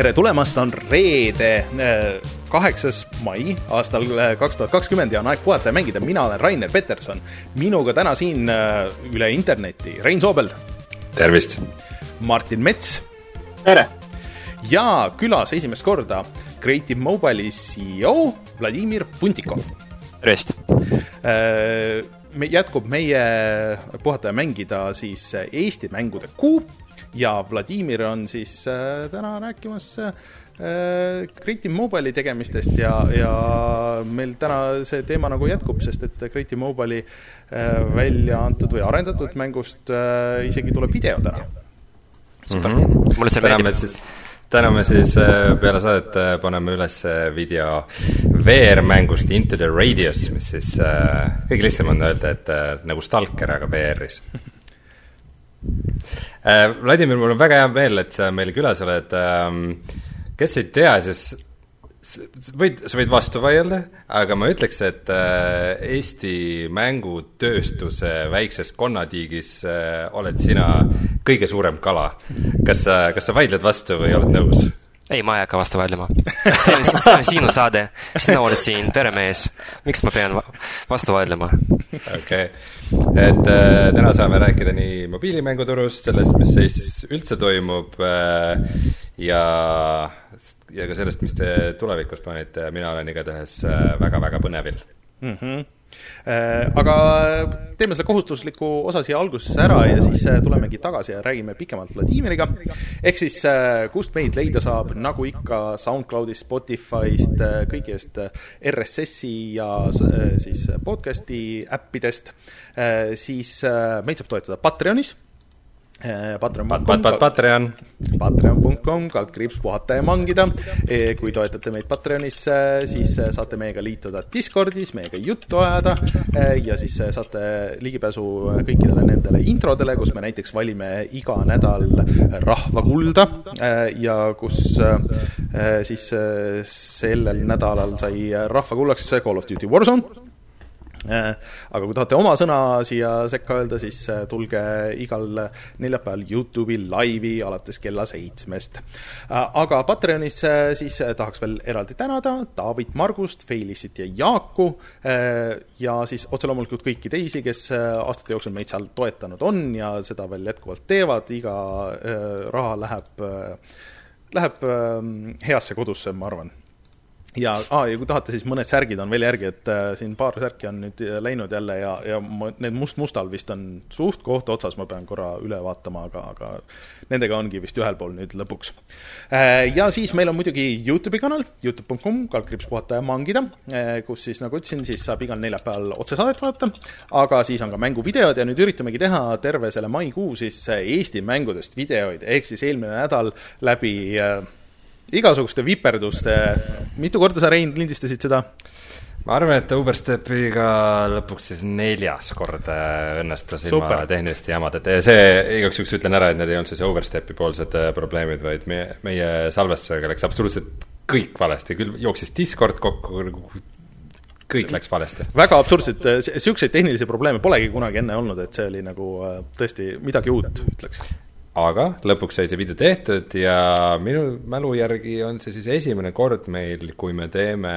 tere tulemast, on reede, kaheksas mai aastal kaks tuhat kakskümmend ja on aeg puhata ja mängida. mina olen Rainer Peterson. minuga täna siin üle interneti Rein Soobeld. tervist! Martin Mets. tere! ja külas esimest korda Creative Mobile'i CEO Vladimir Funtikov. tervist! me, jätkub meie puhata ja mängida siis Eesti mängude kuu ja Vladimir on siis äh, täna rääkimas äh, Creative Mobile'i tegemistest ja, ja meil täna see teema nagu jätkub, sest et Creative Mobile'i äh, välja antud või arendatud mängust isegi tuleb video täna. super mm, -hmm. mulle see meeldib täna me siis peale saadet paneme üles video VR-mängust Into the Radius, mis siis kõige lihtsam on öelda, et nagu Stalker, aga VR-is Vladimir, mul on väga hea meel, et sa meil külas oled. Ähm, kes ei tea, siis võid, sa võid vastu vaielda, aga ma ütleks, et äh, Eesti mängutööstuse väikses konnatiigis äh, oled sina kõige suurem kala. kas sa, kas sa vaidled vastu või oled nõus? Ei, ma ei hakka vastu vaidlema. see on, see on sinu saade, sina oled siin peremees. miks ma pean vastu vaidlema? okei okay., et äh, täna saame rääkida nii mobiilimänguturust, sellest, mis Eestis üldse toimub äh, ja, ja ka sellest, mis te tulevikus plaanite, mina olen igatahes väga-väga äh, põnevil mm. -hmm aga teeme selle kohustusliku osa siia algusesse ära ja siis äh, tulemegi tagasi ja räägime pikemalt Vladimiriga. ehk siis äh, kust meid leida saab, nagu ikka SoundCloudist, Spotify'st, kõigist RSS-i ja siis podcast'i äppidest, siis meid saab toetada Patreonis Patreon.com Patreon. Patreon.com, kaldkriips puhata ja mangida. Eh, kui toetate meid Patreonis, siis saate meiega liituda Discordis, meiega juttu ajada ja siis saate ligipääsu kõikidele nendele introdele, kus me näiteks valime iga nädal rahvakulda ja kus siis sellel nädalal sai rahvakullaks Call of Duty Warzone Äh, aga kui tahate oma sõna siia sekka öelda, siis äh, tulge igal neljapäeval Youtube'i laivi alates kella seitsmest. Äh, aga Patreonis siis tahaks veel eraldi tänada David Margust, Feilissit ja Jaaku ja siis otse loomulikult kõiki teisi, kes aastate jooksul meid seal toetanud on ja seda veel jätkuvalt teevad, iga raha läheb, läheb heasse kodusse, ma arvan ja ah,, ja kui tahate, siis mõned särgid on veel järgi, et äh, siin paar särki on nüüd läinud jälle ja, ja ma, need must-mustal vist on suht koht otsas, ma pean korra üle vaatama, aga, aga nendega ongi vist ühel pool nüüd lõpuks äh,. ja siis meil on muidugi Youtube'i kanal, Youtube.com, kaldkriips puhata ja mangida äh,, kus siis nagu ütlesin, siis saab igal neljapäeval otsesaadet vaadata, aga siis on ka mänguvideod ja nüüd üritamegi teha terve selle maikuu siis äh, Eesti mängudest videoid, ehk siis eelmine nädal läbi äh, igasuguste viperduste, mitu korda sa, Rein, lindistasid seda? ma arvan, et Overstepiga lõpuks siis neljas kord õnnestus ilma tehniliste jamadeta ja see, igaks juhuks ütlen ära, et need ei olnud siis Overstepi poolsed äh, probleemid, vaid meie, meie salvestusega läks absoluutselt kõik valesti, küll jooksis Discord kokku, kõik läks valesti. väga absurdsed, niisuguseid tehnilisi probleeme polegi kunagi enne olnud, et see oli nagu äh, tõesti midagi uut, ütleks aga lõpuks sai see video tehtud ja minu mälu järgi on see siis esimene kord meil, kui me teeme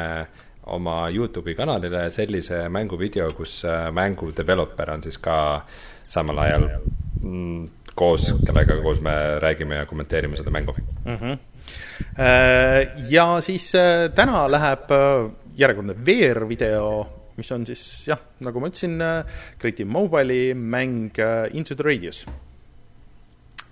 oma Youtube'i kanalile sellise mänguvideo, kus äh, mängu developer on siis ka samal ajal mm, koos, kellega koos me räägime ja kommenteerime seda mängu mm. -hmm. Ja siis äh, täna läheb järjekordne VR-video, mis on siis jah, nagu ma ütlesin, Creative Mobile'i mäng Into the Radius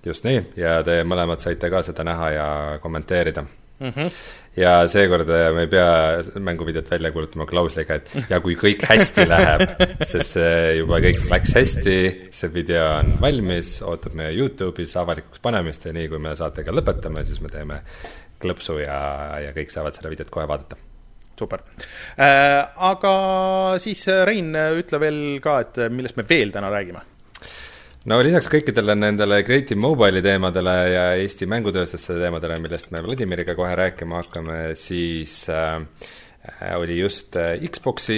just nii, ja te mõlemad saite ka seda näha ja kommenteerida mm. -hmm. ja seekord äh, me ei pea mänguvideot välja kuulutama klausliga, et ja kui kõik hästi läheb, sest see juba kõik läks hästi, see video on valmis, ootab meie Youtube'is avalikuks panemist ja nii, kui me saatega lõpetame, siis me teeme klõpsu ja, ja kõik saavad seda videot kohe vaadata super äh,. aga siis Rein, ütle veel ka, et millest me veel täna räägime no lisaks kõikidele nendele Creative Mobile'i teemadele ja Eesti mängutööstuse teemadele, millest me Vladimiriga kohe rääkima hakkame, siis äh, oli just äh, Xbox'i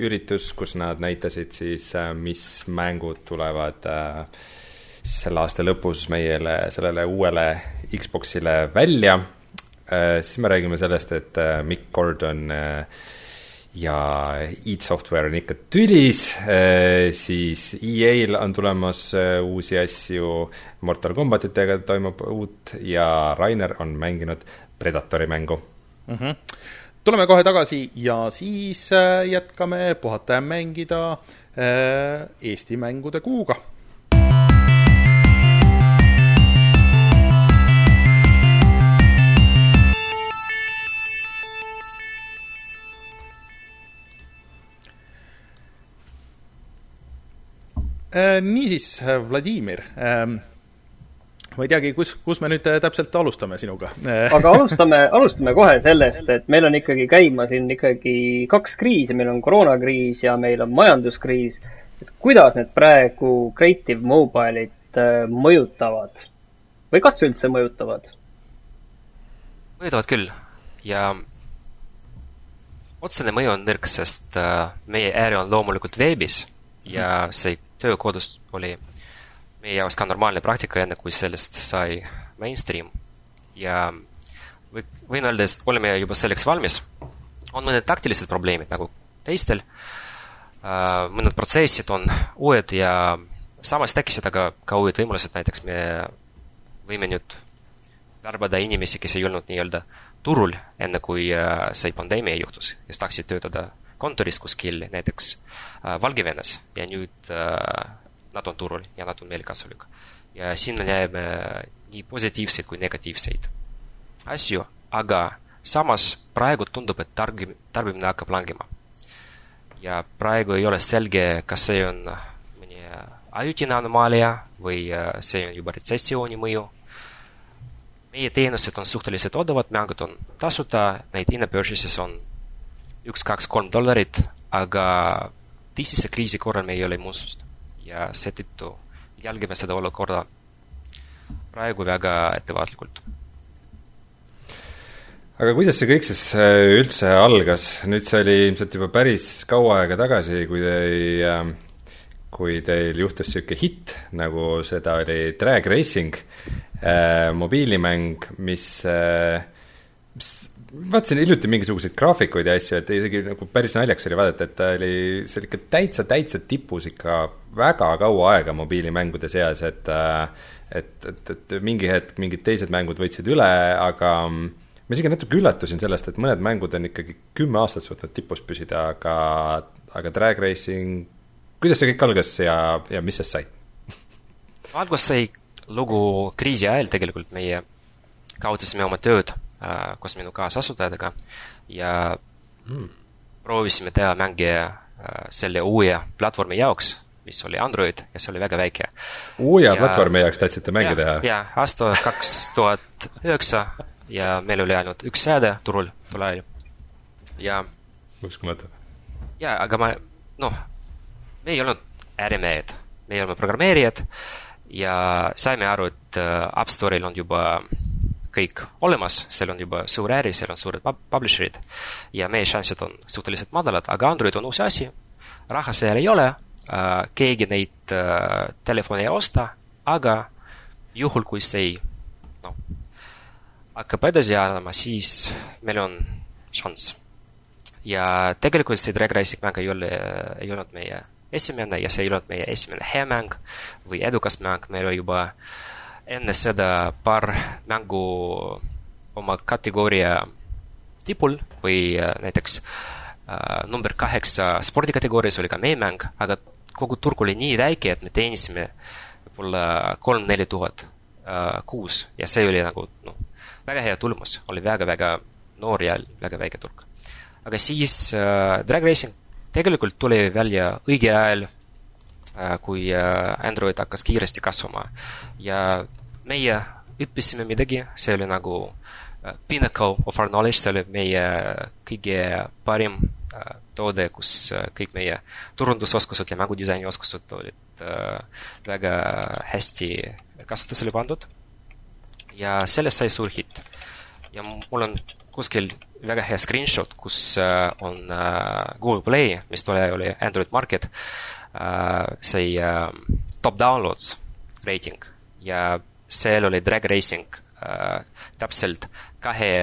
üritus, kus nad näitasid siis äh,, mis mängud tulevad äh, selle aasta lõpus meile, sellele uuele Xbox'ile välja. Siis me räägime sellest, et Mick Gordon ja id Software on ikka tülis, siis EA-l on tulemas uusi asju, Mortal Combatitega toimub uut ja Rainer on mänginud Predatori mängu mm. -hmm. tuleme kohe tagasi ja siis jätkame puhata ja mängida Eesti mängude kuuga niisiis, äh, Vladimir, ähm, ma ei teagi, kus, kus me nüüd äh, täpselt alustame sinuga aga alustame, alustame kohe sellest, et meil on ikkagi käima siin ikkagi kaks kriisi, meil on koroonakriis ja meil on majanduskriis. et kuidas need praegu Creative Mobile'it mõjutavad või kas üldse mõjutavad? mõjutavad küll ja otsene mõju on nõrk, sest meie äri on loomulikult veebis ja see töökodus oli meie jaoks ka normaalne praktika, enne kui sellest sai mainstream. ja või, võin öelda, et oleme juba selleks valmis. on mõned taktilised probleemid nagu teistel, äh, mõned protsessid on uued ja samas tekkisid aga ka uued võimalused, näiteks me võime nüüd värbada inimesi, kes ei olnud nii-öelda turul, enne kui äh, see pandeemia juhtus, kes tahtsid töötada kontoris kuskil näiteks äh, Valgevenes ja nüüd äh, nad on turul ja nad on meile kasulik. ja siin me näeme nii positiivseid kui negatiivseid asju, aga samas praegu tundub, et targi-, tarbimine hakkab langema. ja praegu ei ole selge, kas see on mõni ajutine anomaalia või äh, see on juba retsessiooni mõju. meie teenused on suhteliselt odavad, mängud on tasuta, neid in-purchases on üks, kaks, kolm dollarit, aga tõsise kriisi korral meil ei ole immuunsust ja seetõttu jälgime seda olukorda praegu väga ettevaatlikult. aga kuidas see kõik siis äh, üldse algas, nüüd see oli ilmselt juba päris kaua aega tagasi, kui te, ähm, kui teil juhtus niisugune hitt, nagu seda oli Drag Racing äh,, mobiilimäng, mis äh, mis vaatasin hiljuti mingisuguseid graafikuid ja asju, et isegi nagu päris naljakas oli vaadata, et ta oli, see oli ikka täitsa, täitsa tipus ikka väga kaua aega mobiilimängude seas, et et, et, et mingi hetk mingid teised mängud võtsid üle, aga ma isegi natuke üllatusin sellest, et mõned mängud on ikkagi kümme aastat suutnud tipus püsida, aga, aga Drag Racing, kuidas see kõik algas ja, ja mis sest sai? algus sai lugu kriisi ajal tegelikult, meie kaotasime oma tööd Äh, koos minu kaasasutajatega ja mm. proovisime teha mänge äh, selle uue platvormi jaoks, mis oli Android ja see oli väga väike. uue ja, platvormi jaoks tahtsite mänge teha? jaa, aasta kaks tuhat üheksa ja meil oli ainult üks seade turul tol ajal ja uskumatu. jaa, aga ma, noh, me ei olnud ärimehed, me olime programmeerijad ja saime aru, et äh, App Store'il on juba kõik olemas, seal on juba suur äri, seal on suured publisher'id ja meie šansid on suhteliselt madalad, aga Android on uus asi, raha seal ei ole äh,, keegi neid äh, telefone ei osta, aga juhul, kui see noh, hakkab edasi ajama, siis meil on šanss. ja tegelikult see Drag Racing mäng ei ole, ei olnud meie esimene ja see ei olnud meie esimene hea mäng või edukas mäng, meil oli juba äh, enne seda paar mängu oma kategooria tipul või äh, näiteks äh, number kaheksa spordikategoorias oli ka meie mäng, aga kogu turg oli nii väike, et me teenisime võib-olla kolm-neli tuhat äh, kuus ja see oli nagu noh, väga hea tulemus, oli väga-väga noor ja väga väike turg. aga siis äh, Drag Racing tegelikult tuli välja õigel ajal Äh, kui äh, Android hakkas kiiresti kasvama. ja meie õppisime midagi, see oli nagu äh, pinnacle of our knowledge, see oli meie kõige parim toode, kus kõik meie turundusoskused ja mängudisaini oskused olid väga hästi kasutusele pandud. ja sellest sai suur hitt. ja mul on kuskil väga hea screenshot, kus on Google Play, mis tol ajal oli Android Market Äh, äh, top downloads reiting ja seal oli drag racing äh, täpselt kahe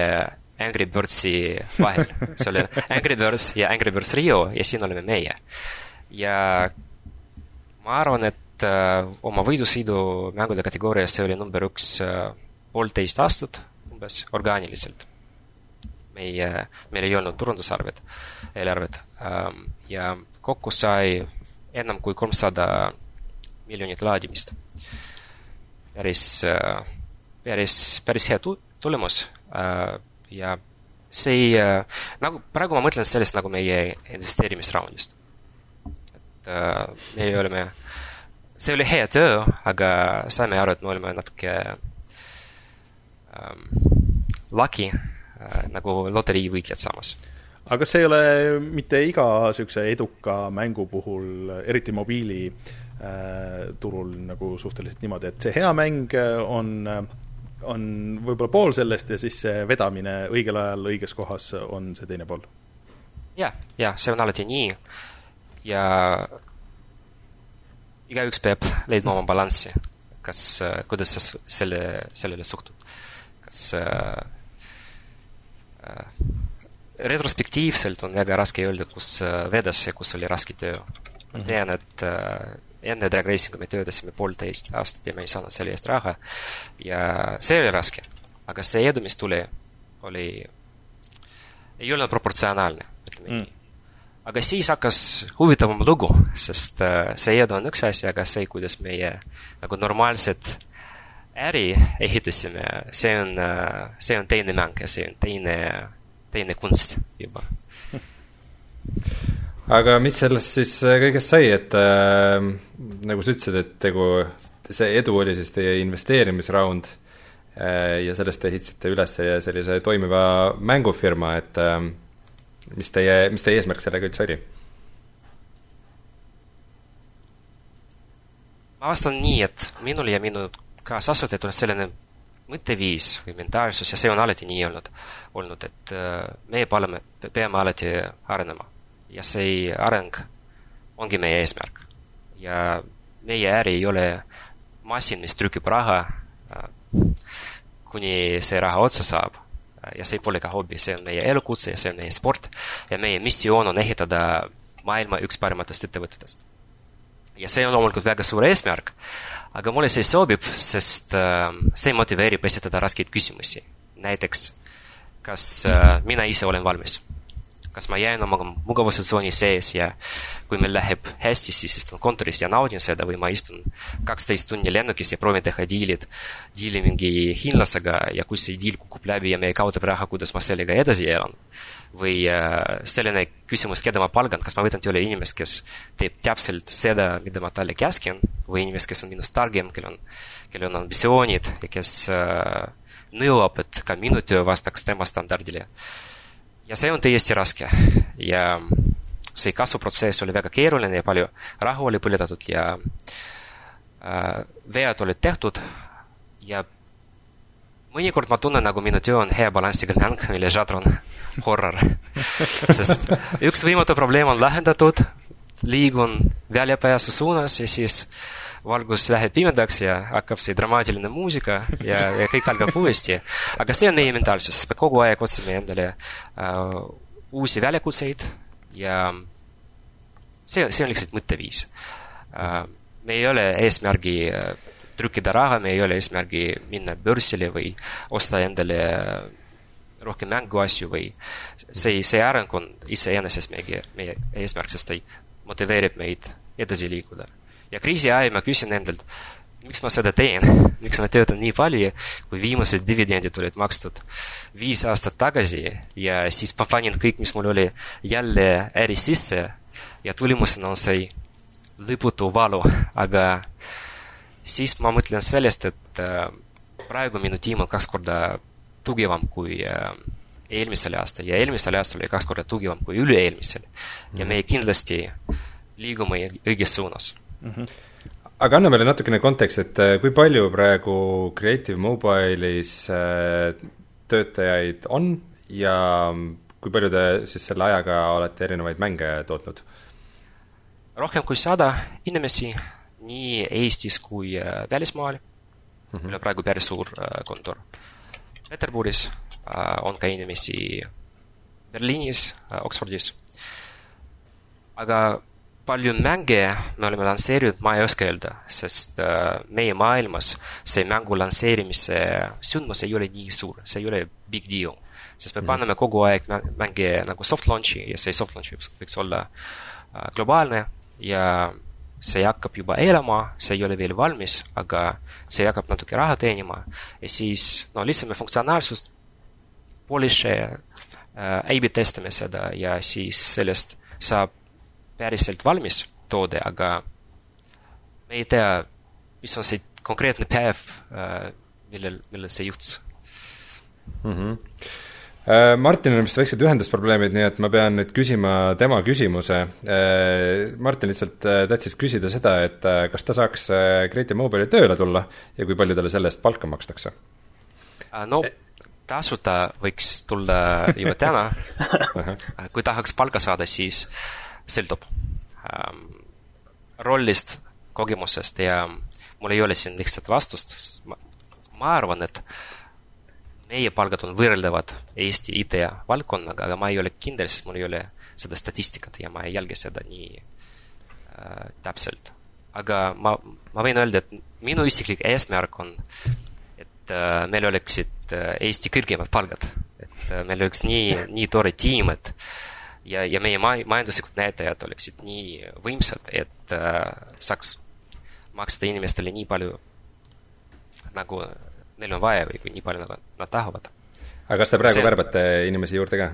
Angry Birdsi vahel. see oli Angry Birds ja Angry Birds Rio ja siin oleme meie. ja ma arvan, et äh, oma võidusõidu mängude kategoorias see oli number üks äh, poolteist aastat umbes orgaaniliselt. meie, meil ei olnud turundusarved, eelarved ähm, ja kokku sai enam kui kolmsada miljonit laadimist. äh,, päris, päris hea tu-, tulemus ja see ei, nagu praegu ma mõtlen sellest nagu meie investeerimisraundist. et äh, me oleme, see oli hea töö, aga saime aru, et me oleme natuke ähm, lucky äh, nagu loteriivõitjad samas aga see ei ole mitte iga niisuguse eduka mängu puhul, eriti mobiili äh, turul nagu suhteliselt niimoodi, et see hea mäng on äh, on võib-olla pool sellest ja siis see vedamine õigel ajal õiges kohas on see teine pool. jah, jah, see on alati nii ja igaüks peab leidma oma balanssi. kas, kuidas sa selle, sellele suhtud? kas äh, äh, retrospektiivselt on väga raske öelda, kus äh, vedas ja kus oli raske töö. ma mhm. tean, et äh, enne Drag Racingu me töötasime poolteist aastat ja me ei saanud selle eest raha. ja see oli raske. aga see edu, mis tuli, oli, ei olnud proportsionaalne, ütleme mm. nii. aga siis hakkas huvitavam lugu, sest äh, see edu on üks asi, aga see, kuidas meie nagu normaalset äri ehitasime, see on, äh, see on teine mäng ja see on teine, teine kunst juba aga mis sellest siis äh, kõigest sai, et äh, nagu sa ütlesid, et tegu, see edu oli siis teie investeerimisraund äh, ja sellest te ehitasite üles sellise toimiva mängufirma, et äh, mis teie, mis teie eesmärk sellega üldse oli? ma vastan nii, et minul ja minu kaasasutajatel on selline mõtteviis või mentaalsus ja see on alati nii olnud, olnud, et äh, meie peame, peame alati arenema ja see areng ongi meie eesmärk. ja meie äri ei ole masin, mis trükib raha, äh, kuni see raha otsa saab. ja see pole ka hobi, see on meie elukutse ja see on meie sport ja meie missioon on ehitada maailma üks parimatest ettevõtetest. ja see on loomulikult väga suur eesmärk, aga mulle see sobib, sest äh, see motiveerib esitada raskeid küsimusi. näiteks, kas äh, mina ise olen valmis kas ma jään oma mugavustsooni sees ja kui meil läheb hästi, siis istun kontoris ja naudin seda või ma istun kaksteist tundi lennukis ja proovin teha diilid, diili mingi hiinlasega ja kui see diil kukub läbi ja me kaotame raha, kuidas ma sellega edasi elan. või äh, selline küsimus, keda ma palgan, kas ma võtan tööle inimest, kes teeb täpselt seda, mida ma talle käskin või inimest, kes on minust targem, kellel on, kellel on ambitsioonid ja kes äh, nõuab, et ka minu töö vastaks tema standardile ja see on täiesti raske ja see kasvuprotsess oli väga keeruline ja palju rahu oli põletatud ja äh, vead olid tehtud ja mõnikord ma tunnen, nagu minu töö on hea balanssiga mäng, mille žanr on horror. sest üks võimatu probleem on lahendatud, liigun väljapääsu suunas ja siis valgus läheb pimedaks ja hakkab see dramaatiline muusika ja, ja kõik algab uuesti. aga see on meie mentaalsus, me kogu aeg otsime endale uh, uusi väljakutseid ja see, see on lihtsalt mõtteviis uh,. me ei ole eesmärgi uh, trükkida raha, me ei ole eesmärgi minna börsile või osta endale rohkem mänguasju või see, see areng on iseenesest meie, meie eesmärk, sest ta motiveerib meid edasi liikuda ja kriisi ajal ma küsin endalt, miks ma seda teen, miks ma töötan nii palju, kui viimased dividendid olid makstud viis aastat tagasi ja siis ma panin kõik, mis mul oli, jälle äri sisse ja tulemusena on see lõputu valu, aga siis ma mõtlen sellest, et äh, praegu minu tiim on kaks korda tugevam kui äh, eelmisel aastal ja eelmisel aastal oli kaks korda tugevam kui üle-eelmisel. ja mhm. me kindlasti liigume õiges suunas mm. -hmm. aga anna meile natukene kontekst, et äh, kui palju praegu Creative Mobile'is äh, töötajaid on ja kui palju te siis selle ajaga olete erinevaid mänge tootnud? rohkem kui sada inimesi nii Eestis kui äh, välismaal -hmm. meil on praegu päris suur kontor. Peterburis on ka inimesi Berliinis, Oxfordis. aga palju mänge me oleme lansseerinud, ma ei oska öelda, sest meie maailmas see mängu lansseerimise sündmus ei ole nii suur, see ei ole big deal sest me mm. paneme kogu aeg mänge nagu soft launch'i ja see soft launch võiks, võiks olla äh, globaalne ja see hakkab juba elama, see ei ole veel valmis, aga see hakkab natuke raha teenima ja siis no lihtsalt funktsionaalsust, polish äh,, A-B testime seda ja siis sellest saab päriselt valmis toode, aga me ei tea, mis on see konkreetne päev äh,, millel, millal see juhtus mm. -hmm Äh, Martinil on vist väiksed ühendusprobleemid, nii et ma pean nüüd küsima tema küsimuse. Äh, Martin lihtsalt äh, tahtis küsida seda, et kas ta saaks Creative Mobile'i tööle tulla ja kui palju talle selle eest palka makstakse? no tasuta võiks tulla juba täna kui tahaks palka saada, siis sõltub ähm, rollist, kogemusest ja mul ei ole siin lihtsalt vastust, sest ma, ma arvan, et äh, meie palgad on võrreldavad Eesti IT-valdkonnaga, aga ma ei ole kindel, sest mul ei ole seda statistikat ja ma ei jälgi seda nii äh, täpselt. aga ma, ma võin öelda, et minu isiklik eesmärk on, et äh, meil oleksid äh, Eesti kõrgemad palgad. et äh, meil oleks nii, nii tore tiim, et ja, ja meie ma-, majanduslikud näitajad oleksid nii võimsad, et äh, saaks maksta inimestele nii palju, nagu neil on vaja või, või nii palju, nagu nad tahavad. aga kas te praegu see... värbate inimesi juurde ka?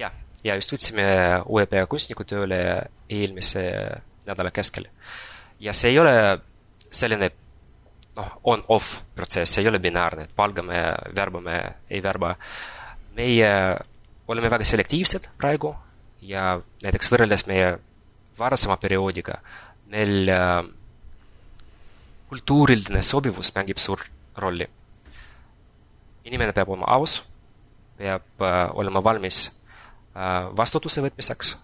jah, ja just võtsime uue peakunstniku tööle eelmise nädala keskel. ja see ei ole selline noh, on-off protsess, see ei ole binaarne, et palgame, värbame, ei värba. meie oleme väga selektiivsed praegu ja näiteks võrreldes meie varasema perioodiga, meil äh, kultuuriline sobivus mängib suurt rolli inimene peab olema aus, peab äh, olema valmis äh, vastutuse võtmiseks,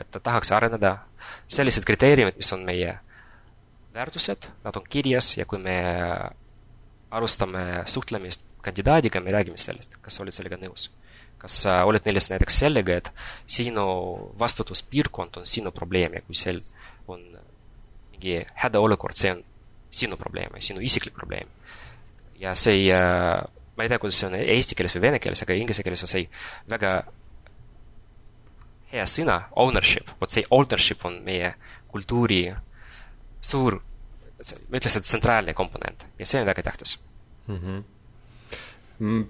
et ta tahaks areneda. sellised kriteeriumid, mis on meie väärtused, nad on kirjas ja kui me alustame suhtlemist kandidaadiga, me räägime sellest, kas sa oled sellega nõus. Kas sa oled nõus näiteks sellega, et sinu vastutuspiirkond on sinu probleem ja kui seal on mingi hädaolukord, see on sinu probleem sinu isiklik probleem. ja see ei ma ei tea, kuidas see on eesti keeles või vene keeles, aga inglise keeles on see väga hea sõna, ownership, vot see ownership on meie kultuuri suur, ma ütleks, et tsentraalne komponent ja see on väga tähtis mm. -hmm.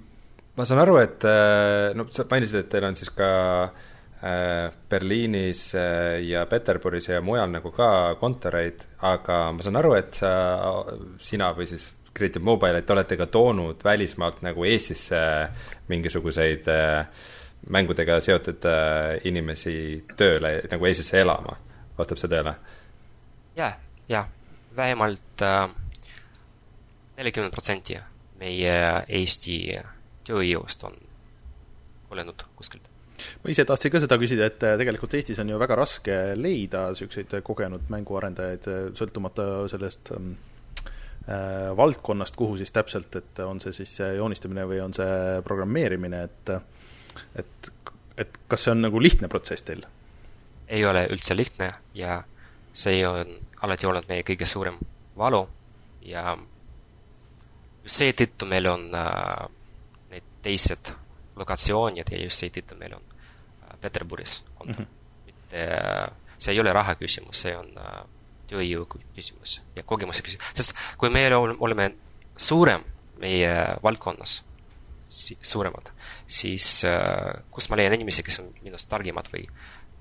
Ma saan aru, et äh, no sa mainisid, et teil on siis ka äh, Berliinis äh, ja Peterburis ja mujal nagu ka kontoreid, aga ma saan aru, et sa, sina või siis Creative Mobile, et te olete ka toonud välismaalt nagu Eestisse mingisuguseid mängudega seotud inimesi tööle, nagu Eestisse elama, vastab see tõele? jah, jah, vähemalt äh, nelikümmend protsenti meie Eesti tööjõust on olenud kuskilt ma ise tahtsin ka seda küsida, et tegelikult Eestis on ju väga raske leida niisuguseid kogenud mänguarendajaid, sõltumata sellest ähm, Äh, valdkonnast, kuhu siis täpselt, et on see siis joonistamine või on see programmeerimine, et et, et kas see on nagu lihtne protsess teil? ei ole üldse lihtne ja see on alati olnud meie kõige suurem valu ja seetõttu meil on äh, teised lokatsioonid ja just seetõttu meil on äh, Peterburis kontor mm. -hmm. mitte äh,, see ei ole raha küsimus, see on äh, tööjõu küsimus ja kogemuse küsimus, sest kui me oleme suurem meie valdkonnas, suuremad, siis äh, kust ma leian inimesi, kes on minust targemad või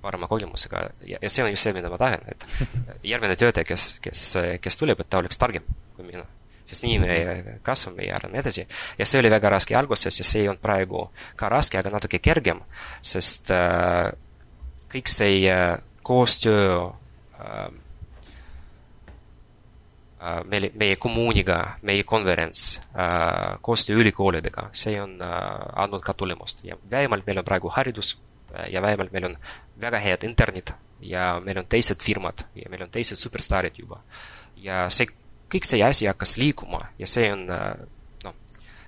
parema kogemusega ja, ja see on just see, mida ma tahan, et järgmine töötaja, kes, kes, kes tuleb, et ta oleks targem kui mina. Sest nii me kasvame ja arvame edasi. ja see oli väga raske alguses ja see on praegu ka raske, aga natuke kergem, sest äh, kõik see äh, koostöö äh, Äh, meil, meie kommuuniga, meie konverents, äh, koostöö ülikoolidega, see on äh, andnud ka tulemust ja vähemalt meil on praegu haridus ja vähemalt meil on väga head internet ja meil on teised firmad ja meil on teised superstaarid juba. ja see kõik see asi hakkas liikuma ja see on noh,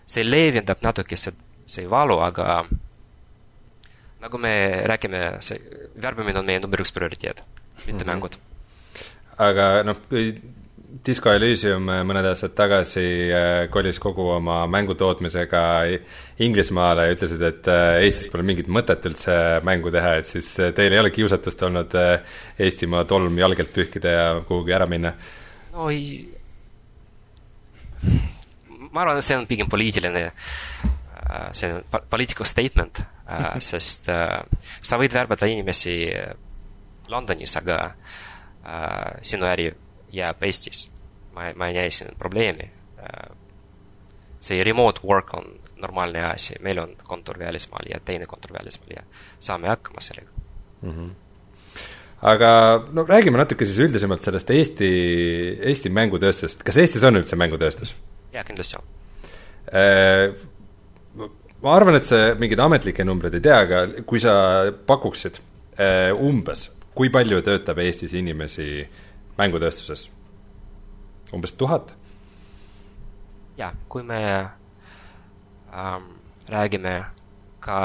see leevendab natuke see, see valu, aga nagu me räägime, see värbamine on meie number üks prioriteet, mitte mm -hmm. mängud. aga noh, Disco Elysium mõned aastad tagasi äh, kolis kogu oma mängutootmisega Inglismaale ja ütlesid, et äh, Eestis pole mingit mõtet üldse mängu teha, et siis äh, teil ei ole kiusatust olnud Eestimaa tolm jalgelt pühkida ja kuhugi ära minna? no ei, ma arvan, et see on pigem poliitiline, see on political statement, sest sa võid värbata inimesi Londonis, aga sinu äri jääb Eestis. ma, ma ei näe siin probleemi. see remote work on normaalne asi, meil on kontor välismaal ja teine kontor välismaal ja saame hakkama sellega mm. -hmm aga no räägime natuke siis üldisemalt sellest Eesti, Eesti mängutööstusest, kas Eestis on üldse mängutööstus? jaa, kindlasti on. Äh, ma arvan, et sa mingeid ametlikke numbreid ei tea, aga kui sa pakuksid äh, umbes, kui palju töötab Eestis inimesi mängutööstuses? umbes tuhat? jah, kui me ähm, räägime ka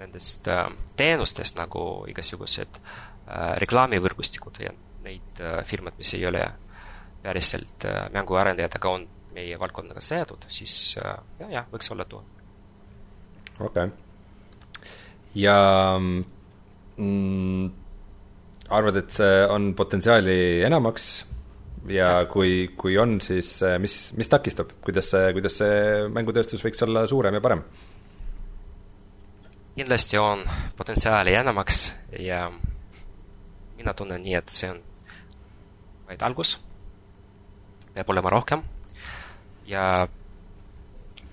nendest äh, teenustest nagu igasugused äh, reklaamivõrgustikud ja neid äh, firmad, mis ei ole päriselt äh, mänguarendajad, aga on meie valdkonnaga seotud, siis äh, jah, jah, võiks olla tuhat. okei okay.. ja mm, arvad, et see on potentsiaali enamaks ja kui, kui on, siis äh, mis, mis takistab, kuidas see, kuidas see mängutööstus võiks olla suurem ja parem? kindlasti on potentsiaali enamaks ja mina tunnen nii, et see on vaid algus, peab olema rohkem. Ja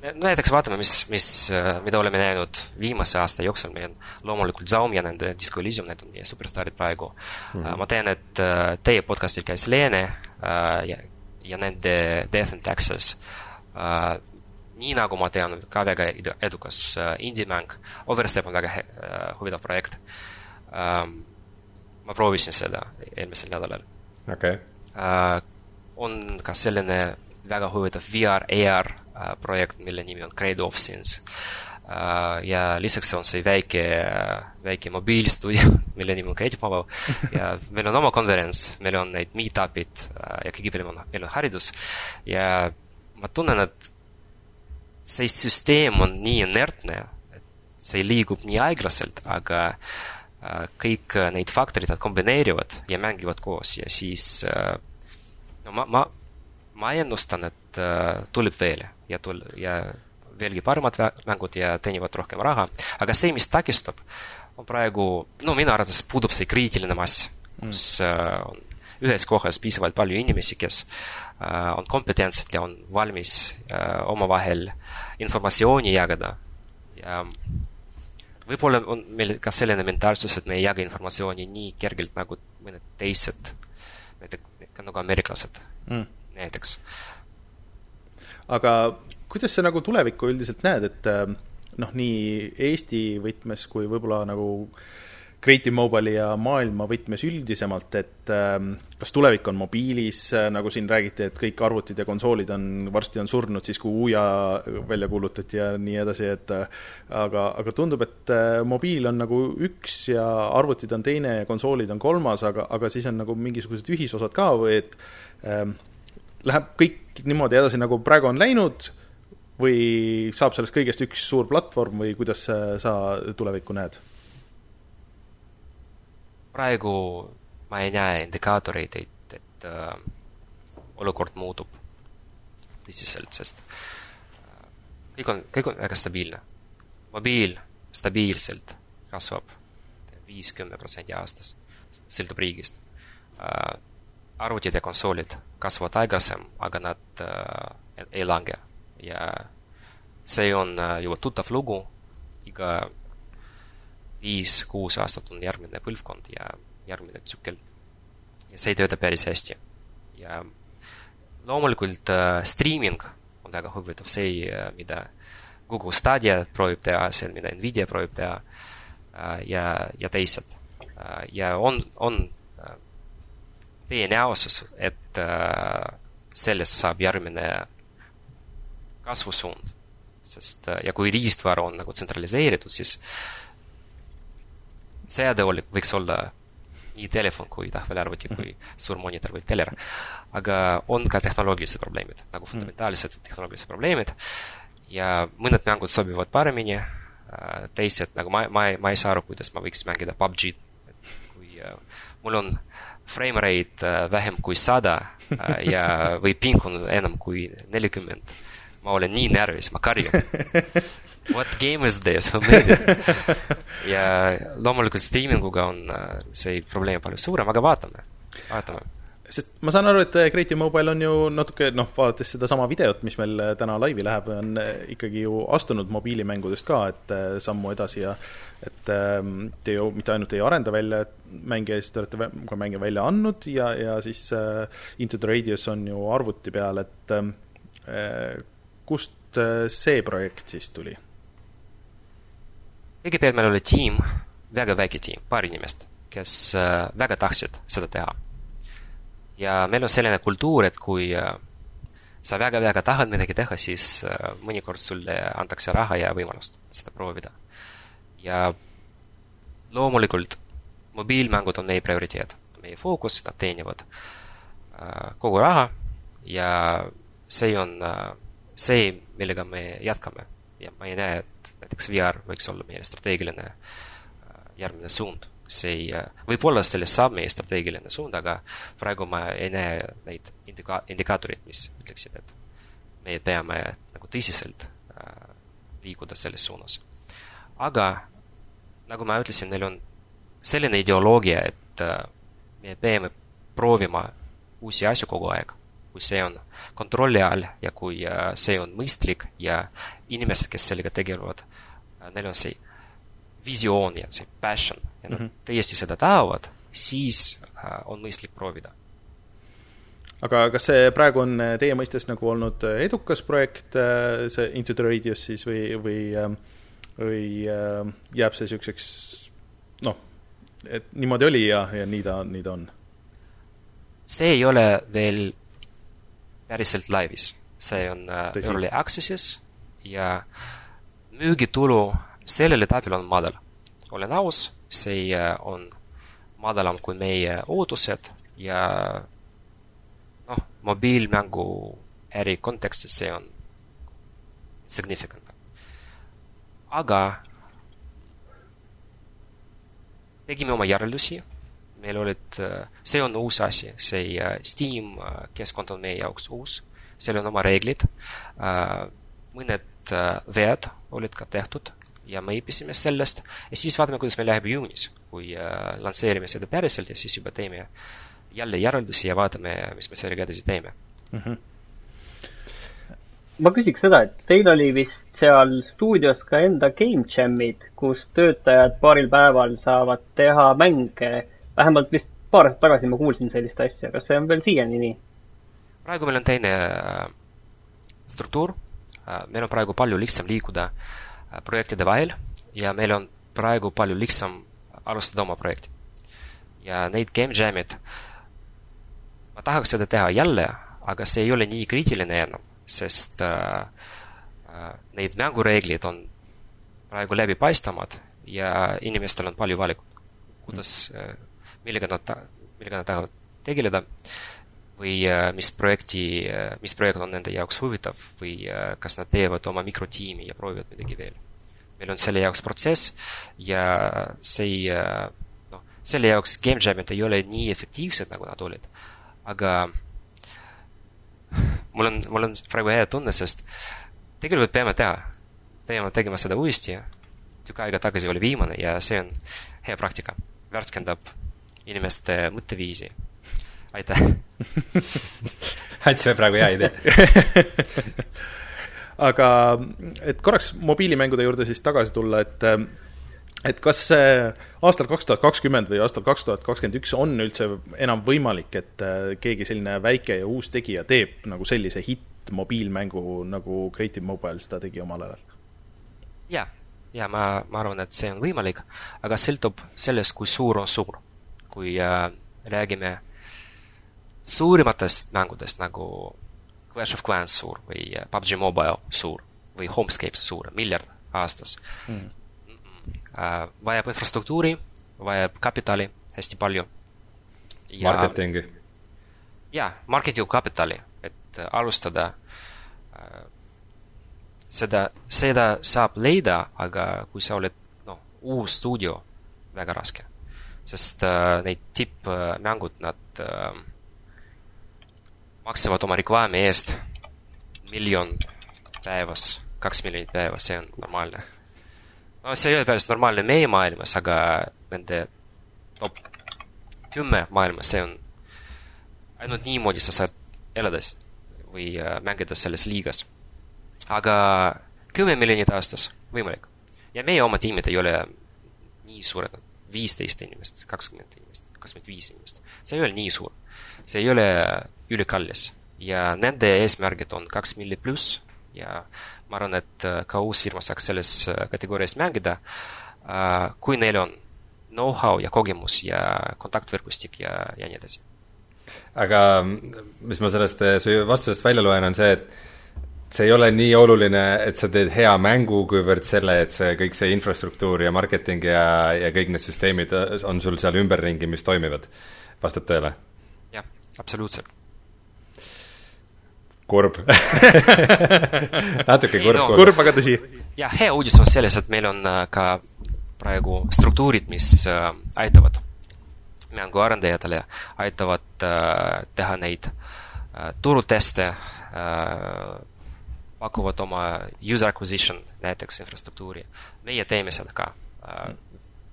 no näiteks vaatame, mis, mis, äh, mida oleme näinud viimase aasta jooksul, meil on loomulikult Xiaomi ja nende Disco Elysium, need on meie superstaarid praegu. Mm. -hmm. ma tean, et äh, teie podcastil käis Leene ja, ja nende Death and Taxes nii nagu ma tean, ka väga edukas indie-mäng, Overstep on väga huvitav projekt. Ähm, ma proovisin seda eelmisel nädalal. okei okay.. on ka selline väga huvitav VR, AR Äh, projekt, mille nimi on Credo of Sins. Äh, ja lisaks on see väike, väike mobiilstuudio, mille nimi on Creative Mobile ja meil on oma konverents, meil on neid meet-up'id äh, ja kõige peale on, meil on haridus ja ma tunnen, et see süsteem on nii inertne, et see liigub nii aeglaselt, aga kõik need faktorid, nad kombineerivad ja mängivad koos ja siis no ma, ma, ma ennustan, et tuleb veel ja tul-, ja veelgi paremad mängud ja teenivad rohkem raha, aga see, mis takistab, on praegu, no minu arvates puudub see kriitiline mass, kus mm. on ühes kohas piisavalt palju inimesi, kes on kompetentsed ja on valmis omavahel informatsiooni jagada ja võib-olla on meil ka selline mentaalsus, et me ei jaga informatsiooni nii kergelt nagu mõned teised, näiteks nagu ameeriklased mm. näiteks aga kuidas sa nagu tulevikku üldiselt näed, et äh, noh, nii Eesti võtmes kui võib-olla nagu Creative Mobile'i ja maailma võtmes üldisemalt, et ähm, kas tulevik on mobiilis, äh, nagu siin räägiti, et kõik arvutid ja konsoolid on, varsti on surnud siis, kui Uja välja kuulutati ja nii edasi, et äh, aga, aga tundub, et mobiil on nagu üks ja arvutid on teine ja konsoolid on kolmas, aga, aga siis on nagu mingisugused ühisosad ka või et ähm, läheb kõik niimoodi edasi, nagu praegu on läinud, või saab sellest kõigest üks suur platvorm või kuidas sa tulevikku näed? Praegu ma ei näe indikaatoreid, et, et äh, olukord muutub tõsiselt, sest äh, kõik on, kõik on väga stabiilne. mobiil stabiilselt kasvab viis-kümme protsenti aastas, sõltub riigist äh, arvutid ja konsoolid kasvavad aeglasem, aga nad äh, ei lange. ja see on äh, juba tuttav lugu, iga viis-kuus aastat on järgmine põlvkond ja järgmine tsükkel. ja see ei tööta päris hästi. ja loomulikult äh, streaming on väga huvitav, see, äh, mida Google Stadia proovib teha, see, mida Nvidia proovib teha äh, ja, ja teised äh,. ja on, on tõenäosus, et äh, sellest saab järgmine kasvusuund. sest ja kui riistvaru on nagu tsentraliseeritud, siis seade võiks olla nii telefon kui tahvelarvuti kui mhm. suur monitor või teler. aga on ka tehnoloogilised probleemid, nagu fundamentaalsed tehnoloogilised probleemid ja mõned mängud sobivad paremini, äh, teised nagu ma, ma, ma ei saa aru, kuidas ma võiks mängida PUBG-d, kui uh, mul on frame rate uh, vähem kui sada ja, või ping on enam kui nelikümmend. ma olen nii närvis, ma karjun What game is this? ja loomulikult streaminguga on äh, see probleem palju suurem, aga vaatame, vaatame sest ma saan aru, et äh, Creative Mobile on ju natuke noh, vaadates sedasama videot, mis meil äh, täna laivi läheb, on ikkagi ju astunud mobiilimängudest ka, et sammu edasi ja et ähm, te ju mitte ainult ei arenda välja mänge, siis te olete ka mänge välja andnud ja, ja siis Into the Radius on ju arvuti peal, et uh, kust see projekt siis tuli? Kõigepealt meil oli tiim, väga väike tiim, paar inimest, kes äh, väga tahtsid seda teha. ja meil on selline kultuur, et kui äh, sa väga-väga tahad midagi teha, siis äh, mõnikord sulle antakse raha ja võimalust seda proovida. ja loomulikult mobiilmängud on meie prioriteet, meie fookus, nad teenivad kogu raha ja see on see, millega me jätkame ja ma ei näe, et näiteks VR võiks olla meie strateegiline äh, järgmine suund. see ei, äh, võib-olla sellest saab meie strateegiline suund, aga praegu ma ei näe neid indika-, indikaatoreid, mis ütleksid, et me peame nagu tõsiselt äh, liikuda selles suunas. aga nagu ma ütlesin, neil on selline ideoloogia, et me peame proovima uusi asju kogu aeg kui see on kontrolli all ja kui see on mõistlik ja inimesed, kes sellega tegelevad, Äh, neil on see visioon ja see passion ja nad mm -hmm. täiesti seda tahavad, siis äh, on mõistlik proovida. aga kas see praegu on äh, teie mõistes nagu olnud edukas projekt, see Into the Radius siis või, või, või jääb see niisuguseks noh, et niimoodi oli ja, ja nii ta, nii ta on? see ei ole veel päriselt laivis, see on Tõsi. early access'is ja äh, müügitulu sellel etapil on madal. olen aus, see äh, on madalam kui meie ootused ja noh, mobiilmängu äri kontekstis see on significant. aga tegime oma järeldusi, meil olid, äh, see on uus asi, see äh, Steam keskkond on meie jaoks uus, seal on oma reeglid, mõned vead olid ka tehtud ja me õppisime sellest ja siis vaatame, kuidas meil läheb juunis, kui äh, lansseerime seda päriselt ja siis juba teeme jälle järeldusi ja vaatame, mis me sellega edasi teeme mm. -hmm. ma küsiks seda, et teil oli vist seal stuudios ka enda game jam'id, kus töötajad paaril päeval saavad teha mänge, vähemalt vist paar aastat tagasi ma kuulsin sellist asja, kas see on veel siiani nii? praegu meil on teine äh, struktuur Äh, meil on praegu palju lihtsam liikuda äh, projektide vahel ja meil on praegu palju lihtsam alustada oma projekti. ja neid game jam'id, ma tahaks seda teha jälle, aga see ei ole nii kriitiline enam, sest äh, neid mängureeglid on praegu läbipaistvamad ja inimestel on palju valikut, kuidas äh,, millega nad, millega nad tahavad tegeleda või äh, mis projekti, äh, mis projekt on nende jaoks huvitav või äh, kas nad teevad oma mikrotiimi ja proovivad midagi veel. meil on selle jaoks protsess ja see noh, selle jaoks game jam'id ei ole nii efektiivsed, nagu nad olid. aga mul on, mul on praegu hea tunne, sest tegelikult peame teha, peame tegema seda uuesti. tükk aega tagasi oli viimane ja see on hea praktika, värskendab inimeste mõtteviisi aitäh andsime praegu hea idee aga et korraks mobiilimängude juurde siis tagasi tulla, et et kas aastal kaks tuhat kakskümmend või aastal kaks tuhat kakskümmend üks on üldse enam võimalik, et keegi selline väike ja uus tegija teeb nagu sellise hitt-mobiilmängu, nagu Creative Mobile seda tegi omal ajal? jaa, ja ma, ma arvan, et see on võimalik, aga sõltub sellest, kui suur on suur. Kui äh, räägime äh, suurimatest mängudest nagu Clash of Clans suur või PUBG Mobile suur või Homescape suur, miljard aastas mm.. Vajab infrastruktuuri, vajab kapitali hästi palju. Marketingi. jaa, marketingu kapitali, et alustada uh, seda, seda saab leida, aga kui sa oled, noh, uus stuudio, väga raske. Sest uh, neid tippmängud, nad uh, maksavad oma reklaami eest miljon päevas, kaks miljonit päevas, see on normaalne. no see ei ole päris normaalne meie maailmas, aga nende top kümme maailmas, see on, ainult niimoodi sa saad elada või äh, mängida selles liigas. aga kümme miljonit aastas, võimalik. ja meie oma tiimid ei ole nii suured, viisteist inimest, kakskümmend inimest, kakskümmend viis inimest. see ei ole nii suur. see ei ole ülikallis ja nende eesmärgid on kaks milli pluss ja ma arvan, et äh, ka uus firma saaks selles äh, kategoorias mängida, äh, kui neil on know-how ja kogemus ja kontaktvõrgustik ja, ja nii edasi. aga mis ma sellest su vastusest välja loen, on see, et see ei ole nii oluline, et sa teed hea mängu, kuivõrd selle, et see kõik see infrastruktuur ja marketing ja, ja kõik need süsteemid on sul seal ümberringi, mis toimivad. vastab tõele? jah, absoluutselt kurb natuke kurb no,. kurb, aga tõsi. ja hea uudis on selles, et meil on äh, ka praegu struktuurid, mis äh, aitavad mänguarendajatele, aitavad äh, teha neid turuteste, pakuvad oma user acquisition näiteks infrastruktuuri. meie teeme seda ka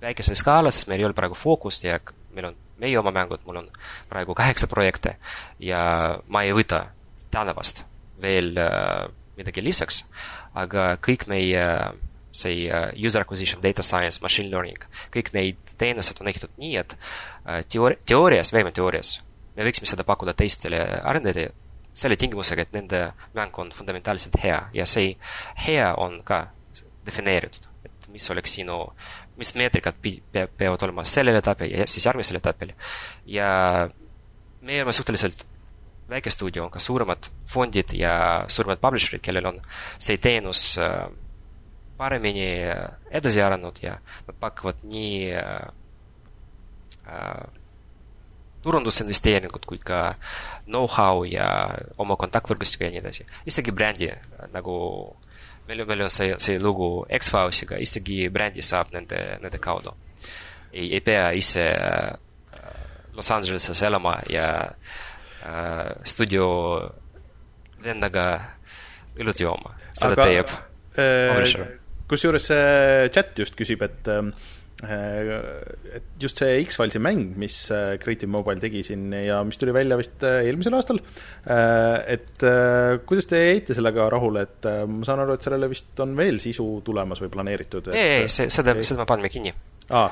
väikeses skaalas, meil ei ole praegu fookust ja meil on meie oma mängud, mul on praegu kaheksa projekte ja ma ei võta tänavast veel äh, midagi lisaks, aga kõik meie see äh, user acquisition, data science, machine learning, kõik neid teenused on ehitatud nii, et äh, teoori-, teoorias, vähemalt teoorias, me võiksime seda pakkuda teistele arendajatele selle tingimusega, et nende mäng on fundamentaalselt hea ja see hea on ka defineeritud, et mis oleks sinu, mis meetrikad peavad olema sellel etapil ja siis järgmisel etapil. ja me oleme suhteliselt väike stuudio, ka suuremad fondid ja suuremad publisher'id, kellel on see teenus äh, paremini äh, edasi arenenud ja nad pakuvad nii äh, turundusinvesteeringud kui ka know-how ja oma kontaktvõrgustiku ja nii edasi. isegi brändi nagu meil, meil on see, see lugu X-Filesiga, isegi brändi saab nende, nende kaudu. ei, ei pea ise Los Angeleses elama ja äh, Äh, stuudio vennaga õlut jooma, seda Aga, teeb äh,. kusjuures chat just küsib, et äh, et just see X-Filesi mäng, mis äh, Creative Mobile tegi siin ja mis tuli välja vist eelmisel aastal, et kuidas te jäite sellega rahule, et ma saan aru, et sellele vist on veel sisu tulemas või planeeritud? ei, ei, see, seda, seda me panime kinni ah..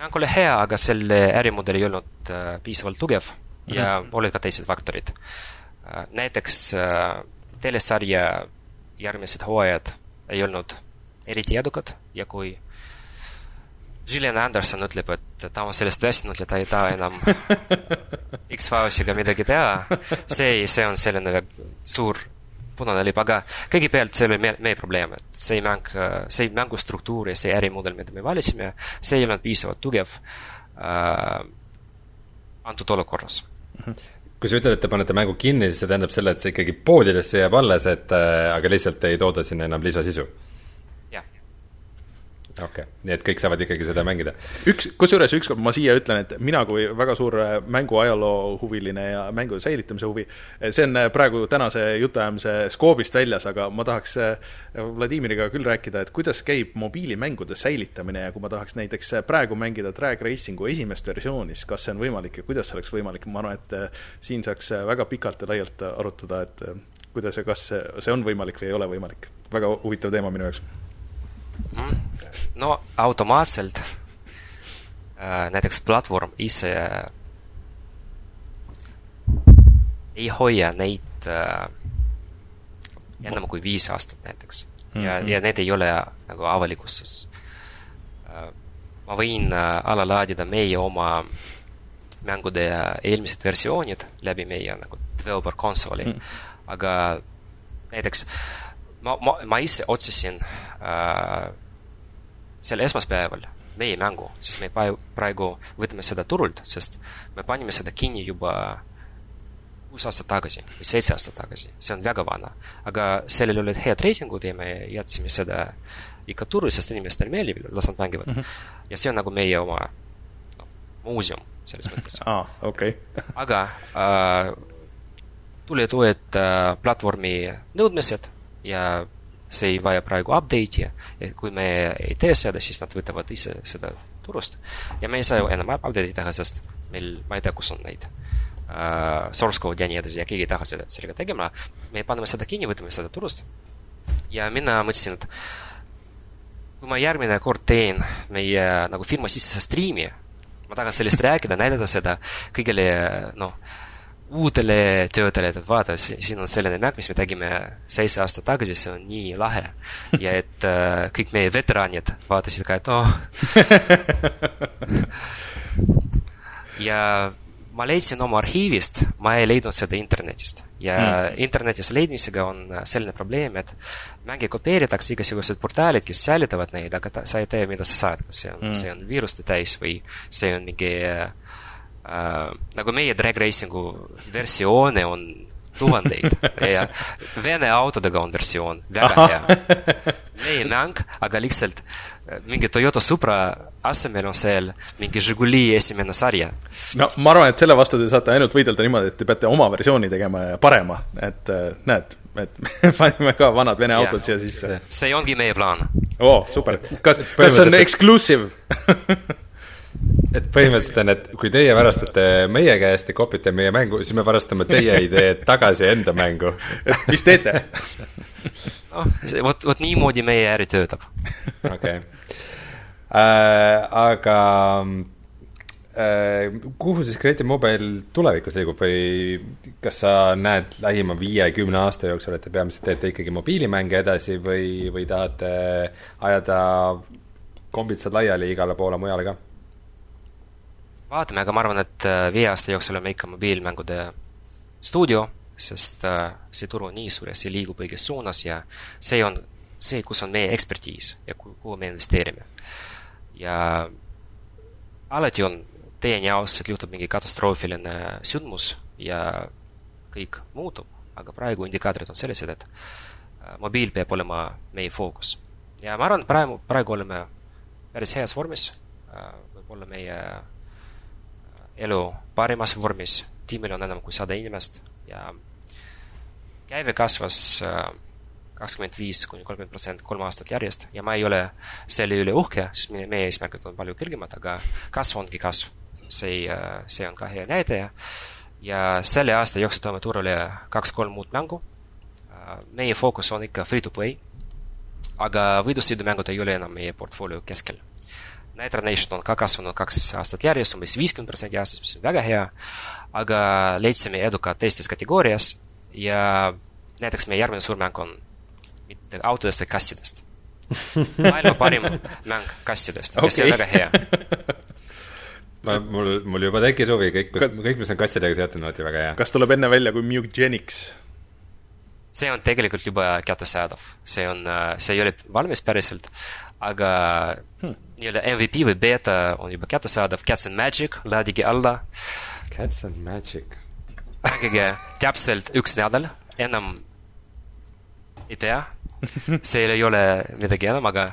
mäng oli hea, aga selle ärimudel ei olnud piisavalt tugev ja mm -hmm. olid ka teised faktorid. Äh, näiteks äh, telesarja järgmised hooajad ei olnud eriti edukad ja kui Gillian Anderson ütleb, et ta on sellest väsinud ja ta ei taha enam X-Filesiga midagi teha, see, see on selline suur punane lipp, aga kõigepealt see oli meie, meie probleem, et see mäng, see mängustruktuur ja see ärimudel, mida me valisime, see ei olnud piisavalt tugev äh, antud olukorras. Kui sa ütled, et te panete mängu kinni, siis see tähendab selle, et see ikkagi poodidesse jääb alles, et äh, aga lihtsalt ei tooda sinna enam lisasisu? Okei okay., nii et kõik saavad ikkagi seda mängida? üks, kusjuures ükskord ma siia ütlen, et mina kui väga suur äh, mänguajaloo huviline ja mängude säilitamise huvi, äh, see on äh, praegu tänase jutuajamise skoobist väljas, aga ma tahaks Vladimiriga küll rääkida, et kuidas käib mobiilimängude säilitamine ja kui ma tahaks näiteks praegu mängida Drag Racingu esimest versiooni, siis kas see on võimalik ja kuidas see oleks võimalik, ma arvan, et siin saaks väga pikalt ja laialt arutada, et kuidas ja kas see on võimalik või ei ole võimalik. väga huvitav teema minu jaoks. No automaatselt äh, näiteks platvorm ise äh, ei hoia neid äh, enam kui viis aastat näiteks mm. -hmm. ja, ja need ei ole nagu avalikkuses äh,. ma võin äh, alla laadida meie oma mängude eelmised versioonid läbi meie nagu developer konsooli mm., aga näiteks ma, ma, ma ise otsisin äh, sel esmaspäeval meie mängu, sest me praegu võtame seda turult, sest me panime seda kinni juba kuus aastat tagasi või seitse aastat tagasi, see on väga vana. aga sellel olid head reitingud ja me jätsime seda ikka turul, sest inimestele meeldib, las nad mängivad mm. -hmm. ja see on nagu meie oma no, muuseum selles mõttes. aa, okei. aga äh, tulid uued äh, platvormi nõudmised ja see ei vaja praegu update'i ja kui me ei tee seda, siis nad võtavad ise seda turust. ja me ei saa ju enam update'i teha, sest meil, ma ei tea, kus on neid uh, source code ja nii edasi ja keegi ei taha seda, sellega tegema. me paneme seda kinni, võtame seda turust. ja mina mõtlesin, et kui ma järgmine kord teen meie nagu firma sisse striimi, ma tahan sellest rääkida, näidata seda kõigile noh uutele töötajale, et vaata, siin on selline mäng, mis me tegime seitse aastat tagasi, see on nii lahe. ja et äh, kõik meie veteranid vaatasid ka, et oh ja ma leidsin oma arhiivist, ma ei leidnud seda internetist. ja mm. internetis leidmisega on selline probleem, et mänge kopeeritakse igasugused portaalid, kes säilitavad neid, aga ta, sa ei tea, mida sa saad, kas see on mm., see on viiruste täis või see on mingi äh, äh, nagu meie drag racing'u versioone on tuhandeid ja Vene autodega on versioon, väga hea. meie mäng, aga lihtsalt äh, mingi Toyota Supra asemel on seal mingi Žiguli esimene sarja. no ma arvan, et selle vastu te saate ainult võidelda niimoodi, et te peate oma versiooni tegema ja parema, et äh, näed, et me panime ka vanad Vene autod siia sisse. see ongi meie plaan. oo oh,, super. kas, kas see on exclusive et põhimõtteliselt on, et kui teie varastate meie käest ja kopite meie mängu, siis me varastame teie ideed tagasi enda mängu. et mis teete? noh, vot, vot niimoodi meie äri töötab. okei. Äh, aga äh, kuhu siis Creative Mobile tulevikus liigub või kas sa näed lähima viie-kümne aasta jooksul, et te peamiselt teete ikkagi mobiilimänge edasi või, või tahate ajada kombitsad laiali igale poole mujale ka? Vaatame, aga ma arvan, et äh, viie aasta jooksul oleme ikka mobiilmängude stuudio, sest äh, see turu on nii suur ja see liigub õiges suunas ja see on see, kus on meie ekspertiis ja kuhu me investeerime. ja alati on teieni ausalt juhtub mingi katastroofiline sündmus ja kõik muutub, aga praegu indikaatorid on sellised, et äh, mobiil peab olema meie fookus. ja ma arvan, et praegu, praegu oleme päris heas vormis, võib-olla meie elu parimas vormis, tiimil on enam kui sada inimest ja käive kasvas äh, kakskümmend viis kuni kolmkümmend protsenti kolm aastat järjest ja ma ei ole selle üle uhke, sest meie, meie eesmärgid on palju kõrgemad, aga kasv ongi kasv. see, äh, see on ka hea näide ja selle aasta jooksul toome turule kaks-kolm uut mängu. Äh, meie fookus on ikka free to play, aga võidusõidumängud ei ole enam meie portfoolio keskel Nitro Nation on ka kasvanud kaks aastat järjest, umbes viiskümmend protsenti aastas, mis on väga hea, aga leidsime edukad teistes kategoorias ja näiteks meie järgmine suur mäng on mitte autodest, vaid kassidest. maailma parim mäng kassidest okay. ja see on väga hea ma, mul, mul juba tekkis huvi, kõik, kõik, mis on kassidega seotud, on alati väga hea. kas tuleb enne välja kui Mugenics? see on tegelikult juba kättesaadav, see on, see ei ole valmis päriselt, aga hmm nii-öelda MVP või beeta on juba kättesaadav, Cats and Magic, laadige alla. Cats and Magic. mängige täpselt üks nädal, enam ei pea. see ei ole midagi enam, aga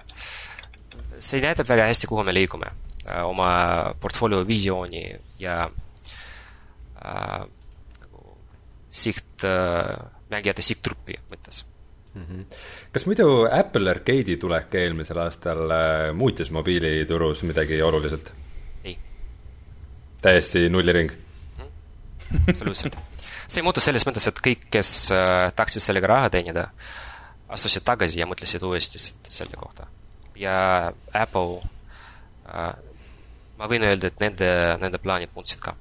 see näitab väga hästi, kuhu me liigume äh, oma portfoolio visiooni ja äh, siht äh,, mängijate sihtgruppi mõttes mm. -hmm. kas muidu Apple Arcade'i tulek eelmisel aastal äh, muutis mobiiliturus midagi oluliselt? ei. täiesti nulliring mm? -hmm. absoluutselt. see muutus selles mõttes, et kõik, kes äh, tahtsid sellega raha teenida, astusid tagasi ja mõtlesid uuesti selle kohta. ja Apple äh,, ma võin öelda, et nende, nende plaanid muutsid ka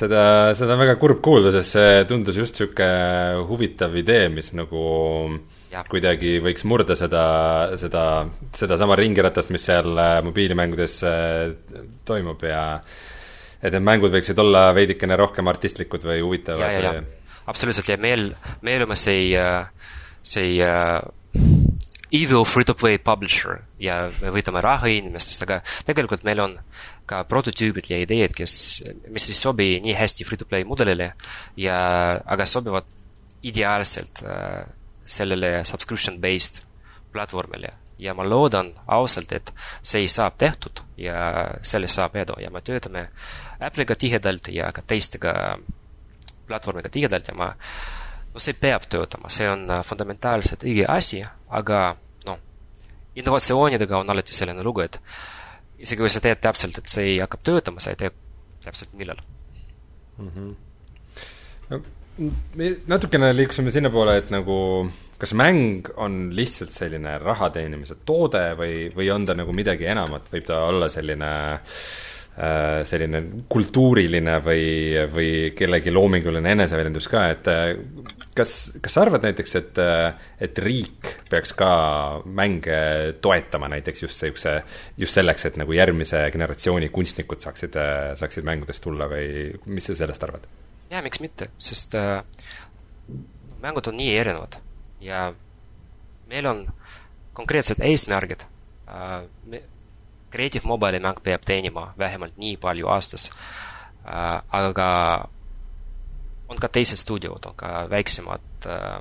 seda, seda on väga kurb kuulda, sest see tundus just niisugune huvitav idee, mis nagu ja. kuidagi võiks murda seda, seda, sedasama ringiratast, mis seal äh, mobiilimängudes äh, toimub ja et need mängud võiksid olla veidikene rohkem artistlikud või huvitavad. absoluutselt ja meil, me oleme see, see evil free-to-play publisher ja me võtame raha inimestest, aga tegelikult meil on ka prototüübid ja ideed, kes, mis ei sobi nii hästi free-to-play mudelile ja, aga sobivad ideaalselt äh, sellele subscription-based platvormile. Ja ma loodan ausalt, et see saab tehtud ja sellest saab edu. Ja me töötame Apple'iga tihedalt ja ka teistega platvormiga tihedalt ja ma no see peab töötama, see on äh, fundamentaalselt õige asi, aga noh, innovatsioonidega on alati selline lugu, et isegi kui sa teed täpselt, et see hakkab töötama, sa ei tea täpselt millal mm. -hmm. no me natukene liikusime sinnapoole, et nagu kas mäng on lihtsalt selline raha teenimise toode või, või on ta nagu midagi enamat, võib ta olla selline Äh, selline kultuuriline või, või kellegi loominguline eneseväljendus ka, et äh, kas, kas sa arvad näiteks, et, äh, et riik peaks ka mänge toetama näiteks just niisuguse, just selleks, et nagu järgmise generatsiooni kunstnikud saaksid, saaksid mängudest tulla või mis sa sellest arvad? jaa, miks mitte, sest äh, mängud on nii erinevad ja meil on konkreetsed eesmärgid äh,. Creative Mobile'i mäng peab teenima vähemalt nii palju aastas äh,, aga on ka teised stuudiod, on ka väiksemad äh,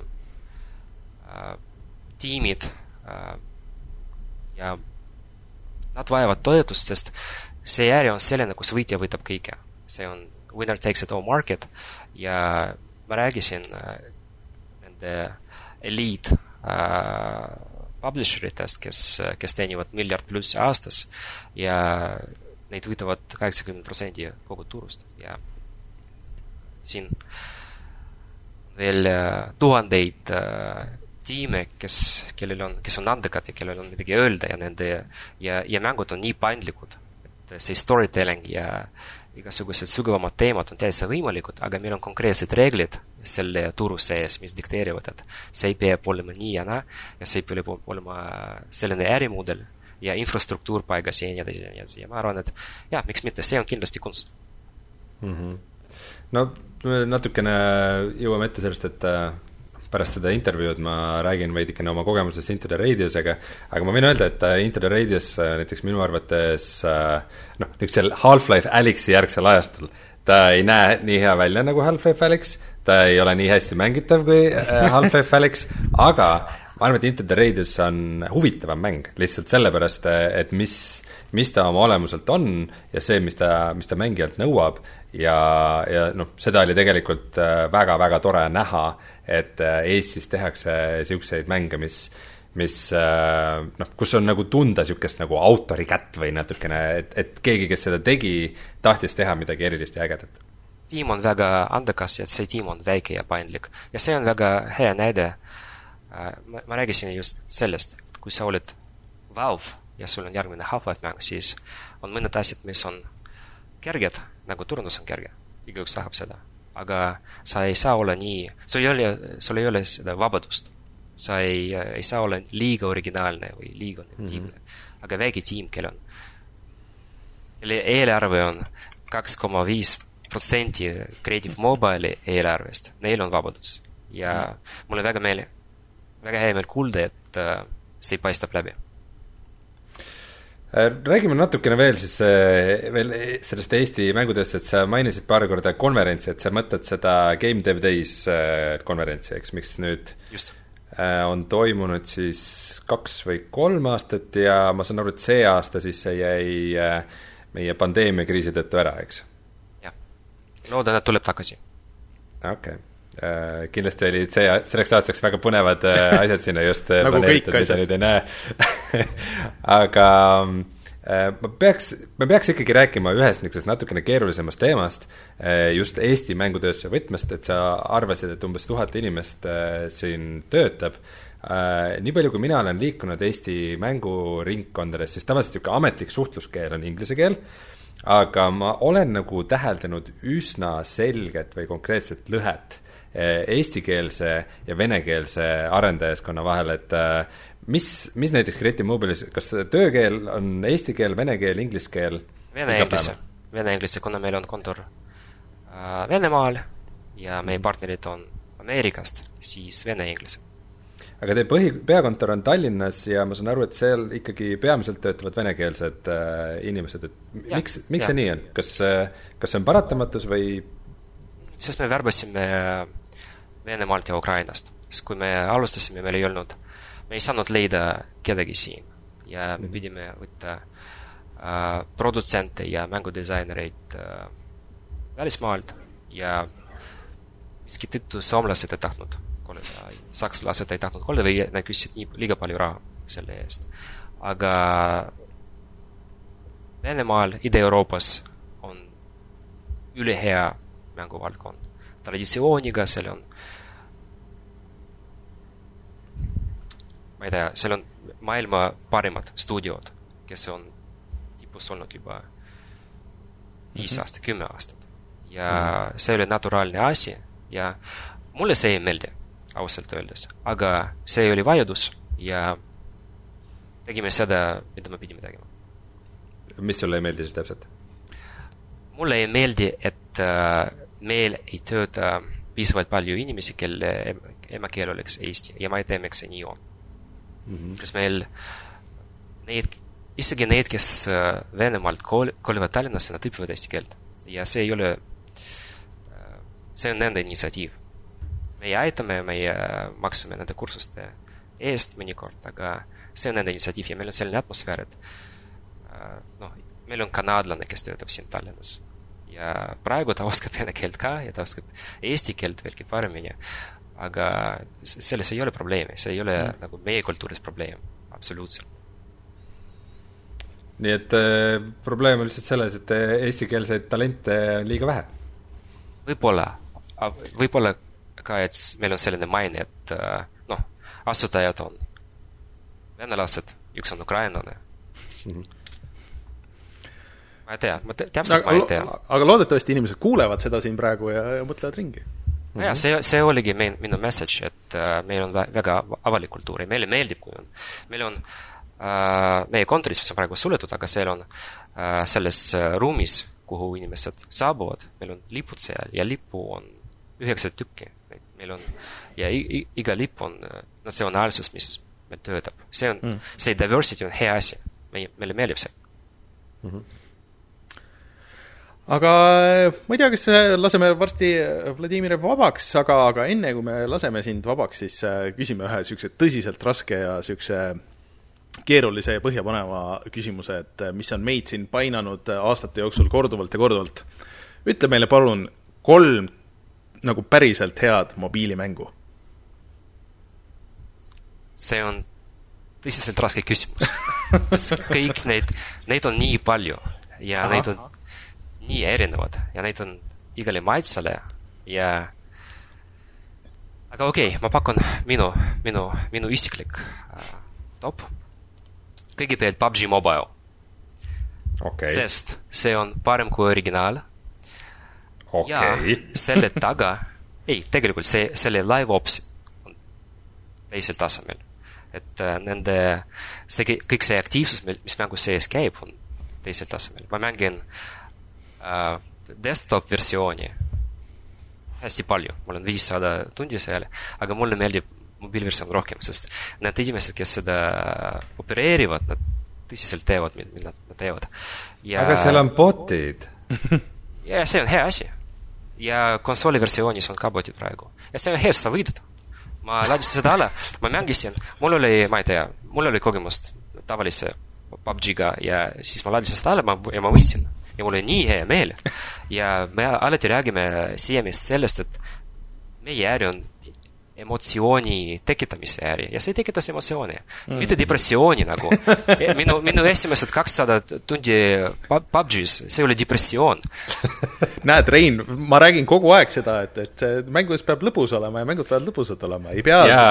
äh, tiimid äh, ja nad vajavad toetust, sest see äri on selline, kus võitja võtab kõike. see on winner takes it all market ja ma rääkisin äh, nende eliit äh, publisher itest, kes, kes teenivad miljard pluss aastas ja neid võidavad kaheksakümmend protsenti kogu turust ja siin veel äh, tuhandeid äh, tiime, kes, kellel on, kes on andekad ja kellel on midagi öelda ja nende ja, ja mängud on nii paindlikud, et see storytelling ja igasugused sügavamad teemad on täiesti võimalikud, aga meil on konkreetsed reeglid selle turu sees, mis dikteerivad, et see peab olema nii ja naa ja see peab olema selline ärimudel ja infrastruktuur paigas ja nii edasi ja nii edasi ja ma arvan, et jah, miks mitte, see on kindlasti kunst mm. -hmm. no natukene jõuame ette sellest, et äh, pärast seda intervjuud ma räägin veidikene oma kogemusest Into the Radiusega, aga ma võin öelda, et äh, Into the Radius äh, näiteks minu arvates noh, niisugusel Half-Life Alyxi järgsel ajastul ta ei näe nii hea välja nagu Half-Life Alyx, ta ei ole nii hästi mängitav kui äh, Half-Life Alyx, aga ma arvan, et Into the Radius on huvitavam mäng, lihtsalt sellepärast, et mis, mis ta oma olemuselt on ja see, mis ta, mis ta mängijalt nõuab ja, ja noh, seda oli tegelikult väga-väga äh, tore näha, et äh, Eestis tehakse niisuguseid mänge, mis mis noh, kus on nagu tunda niisugust nagu autori kätt või natukene, et, et keegi, kes seda tegi, tahtis teha midagi erilist ja ägedat tiim on väga andekas ja see tiim on väike ja paindlik. ja see on väga hea näide. Äh, ma, ma rääkisin just sellest, kui sa oled Valve ja sul on järgmine Half-Life mäng, siis on mõned asjad, mis on kerged, nagu turundus on kerge. igaüks tahab seda. aga sa ei saa olla nii, sul ei ole, sul ei ole seda vabadust. sa ei, ei saa olla liiga originaalne või liiga innovatiivne mm. -hmm. aga väike tiim, kellel on, kelle eelarve on kaks koma viis protsenti Creative Mobile'i eelarvest, neil on vabadus. ja mm. mul on väga meel, väga hea meel kuulda, et äh, see paistab läbi räägime natukene veel siis äh, veel sellest Eesti mängutööst, et sa mainisid paar korda konverentsi, et sa mõtled seda Game Dev Days konverentsi, eks, mis nüüd Just. on toimunud siis kaks või kolm aastat ja ma saan aru, et see aasta siis see jäi meie pandeemiakriisi tõttu ära, eks? loodan, et tuleb tagasi. okei okay. Uh, kindlasti olid see, selleks aastaks väga põnevad uh, asjad sinna just äh, nagu kõik asjad. nüüd ei näe aga ma peaks, me peaks ikkagi rääkima ühest niisugusest natukene keerulisemast teemast, just Eesti mängutööstuse võtmest, et sa arvasid, et umbes tuhat inimest siin töötab nii palju, kui mina olen liikunud Eesti mänguringkondades, siis tavaliselt niisugune ametlik suhtluskeel on inglise keel, aga ma olen nagu täheldanud üsna selget või konkreetset lõhet eestikeelse ja venekeelse arendajaskonna vahel, et eh, mis, mis näiteks Creative Mobile'is, kas töökeel on eesti keel, vene keel, inglise keel? Vene-inglise, vene-inglise, kuna meil on kontor äh, Venemaal ja meie partnerid on Ameerikast, siis vene-inglise. aga teie põhi, peakontor on Tallinnas ja ma saan aru, et seal ikkagi peamiselt töötavad venekeelsed äh, inimesed, et ja, miks, miks ja. see nii on, kas, kas see on paratamatus või? Sest me värbasime Venemaalt ja Ukrainast, sest kui me alustasime, meil ei olnud, me ei saanud leida kedagi siin ja me mhm. pidime võtta äh, produtsente ja mängudisainereid äh, välismaalt ja miski tõttu soomlased ei tahtnud kolida, sakslased ei tahtnud kolida või nad küsisid nii, liiga palju raha selle eest. aga Venemaal, Ida-Euroopas on ülihea mänguvaldkond. traditsiooniga, seal on ma ei tea, seal on maailma parimad stuudiod, kes on tipus olnud juba viis mhm. aastat, kümme aastat. ja mm. see oli naturaalne asi ja mulle see ei meeldi, ausalt öeldes, aga see oli vajadus ja tegime seda, mida me pidime tegema. mis sulle ei meeldi siis täpselt? mulle ei meeldi, et äh, meil ei tööta piisavalt palju inimesi, kelle emakeel oleks eesti ja ma ei tea, miks see nii on mm. -hmm. kas meil neid, isegi need, kes äh, Venemaalt kool-, kolivad Tallinnasse, nad õpivad eesti keelt ja see ei ole see on nende initsiatiiv. meie aitame, meie maksame nende kursuste eest mõnikord, aga see on nende initsiatiiv ja meil on selline atmosfäär, et äh, noh, meil on kanadlane, kes töötab siin Tallinnas. Ja praegu ta oskab vene keelt ka ja ta oskab eesti keelt veelgi paremini, aga selles ei ole probleemi, see ei ole mm. nagu meie kultuuris probleem, absoluutselt nii et äh, probleem on lihtsalt selles, et eestikeelseid talente on liiga vähe? võib-olla, võib-olla ka, et meil on selline maine, et äh, noh, asutajad on venelased, üks on ukrainlane mm. -hmm. Ma ei tea, ma täpselt ma ei tea. aga loodetavasti inimesed kuulevad seda siin praegu ja, ja mõtlevad ringi. Mm -hmm. jah, see, see oligi mein, minu message, et uh, meil on väga avalik kultuur ja meile meeldib, kui on, meil on uh, meie kontoris, mis on praegu suletud, aga seal on uh, selles uh, ruumis, kuhu inimesed saabuvad, meil on lipud seal ja lippu on üheksa tükki. meil on ja iga lipp on äh, natsionaalsus, mis meil töötab. see on mm., see diversity on hea asi. meie, meile meeldib see mm. -hmm aga äh, ma ei tea, kas laseme varsti Vladimiri vabaks, aga, aga enne, kui me laseme sind vabaks, siis küsime ühe niisuguse tõsiselt raske ja niisuguse keerulise ja põhjapaneva küsimuse, et mis on meid siin painanud aastate jooksul korduvalt ja korduvalt. ütle meile palun kolm nagu päriselt head mobiilimängu? see on tõsiselt raske küsimus kõik neid, neid on nii palju ja Aha. neid on nii erinevad ja neid on igale maitsele ja aga okei okay,, ma pakun minu, minu, minu isiklik äh, top. kõigepealt PUBG Mobile okay.. sest see on parem kui originaal okay.. ja selle taga, ei, tegelikult see, selle live ops on teisel tasemel. et äh, nende, see, kõik see aktiivsus, mis mängus sees käib, on teisel tasemel. ma mängin äh, desktop versiooni hästi palju, mul on viissada tundi seal, aga mulle meeldib mobiilversioon rohkem, sest need inimesed, kes seda opereerivad, nad tõsiselt teevad, mida nad teevad. aga seal on bot'id ja see on hea asi ja konsooli versioonis on ka botid praegu. ja see on hea, sa võidad. ma laadisin seda alla, ma mängisin, mul oli, ma ei tea, mul oli kogemust tavalise PUBG-ga ja siis ma laadisin seda alla ma, ja ma võitsin. Ja mul oli nii hea meel. ja me alati räägime siiani sellest, et meie äri on emotsiooni tekitamise äri ja see tekitas emotsiooni mm., mitte depressiooni nagu e, minu, minu esimesed kakssada tundi PUBG-s, see oli depressioon näed, Rein, ma räägin kogu aeg seda, et, et mängudes peab lõbus olema ja mängud peavad lõbusad olema, ei pea ja,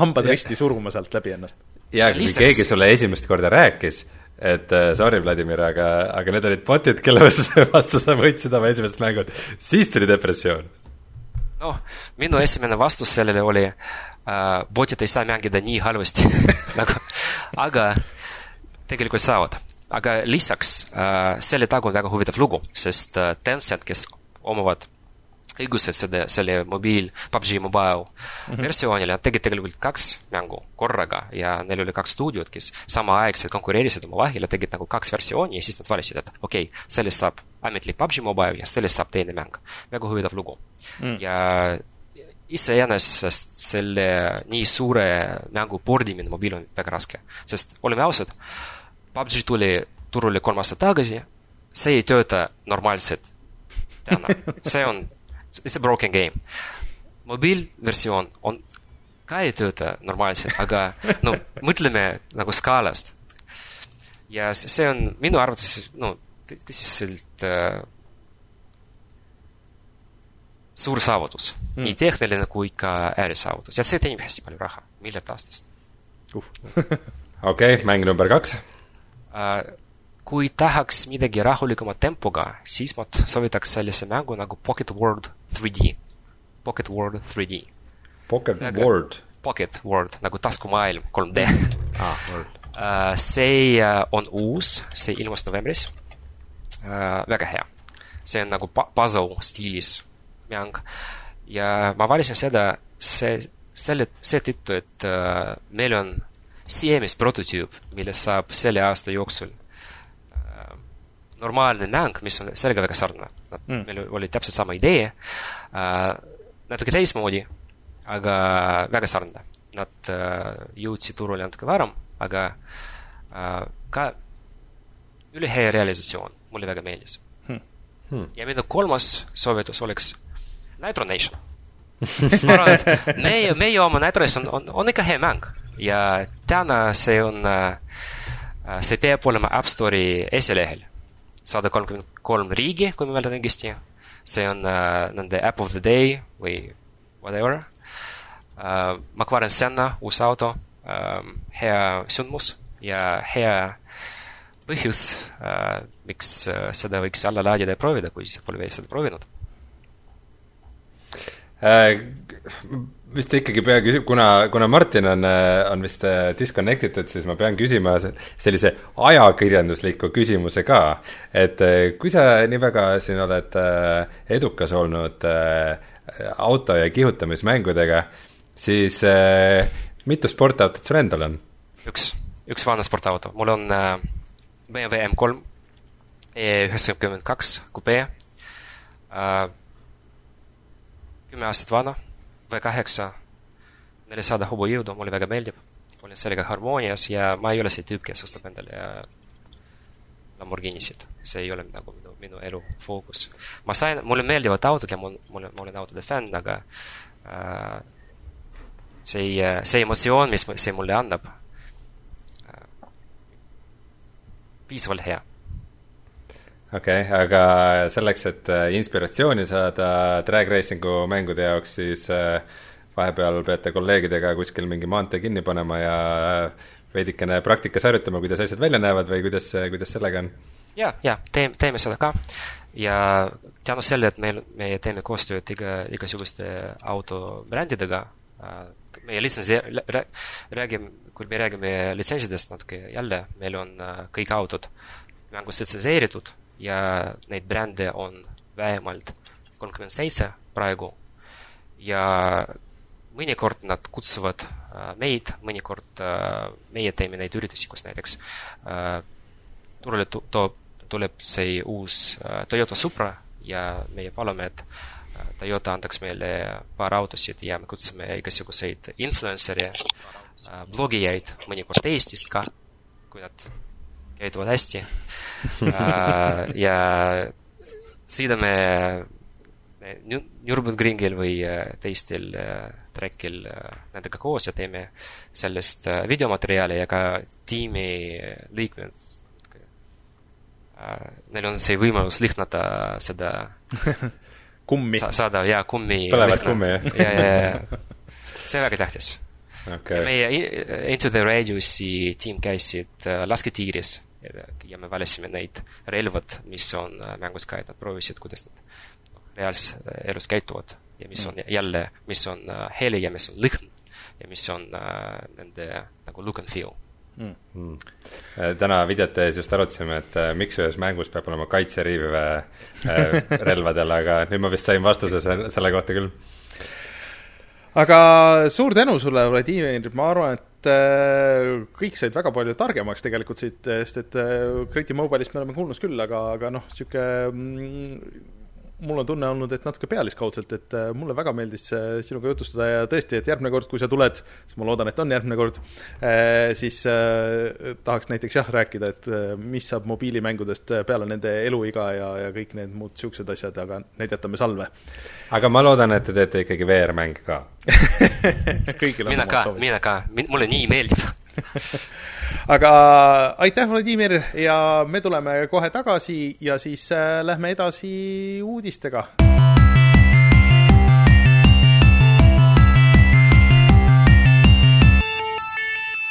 hambad risti suruma sealt läbi ennast. ja kui Lisaks... keegi sulle esimest korda rääkis, et uh, sorry, Vladimir, aga, aga need olid bot'id, kelle vastu sa võitsid oma esimest mängu, siis tuli depressioon noh, minu esimene vastus sellele oli äh,, botid ei saa mängida nii halvasti nagu, aga tegelikult saavad. aga lisaks äh, selle taga on väga huvitav lugu, sest äh, Tencent, kes omavad õigused selle, selle mobiil, PUBG Mobile mm -hmm. versioonile, nad tegid tegelikult kaks mängu korraga ja neil oli kaks stuudiot, kes samaaegselt konkureerisid omavahel ja tegid nagu kaks versiooni ja siis nad valisid, et okei okay,, sellest saab ametlik PUBG Mobile ja sellest saab teine mäng. väga huvitav lugu mm.. ja iseenesest selle nii suure mängu pordimine mobiil on väga raske, sest oleme ausad, PUBG tuli turule kolm aastat tagasi, see ei tööta normaalselt täna, see on it's a broken game. mobiilversioon on, ka ei tööta normaalselt, aga no mõtleme nagu skaalast. ja see on minu arvates, no tõsiselt äh, suur saavutus mm., nii tehniline kui ka äärisaavutus ja see teenib hästi palju raha, miljard aastast uh. okei okay,, mäng number kaks uh, kui tahaks midagi rahulikuma tempoga, siis ma soovitaks sellise mängu nagu Pocket World 3D. Pocket World 3D. Pocket Aga, World? Pocket World, nagu taskumaailm 3D ah. Uh, see uh, on uus, see ilmus novembris uh,. väga hea. see on nagu puzzle stiilis mäng. ja ma valisin seda, see, selle, seetõttu, et uh, meil on CMS prototüüp, millest saab selle aasta jooksul normaalne mäng, mis on sellega väga sarnane. Mm. meil oli täpselt sama idee äh,, natuke teistmoodi, aga väga sarnane. Nad äh, jõudsid turule natuke varem, aga äh, ka ülihea realisatsioon, mulle väga meeldis hmm.. Hmm. ja minu kolmas soovitus oleks Nitro Nation sest ma arvan, et meie, meie oma Nitro Nation on, on, on ikka hea mäng ja täna see on, see peab olema App Store'i esilehel sada kolmkümmend kolm riigi, kui ma mäletan õigesti. see on uh, nende App of the Day või whatever uh,. McLaren Senna, uus auto uh,, hea sündmus ja hea põhjus uh,, miks uh, seda võiks alla laadida ja proovida, kui sa pole veel seda proovinud uh, vist ikkagi pea küsima, kuna, kuna Martin on, on vist äh, disconnect itud, siis ma pean küsima sellise ajakirjandusliku küsimuse ka. et äh, kui sa nii väga siin oled äh, edukas olnud auto- ja kihutamismängudega, siis mitu sportautot sul endal on? üks, üks vana sportauto, mul on BMW M3 E üheksakümmend kaks kupee, kümme aastat vana V8, nelisada hobujõudu, mulle väga meeldib. olen sellega harmoonias ja ma ei ole see tüüp, kes ostab endale Lamborghinisid. see ei ole nagu minu, minu elu fookus. ma sain, mulle meeldivad autod ja mul, mul, ma olen autode fänn, aga äh, see, see emotsioon, mis see mulle annab äh,, piisavalt hea okei okay,, aga selleks, et äh, inspiratsiooni saada drag racing'u mängude jaoks, siis äh, vahepeal peate kolleegidega kuskil mingi maantee kinni panema ja äh, veidikene praktikas harjutama, kuidas asjad välja näevad või kuidas, kuidas sellega on? ja, ja teeme, teeme seda ka. Ja tänu sellele, et meil, me teeme koostööd iga, igasuguste autobrändidega, meie litsentsi, räägime, kui me räägime litsentsidest natuke jälle, meil on kõik autod mängus litsenseeritud ja neid brände on vähemalt kolmkümmend seitse praegu. Ja mõnikord nad kutsuvad äh, meid, mõnikord äh, meie teeme neid üritusi, kus näiteks äh, turule toob, tuleb see uus Toyota Supra ja meie palume, et Toyota andaks meile paar autosid ja me kutsume igasuguseid influencer'e, blogijaid, mõnikord Eestist ka, kui nad käituvad hästi äh, ja sõidame Nürburgringil või äh, teistel äh, trekil nendega koos ja teeme sellest videomaterjali ja ka tiimi liikmed. Neil on see võimalus lihnata seda kummi sa,. saada jaa, kummi. põlevat kummi, jah? ja, ja, ja see on väga tähtis okay.. meie Into the Radius'i tiim käisid lasketiiris ja me valisime neid relvad, mis on äh, mängus ka, et nad proovisid, kuidas nad reaalses äh, elus käituvad ja mis on mm. jälle, mis on äh, heli ja mis on lõhn ja mis on nende nagu look and feel mm.. Mm. täna videote ees just arutasime, et äh, miks ühes mängus peab olema kaitseriiv äh, relvadel, aga nüüd ma vist sain vastuse selle kohta küll. aga suur tänu sulle, Vladimir, ma arvan, et äh, kõik said väga palju targemaks tegelikult siit, sest et Creative Mobile'ist me oleme kuulnud küll, aga, aga noh, niisugune mul on tunne olnud, et natuke pealiskaudselt, et äh, mulle väga meeldis sinuga jutustada ja tõesti, et järgmine kord, kui sa tuled, siis ma loodan, et on järgmine kord, äh, siis äh, tahaks näiteks jah, rääkida, et mis saab mobiilimängudest peale nende eluiga ja, ja kõik need muud niisugused asjad, aga need jätame salve. aga ma loodan, et te teete ikkagi VR-mänge ka. Mina ka, mina ka, mulle nii meeldib aga aitäh, Vladimir, ja me tuleme kohe tagasi ja siis äh, lähme edasi uudistega.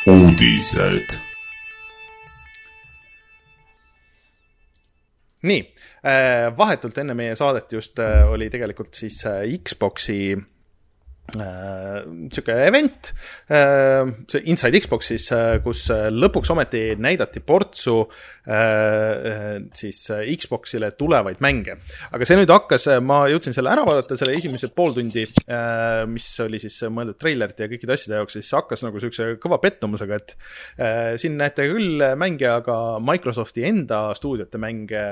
uudised. nii, äh, vahetult enne meie saadet just äh, oli tegelikult siis Xbox'i niisugune äh, event, äh, see Inside Xbox siis, äh, kus lõpuks ometi näidati portsu siis Xboxile tulevaid mänge. aga see nüüd hakkas, ma jõudsin selle ära vaadata, selle esimesed pool tundi, mis oli siis mõeldud treilerite ja kõikide asjade jaoks, siis hakkas nagu niisuguse kõva pettumusega, et siin näete küll mänge, aga Microsofti enda stuudiote mänge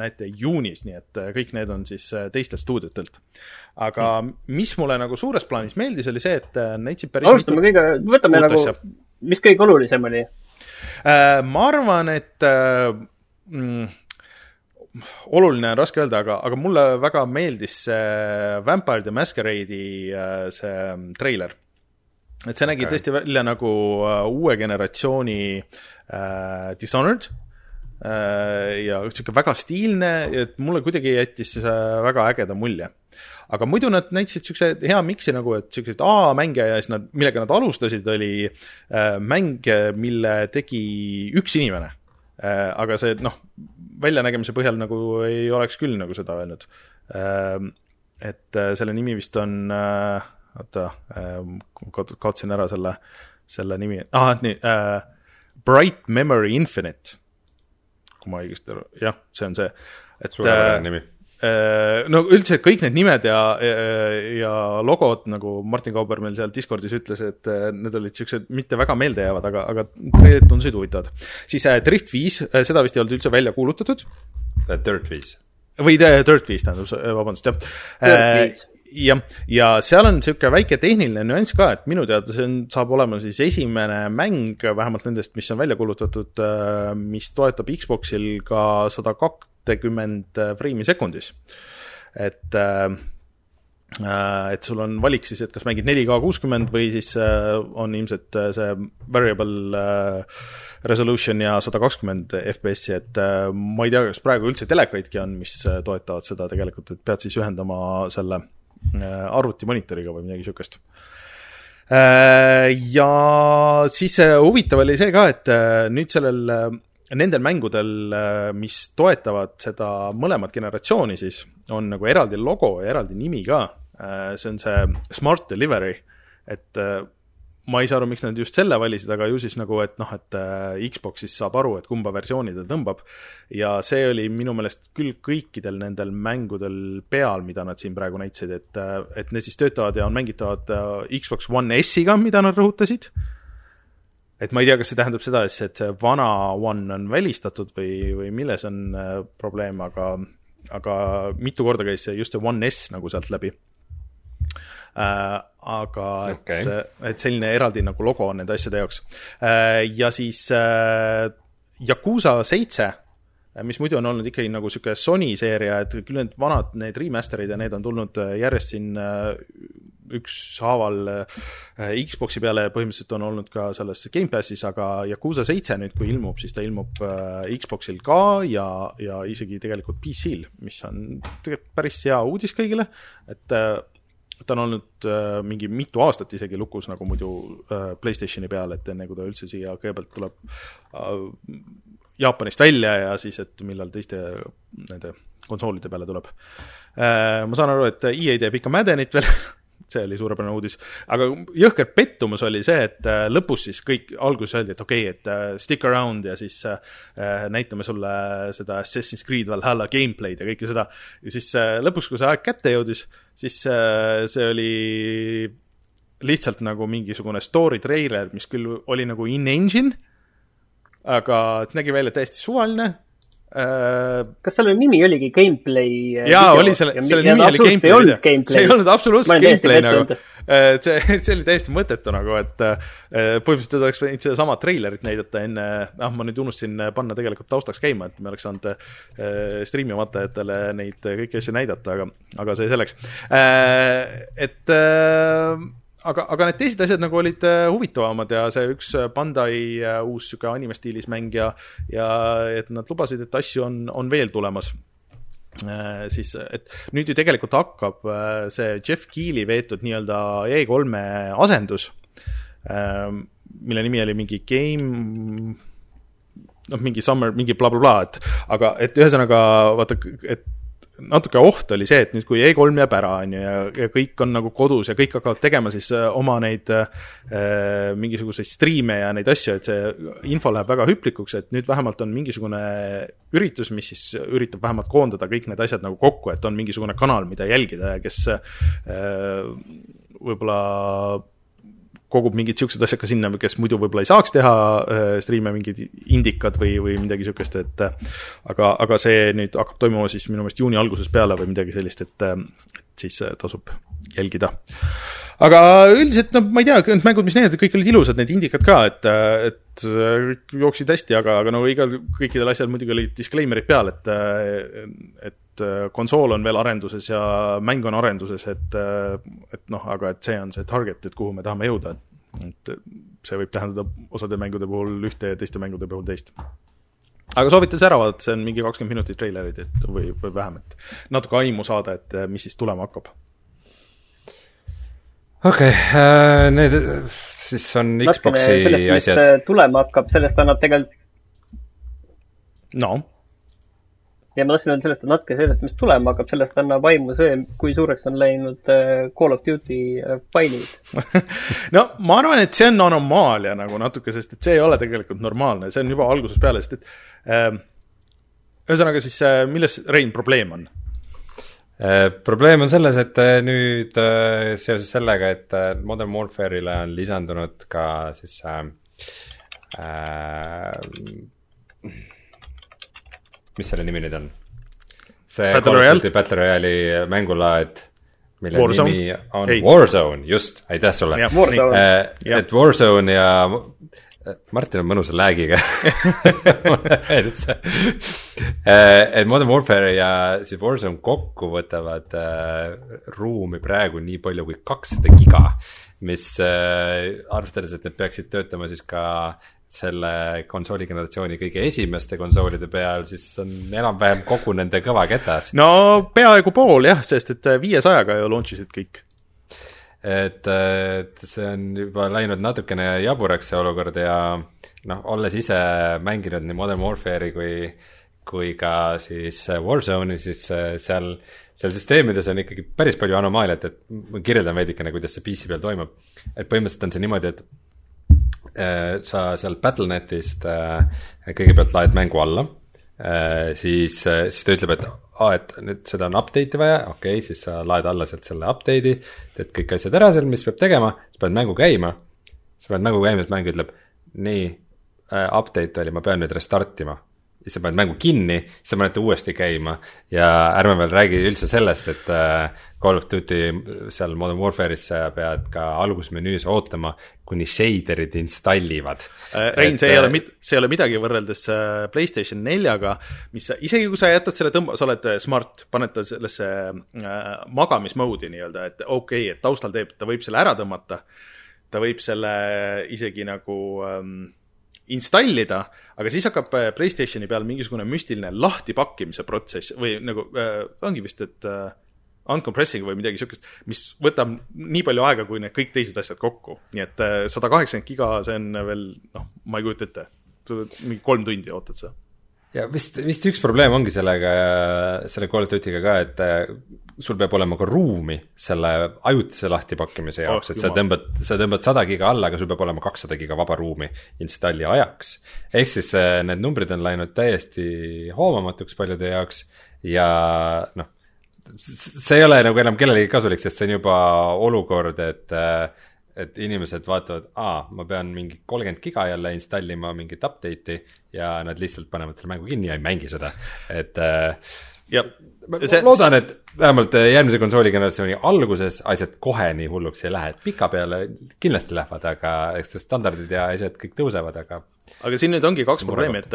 näete juunis, nii et kõik need on siis teistelt stuudiotelt aga mis mulle nagu suures plaanis meeldis, oli see, et äh, näitasid päris alustame kõige, võtame nagu, mis kõige olulisem oli äh,? ma arvan, et äh, mm, oluline on raske öelda, aga, aga mulle väga meeldis see Vampire the Masquerade'i äh, see treiler. et see nägi okay. tõesti välja nagu uue generatsiooni uh, Dishonored uh, ja sihuke väga stiilne, et mulle kuidagi jättis väga ägeda mulje aga muidu nad näitasid siukse hea miksi nagu, et siukseid A-mänge ja siis nad, millega nad alustasid, oli äh, mäng, mille tegi üks inimene äh,. aga see noh, väljanägemise põhjal nagu ei oleks küll nagu seda öelnud äh,. et äh, selle nimi vist on äh,, oota äh,, kaotsin ära selle, selle nimi, ah nii äh,, Bright Memory Infinite, kui ma õigesti aru, jah, see on see. suurepärane äh, nimi no üldse kõik need nimed ja, ja, ja logod, nagu Martin Kauber meil seal Discordis ütles, et äh, need olid niisugused mitte väga meeldejäävad, aga, aga treilid tundusid huvitavad. siis äh, Drift viis, seda vist ei olnud üldse välja kuulutatud. Dirt viis. või Dirt viis tähendab, vabandust, jah. jah, ja seal on niisugune väike tehniline nüanss ka, et minu teada see on, saab olema siis esimene mäng, vähemalt nendest, mis on välja kuulutatud, mis toetab Xboxil ka sada kak-, kahtekümmend äh, freimi sekundis. et äh, äh, et sul on valik siis, et kas mängid 4K kuuskümmend või siis on ilmselt see variable resolution ja sada kakskümmend FPS-i, et ma ei tea, kas praegu üldse telekaidki on, mis toetavad seda tegelikult, et pead siis ühendama selle arvutimonitoriga või midagi niisugust ja siis huvitav oli see ka, et nüüd sellel nendel mängudel, äh, mis toetavad seda mõlemat generatsiooni siis, on nagu eraldi logo ja eraldi nimi ka. Äh, see on see Smart Delivery, et äh, ma ei saa aru, miks nad just selle valisid, aga ju siis nagu, et noh, et Xbox siis saab aru, et kumba versiooni ta tõmbab. ja see oli minu meelest küll kõikidel nendel mängudel peal, mida nad siin praegu näitasid, et, et need siis töötavad ja on mängitavad Xbox One S-iga, mida nad rõhutasid et ma ei tea, kas see tähendab seda, et see vana One on välistatud või, või milles on äh, probleem, aga, aga mitu korda käis see just see One S nagu sealt läbi äh,. aga okay. et, et selline eraldi nagu logo on nende asjade jaoks äh,. ja siis äh, Yakuusa seitse äh, mis muidu on olnud ikkagi nagu niisugune Sony seeria, et küll need vanad, need remaster'id ja need on tulnud äh, järjest siin ükshaaval äh, Xbox'i peale põhimõtteliselt on olnud ka selles Gamepassis, aga Yakuusa seitse nüüd, kui ilmub, siis ta ilmub äh, Xbox'il ka ja, ja isegi tegelikult PC-l, mis on tegelikult päris hea uudis kõigile, et äh, ta on olnud äh, mingi mitu aastat isegi lukus nagu muidu äh, Playstationi peal, et enne kui ta üldse siia kõigepealt tuleb äh, Jaapanist välja ja siis, et millal teiste nende konsoolide peale tuleb äh,. ma saan aru, et EA teeb ikka Maddenit veel see oli suurepärane uudis. aga jõhker pettumus oli see, et äh, lõpus siis kõik, alguses öeldi, et okei okay,, et uh, stick around ja siis uh, näitame sulle seda Assassin's Creed Valhalla gameplay'd ja kõike seda. ja siis lõpuks, kui see aeg kätte jõudis, siis see oli lihtsalt nagu mingisugune story treiler, mis küll oli nagu in-engine, aga nägi välja täiesti suvaline Äh, kas selle nimi oligi gameplay? Äh, jaa, oli selle, selle nimi oli gameplay, see ei olnud absoluutselt gameplay nagu. et see, see oli täiesti mõttetu nagu, et põhimõtteliselt oleks võinud sedasama treilerit näidata enne, ah, ma nüüd unustasin panna tegelikult taustaks käima, et me oleks saanud äh, striimi vaatajatele neid kõiki asju näidata, aga, aga see selleks. et aga, aga need teised asjad nagu olid äh, huvitavamad ja see üks äh, Bandai äh, uus sihuke anime stiilis mäng ja, et nad lubasid, et asju on, on veel tulemas. Siis, et nüüd ju tegelikult hakkab see Jeff Keeli veetud nii-öelda E3-e asendus äh,, mille nimi oli mingi Game noh, mingi Summer, mingi blablabla bla, bla, et aga et ühesõnaga vaata, et natuke oht oli see, et nüüd, kui E3 jääb ära, on ju, ja, ja kõik on nagu kodus ja kõik hakkavad tegema siis äh, oma neid äh, mingisuguseid striime ja neid asju, et see info läheb väga hüplikuks, et nüüd vähemalt on mingisugune üritus, mis siis üritab vähemalt koondada kõik need asjad nagu kokku, et on mingisugune kanal, mida jälgida ja kes äh, võib-olla kogub mingid siuksed asjad ka sinna, kes muidu võib-olla ei saaks teha äh, striime, mingid indikad või, või midagi siukest, et äh, aga, aga see nüüd hakkab toimuma siis minu meelest juuni algusest peale või midagi sellist, et, äh, et siis tasub jälgida. aga üldiselt, no ma ei tea, need mängud, mis need, kõik olid ilusad, need indikad ka, et, et jooksid hästi, aga, aga no igal, kõikidel asjadel muidugi olid disclaimer'id peal, et, et konsool on veel arenduses ja mäng on arenduses, et, et noh, aga et see on see target, et kuhu me tahame jõuda, et see võib tähendada osade mängude puhul ühte ja teiste mängude puhul teist. aga soovitan see ära vaadata, see on mingi kakskümmend minutit treilerid, et või, või vähem, et natuke aimu saada, et mis siis tulema hakkab. okei okay, äh,, need siis on Xbox'i asjad. tulema hakkab, sellest annab tegelikult no ja ma tahtsin öelda sellest, et natuke sellest, mis tulema hakkab, sellest annab aimu see, kui suureks on läinud äh, Call of Duty äh, failid no ma arvan, et see on anomaalia nagu natuke, sest et see ei ole tegelikult normaalne, see on juba algusest peale, sest et äh, ühesõnaga siis äh, milles, Rein, probleem on? probleem on selles, et nüüd seoses sellega, et Modern Warfare'ile on lisandunud ka siis äh, äh, mis selle nimi nüüd on? see Battle Duty Battle Royale'i mängulaad, mille Warzone? nimi on Ei. Warzone, just, aitäh sulle. Äh, et Warzone ja Martin on mõnusa lag'iga mulle meeldib see äh, et Modern Warfare ja siis Warzone kokku võtavad äh, ruumi praegu nii palju kui kakssada giga. Mis äh, arvestades, et need peaksid töötama siis ka selle konsooli generatsiooni kõige esimeste konsoolide peal, siis on enam-vähem kogu nende kõva ketas. no peaaegu pool jah, sest et viiesajaga ju launch isid kõik. et, et see on juba läinud natukene jaburaks, see olukord ja noh, olles ise mänginud nii Modern Warfare'i kui kui ka siis Warzone'i, siis seal, seal süsteemides on ikkagi päris palju anomaaliat, et ma kirjeldan veidikene, kuidas see PC peal toimub. et põhimõtteliselt on see niimoodi, et Äh, sa sealt Battle.netist äh, kõigepealt laed mängu alla, äh, siis, siis ta ütleb, et aa, et nüüd seda on update'i vaja, okei okay,, siis sa laed alla sealt selle update'i, teed kõik asjad ära seal, mis peab tegema, sa paned mängu käima, sa paned mängu käima, siis mäng ütleb, nii, update oli, ma pean nüüd restart ima siis sa paned mängu kinni, siis sa paned ta uuesti käima ja ärme veel räägi üldse sellest, et äh, Call of Duty seal Modern Warfare'is sa pead ka algusmenüüs ootama, kuni shader'id installivad äh,. Rein, see ei ole äh, mit-, see ei ole midagi võrreldes Playstation neljaga, mis sa, isegi kui sa jätad selle tõmba, sa oled smart, paned ta sellesse äh, magamismode'i nii-öelda, et okei okay,, et taustal teeb, ta võib selle ära tõmmata, ta võib selle isegi nagu ähm, installida, aga siis hakkab äh, Playstationi peal mingisugune müstiline lahtipakkimise protsess või nagu äh, ongi vist, et äh, uncompressing või midagi niisugust, mis võtab nii palju aega, kui need kõik teised asjad kokku. nii et äh, sada kaheksakümmend giga, see on veel, noh, ma ei kujuta ette, mingi kolm tundi ootad seda ja vist, vist üks probleem ongi sellega, selle Call of Duty'ga ka, et äh, sul peab olema ka ruumi selle ajutise lahtipakkimise jaoks Oh, et sa tõmbad, sa tõmbad sada giga alla, aga sul peab olema kakssada giga vaba ruumi installi ajaks. ehk siis äh, need numbrid on läinud täiesti hoomamatuks paljude jaoks ja noh, see ei ole nagu enam kellelegi kasulik, sest see on juba olukord, et äh, et inimesed vaatavad, aa, ma pean mingi kolmkümmend giga jälle installima mingit update'i ja nad lihtsalt panevad selle mängu kinni ja ei mängi seda, et äh, ja ma see- loodan, et vähemalt äh, järgmise konsooli generatsiooni alguses asjad kohe nii hulluks ei lähe, et pikapeale kindlasti lähevad, aga eks need standardid ja asjad kõik tõusevad, aga aga siin nüüd ongi kaks probleemi, et,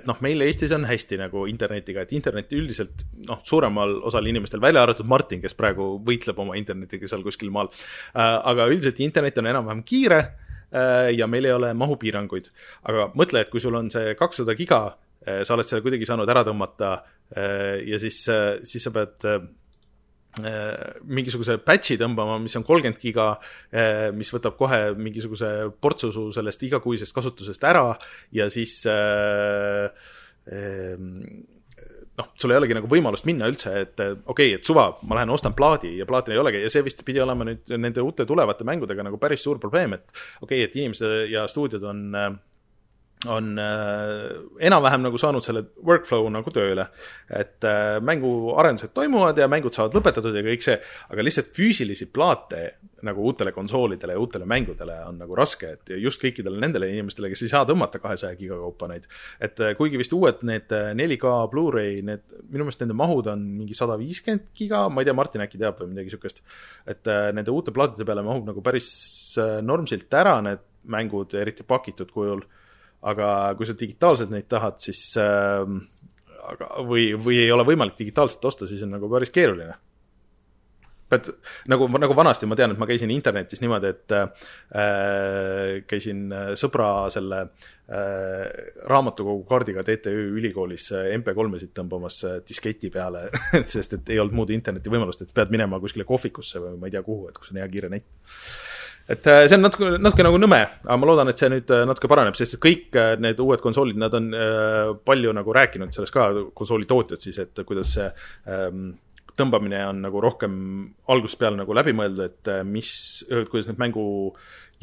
et noh, meil Eestis on hästi nagu internetiga, et internet üldiselt noh, suuremal osal inimestel, välja arvatud Martin, kes praegu võitleb oma internetiga seal kuskil maal äh,, aga üldiselt internet on enam-vähem kiire äh, ja meil ei ole mahupiiranguid. aga mõtle, et kui sul on see kakssada giga sa oled selle kuidagi saanud ära tõmmata äh, ja siis äh,, siis sa pead äh, äh, mingisuguse patch'i tõmbama, mis on kolmkümmend giga, mis võtab kohe mingisuguse portsu su sellest igakuisest kasutusest ära ja siis äh, ähm, noh, sul ei olegi nagu võimalust minna üldse, et äh, okei okay,, et suva, ma lähen ostan plaadi ja plaati ei olegi ja see vist pidi olema nüüd nende uute tulevate mängudega nagu päris suur probleem, et okei okay,, et inimesed ja stuudiod on äh, on äh, enam-vähem nagu saanud selle workflow nagu tööle. et äh, mänguarendused toimuvad ja mängud saavad lõpetatud ja kõik see, aga lihtsalt füüsilisi plaate nagu uutele konsoolidele ja uutele mängudele on nagu raske, et just kõikidele nendele inimestele, kes ei saa tõmmata kahesaja giga kaupa neid. et äh, kuigi vist uued need äh, 4K Blu-ray, need, minu meelest nende mahud on mingi sada viiskümmend giga, ma ei tea, Martin äkki teab või midagi niisugust. et nende uute plaatide peale mahub nagu päris normsilt ära need mängud, eriti pakitud kujul aga kui sa digitaalselt neid tahad, siis äh, aga, või, või ei ole võimalik digitaalselt osta, siis on nagu päris keeruline. pead, nagu, nagu vanasti ma tean, et ma käisin internetis niimoodi, et äh, käisin sõbra selle äh, raamatukogu kaardiga TTÜ ülikoolis äh, MP3-esid tõmbamas äh, disketi peale sest et ei olnud muud interneti võimalust, et pead minema kuskile kohvikusse või ma ei tea kuhu, et kus on hea kiire net et äh, see on natuke, natuke nagu nõme, aga ma loodan, et see nüüd äh, natuke paraneb, sest et kõik äh, need uued konsoolid, nad on äh, palju nagu rääkinud sellest ka, konsooli tootjad siis, et kuidas see ähm, tõmbamine on nagu rohkem algusest peale nagu läbi mõeldud, et mis, kuidas need mängu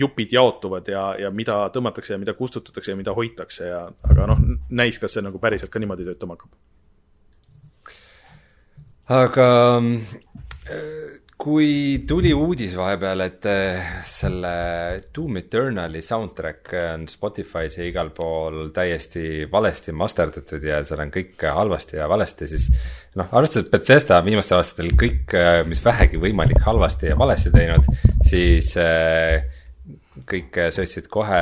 jupid jaotuvad ja, ja mida tõmmatakse ja mida kustutatakse ja mida hoitakse ja aga noh, näis, kas see nagu päriselt ka niimoodi töötama hakkab. aga äh, kui tuli uudis vahepeal, et äh, selle Doom Eternali soundtrack on Spotify's ja igal pool täiesti valesti masterdatud ja seal on kõik halvasti ja valesti, siis noh, arvestades, et Bethesda on viimastel aastatel kõik, mis vähegi võimalik, halvasti ja valesti teinud, siis äh, kõik söötsid kohe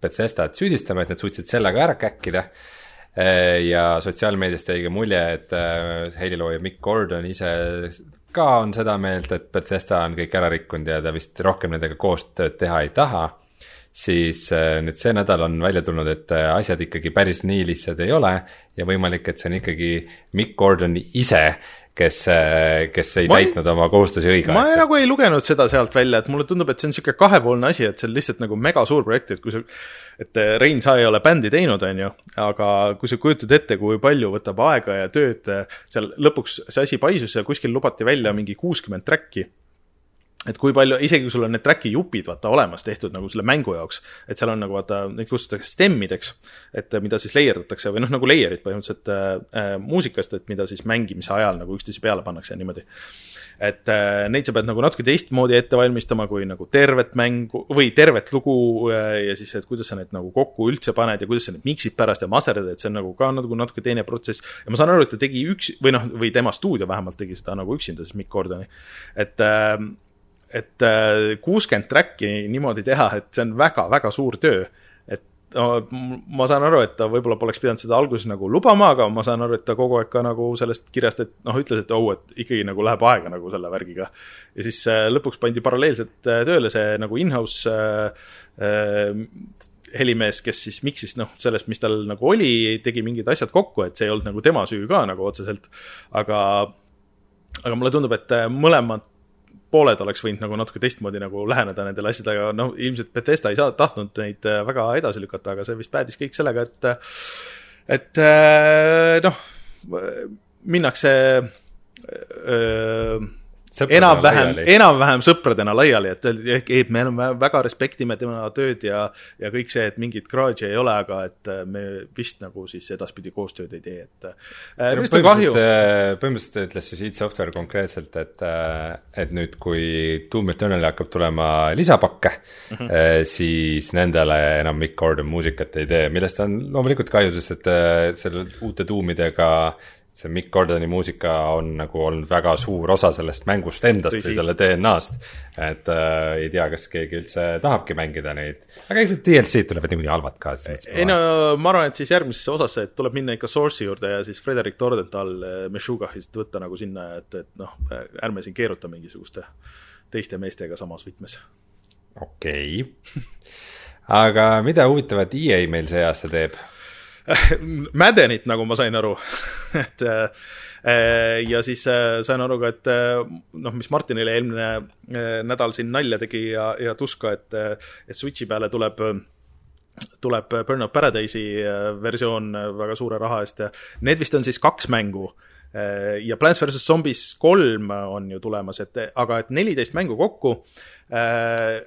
Bethesdat süüdistama, et nad suutsid sellega ära käkkida. Ja sotsiaalmeediast jäi ka mulje, et helilooja Mikk Gordon ise ka on seda meelt, et Bethesda on kõik ära rikkunud ja ta vist rohkem nendega koostööd teha ei taha. siis nüüd see nädal on välja tulnud, et asjad ikkagi päris nii lihtsad ei ole ja võimalik, et see on ikkagi Mikk Gordon ise, kes, kes ei Ma ei- täitnud oma kohustusi ma õigeaegselt. nagu ei lugenud seda sealt välja, et mulle tundub, et see on niisugune kahepoolne asi, et see on lihtsalt nagu mega suur projekt, et kui sa, et eh, Rein, sa ei ole bändi teinud, on ju, aga kui sa kujutad ette, kui palju võtab aega ja tööd eh, seal lõpuks see asi paisus ja kuskil lubati välja mingi kuuskümmend track'i et kui palju, isegi kui sul on need track'i jupid vaata olemas tehtud nagu selle mängu jaoks, et seal on nagu vaata, neid kutsutakse stemmideks, et äh, mida siis layerdatakse või noh, nagu layer'id põhimõtteliselt äh, äh, muusikast, et mida siis mängimise ajal nagu üksteise peale pannakse ja niimoodi. et äh, neid sa pead nagu natuke teistmoodi ette valmistama kui nagu tervet mängu või tervet lugu äh, ja siis, et kuidas sa need nagu kokku üldse paned ja kuidas sa need mix'id pärast ja masterdad, et see on nagu ka nagu natuke teine protsess. ja ma saan aru, et ta tegi üks või noh, või tema stuudio vähemalt tegi seda nagu üksinda, siis Mikk Gordoni, et äh, et kuuskümmend track'i niimoodi teha, et see on väga-väga suur töö. et no, ma saan aru, et ta võib-olla poleks pidanud seda alguses nagu lubama, aga ma saan aru, et ta kogu aeg ka nagu sellest kirjast, et noh, ütles, et oh, et ikkagi nagu läheb aega nagu selle värgiga. ja siis äh, lõpuks pandi paralleelselt äh, tööle see nagu in-house äh, äh, helimees, kes siis miksis noh, sellest, mis tal nagu oli, tegi mingid asjad kokku, et see ei olnud nagu tema süü ka nagu otseselt. aga, aga mulle tundub, et äh, mõlemad pooled oleks võinud nagu natuke teistmoodi nagu läheneda nendele asjadele, noh, ilmselt Bethesda ei saa, tahtnud neid äh, väga edasi lükata, aga see vist päädis kõik sellega, et et äh, noh, minnakse öö, enam-vähem enam-vähem sõpradena laiali, et öeldi, et me väga respektime tema tööd ja ja kõik see, et mingit garaaži ei ole, aga et äh, me vist nagu siis edaspidi koostööd ei tee, et äh, millest on kahju. põhimõtteliselt, põhimõtteliselt ütles siis id Software konkreetselt, et, et nüüd, kui Doom Eternali hakkab tulema lisapakke mm. -hmm. siis nendele enam Mick Gordon muusikat ei tee, millest on loomulikult kahju, sest et äh, selle uute Doomidega see Mick Gordoni muusika on nagu olnud väga suur osa sellest mängust endast Tõsi. või selle DNA-st. et äh, ei tea, kas keegi üldse tahabki mängida neid, aga eks need DLC-d tulevad niikuinii halvad ka. ei no ma arvan, et siis järgmisesse osasse, et tuleb minna ikka Source'i juurde ja siis Frederick Tordenthal äh, Meshugahist võtta nagu sinna, et, et noh, ärme siin keeruta mingisuguste teiste meestega samas võtmes. okei okay.. aga mida huvitavat EA meil see aasta teeb? Maddenit, nagu ma sain aru, et äh, ja siis äh, sain aru ka, et äh, noh, mis Martinile eelmine äh, nädal siin nalja tegi ja, ja tuska, et, et Switchi peale tuleb tuleb Burnout Paradise'i äh, versioon äh, väga suure raha eest ja need vist on siis kaks mängu. ja Plants versus Zombies kolm on ju tulemas, et aga et neliteist mängu kokku äh,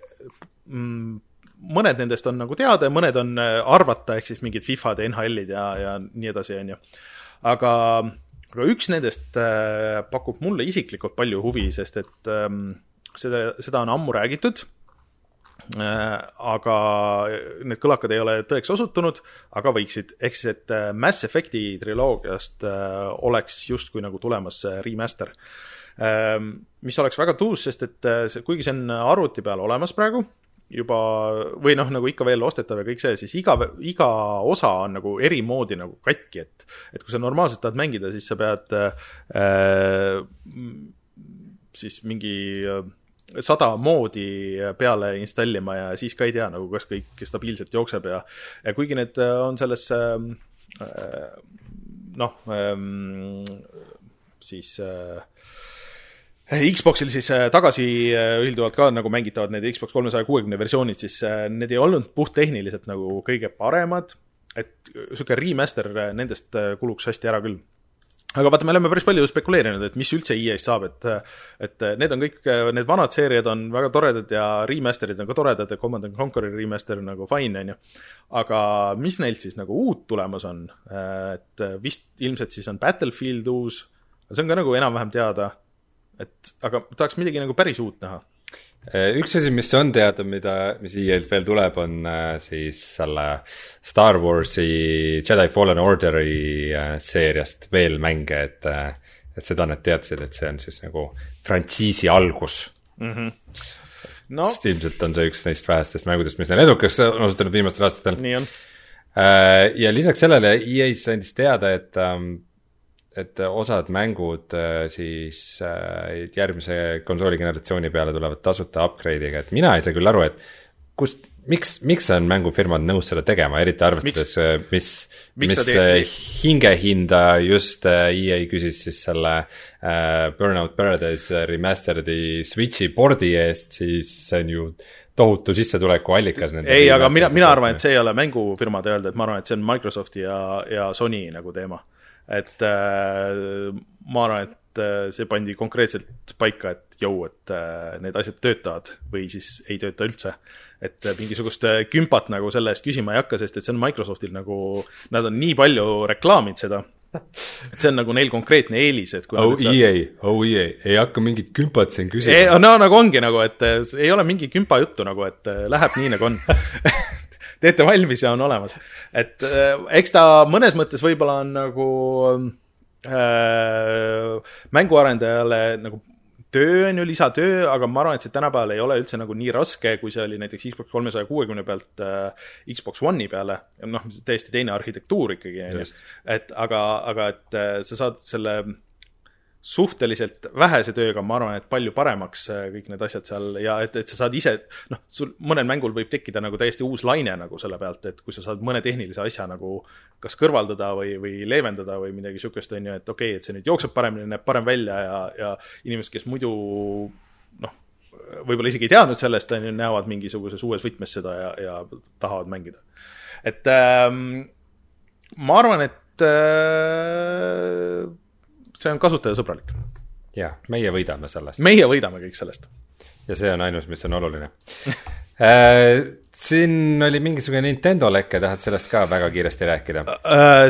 mm, mõned nendest on nagu teada ja mõned on äh, arvata, ehk siis mingid Fifad ja NHL-id ja, ja nii edasi, on ju. aga, aga üks nendest äh, pakub mulle isiklikult palju huvi, sest et ähm, seda, seda on ammu räägitud äh,. aga need kõlakad ei ole tõeks osutunud, aga võiksid, ehk siis, et Mass Effect'i triloogiast oleks justkui nagu tulemas remaster ähm,. mis oleks väga tuus, sest et see, kuigi see on arvuti peal olemas praegu, juba või noh, nagu ikka veel ostetav ja kõik see, siis iga, iga osa on nagu eri moodi nagu katki, et et kui sa normaalselt tahad mängida, siis sa pead äh, siis mingi äh, sada moodi peale installima ja siis ka ei tea nagu, kas kõik stabiilselt jookseb ja ja kuigi need äh, on selles äh, äh, noh ähm,, siis äh, Xboxil siis äh, tagasi äh, üldjuhul ka nagu mängitavad need Xbox kolmesaja kuuekümne versioonid, siis need ei olnud puhttehniliselt nagu kõige paremad, et niisugune remaster nendest kuluks hästi ära küll. Aga vaata, me oleme päris palju spekuleerinud, et mis üldse EA-st saab, et et need on kõik, need vanad seeriad on väga toredad ja remaster'id on ka toredad ja Command and Conquer'i remaster on nagu fine, on ju. aga mis neilt siis nagu uut tulemas on, et vist ilmselt siis on Battlefield uus, see on ka nagu enam-vähem teada, et aga tahaks midagi nagu päris uut näha. üks asi, mis on teada, mida, mis EA-lt veel tuleb, on äh, siis selle Star Warsi Jedi Fallen Orderi äh, seeriast veel mänge, et, et seda nad teadsid, et see on siis nagu frantsiisi algus no sest ilmselt on see üks neist vähestest mängudest, mis neil edukaks on osutunud viimastel aastatel. nii on. ja lisaks sellele EA-s andis teada, et, et osad mängud äh, siis äh, järgmise konsooli generatsiooni peale tulevad tasuta upgrade'iga, et mina ei saa küll aru, et kust, miks, miks on mängufirmad nõus seda tegema, eriti arvestades, mis, Miks mis äh, hingehinda just äh, EA küsis siis selle äh, Burnout Paradise remaster'i Switch'i pordi eest, siis see on ju tohutu sissetuleku allikas. ei, aga mina, mina arvan, et see ei ole mängufirmade öelda, et ma arvan, et see on Microsofti ja, ja Sony nagu teema. Et äh, ma arvan, et äh, see pandi konkreetselt paika, et jõu, et äh, need asjad töötavad või siis ei tööta üldse. et äh, mingisugust äh, kümpat nagu selle eest küsima ei hakka, sest et see on Microsoftil nagu, nad on nii palju reklaaminud seda, et see on nagu neil konkreetne eelis, et kui oh nad ütlevad- EA, oh EA, ei hakka mingit kümpat siin küsima ei, no nagu ongi nagu, et äh, ei ole mingi kümpa juttu nagu, et äh, läheb nii, nagu on. teete valmis ja on olemas. et äh, eks ta mõnes mõttes võib-olla on nagu äh, mänguarendajale nagu töö on ju lisatöö, aga ma arvan, et see tänapäeval ei ole üldse nagu nii raske, kui see oli näiteks Xbox kolmesaja kuuekümne pealt äh, Xbox One'i peale. noh, täiesti teine arhitektuur ikkagi, on ju et aga, aga et äh, sa saad selle suhteliselt vähese tööga, ma arvan, et palju paremaks äh, kõik need asjad seal ja et, et sa saad ise, noh, sul mõnel mängul võib tekkida nagu täiesti uus laine nagu selle pealt, et kui sa saad mõne tehnilise asja nagu kas kõrvaldada või, või leevendada või midagi niisugust, on ju, et okei okay,, et see nüüd jookseb paremini, näeb parem välja ja, ja inimesed, kes muidu noh, võib-olla isegi ei teadnud sellest, on ju, näevad mingisuguses uues võtmes seda ja, ja tahavad mängida. et ähm, ma arvan, et äh, see on kasutajasõbralik. jah, meie võidame sellest. meie võidame kõik sellest. ja see on ainus, mis on oluline äh, siin oli mingisugune Nintendo leke, tahad sellest ka väga kiiresti rääkida uh,?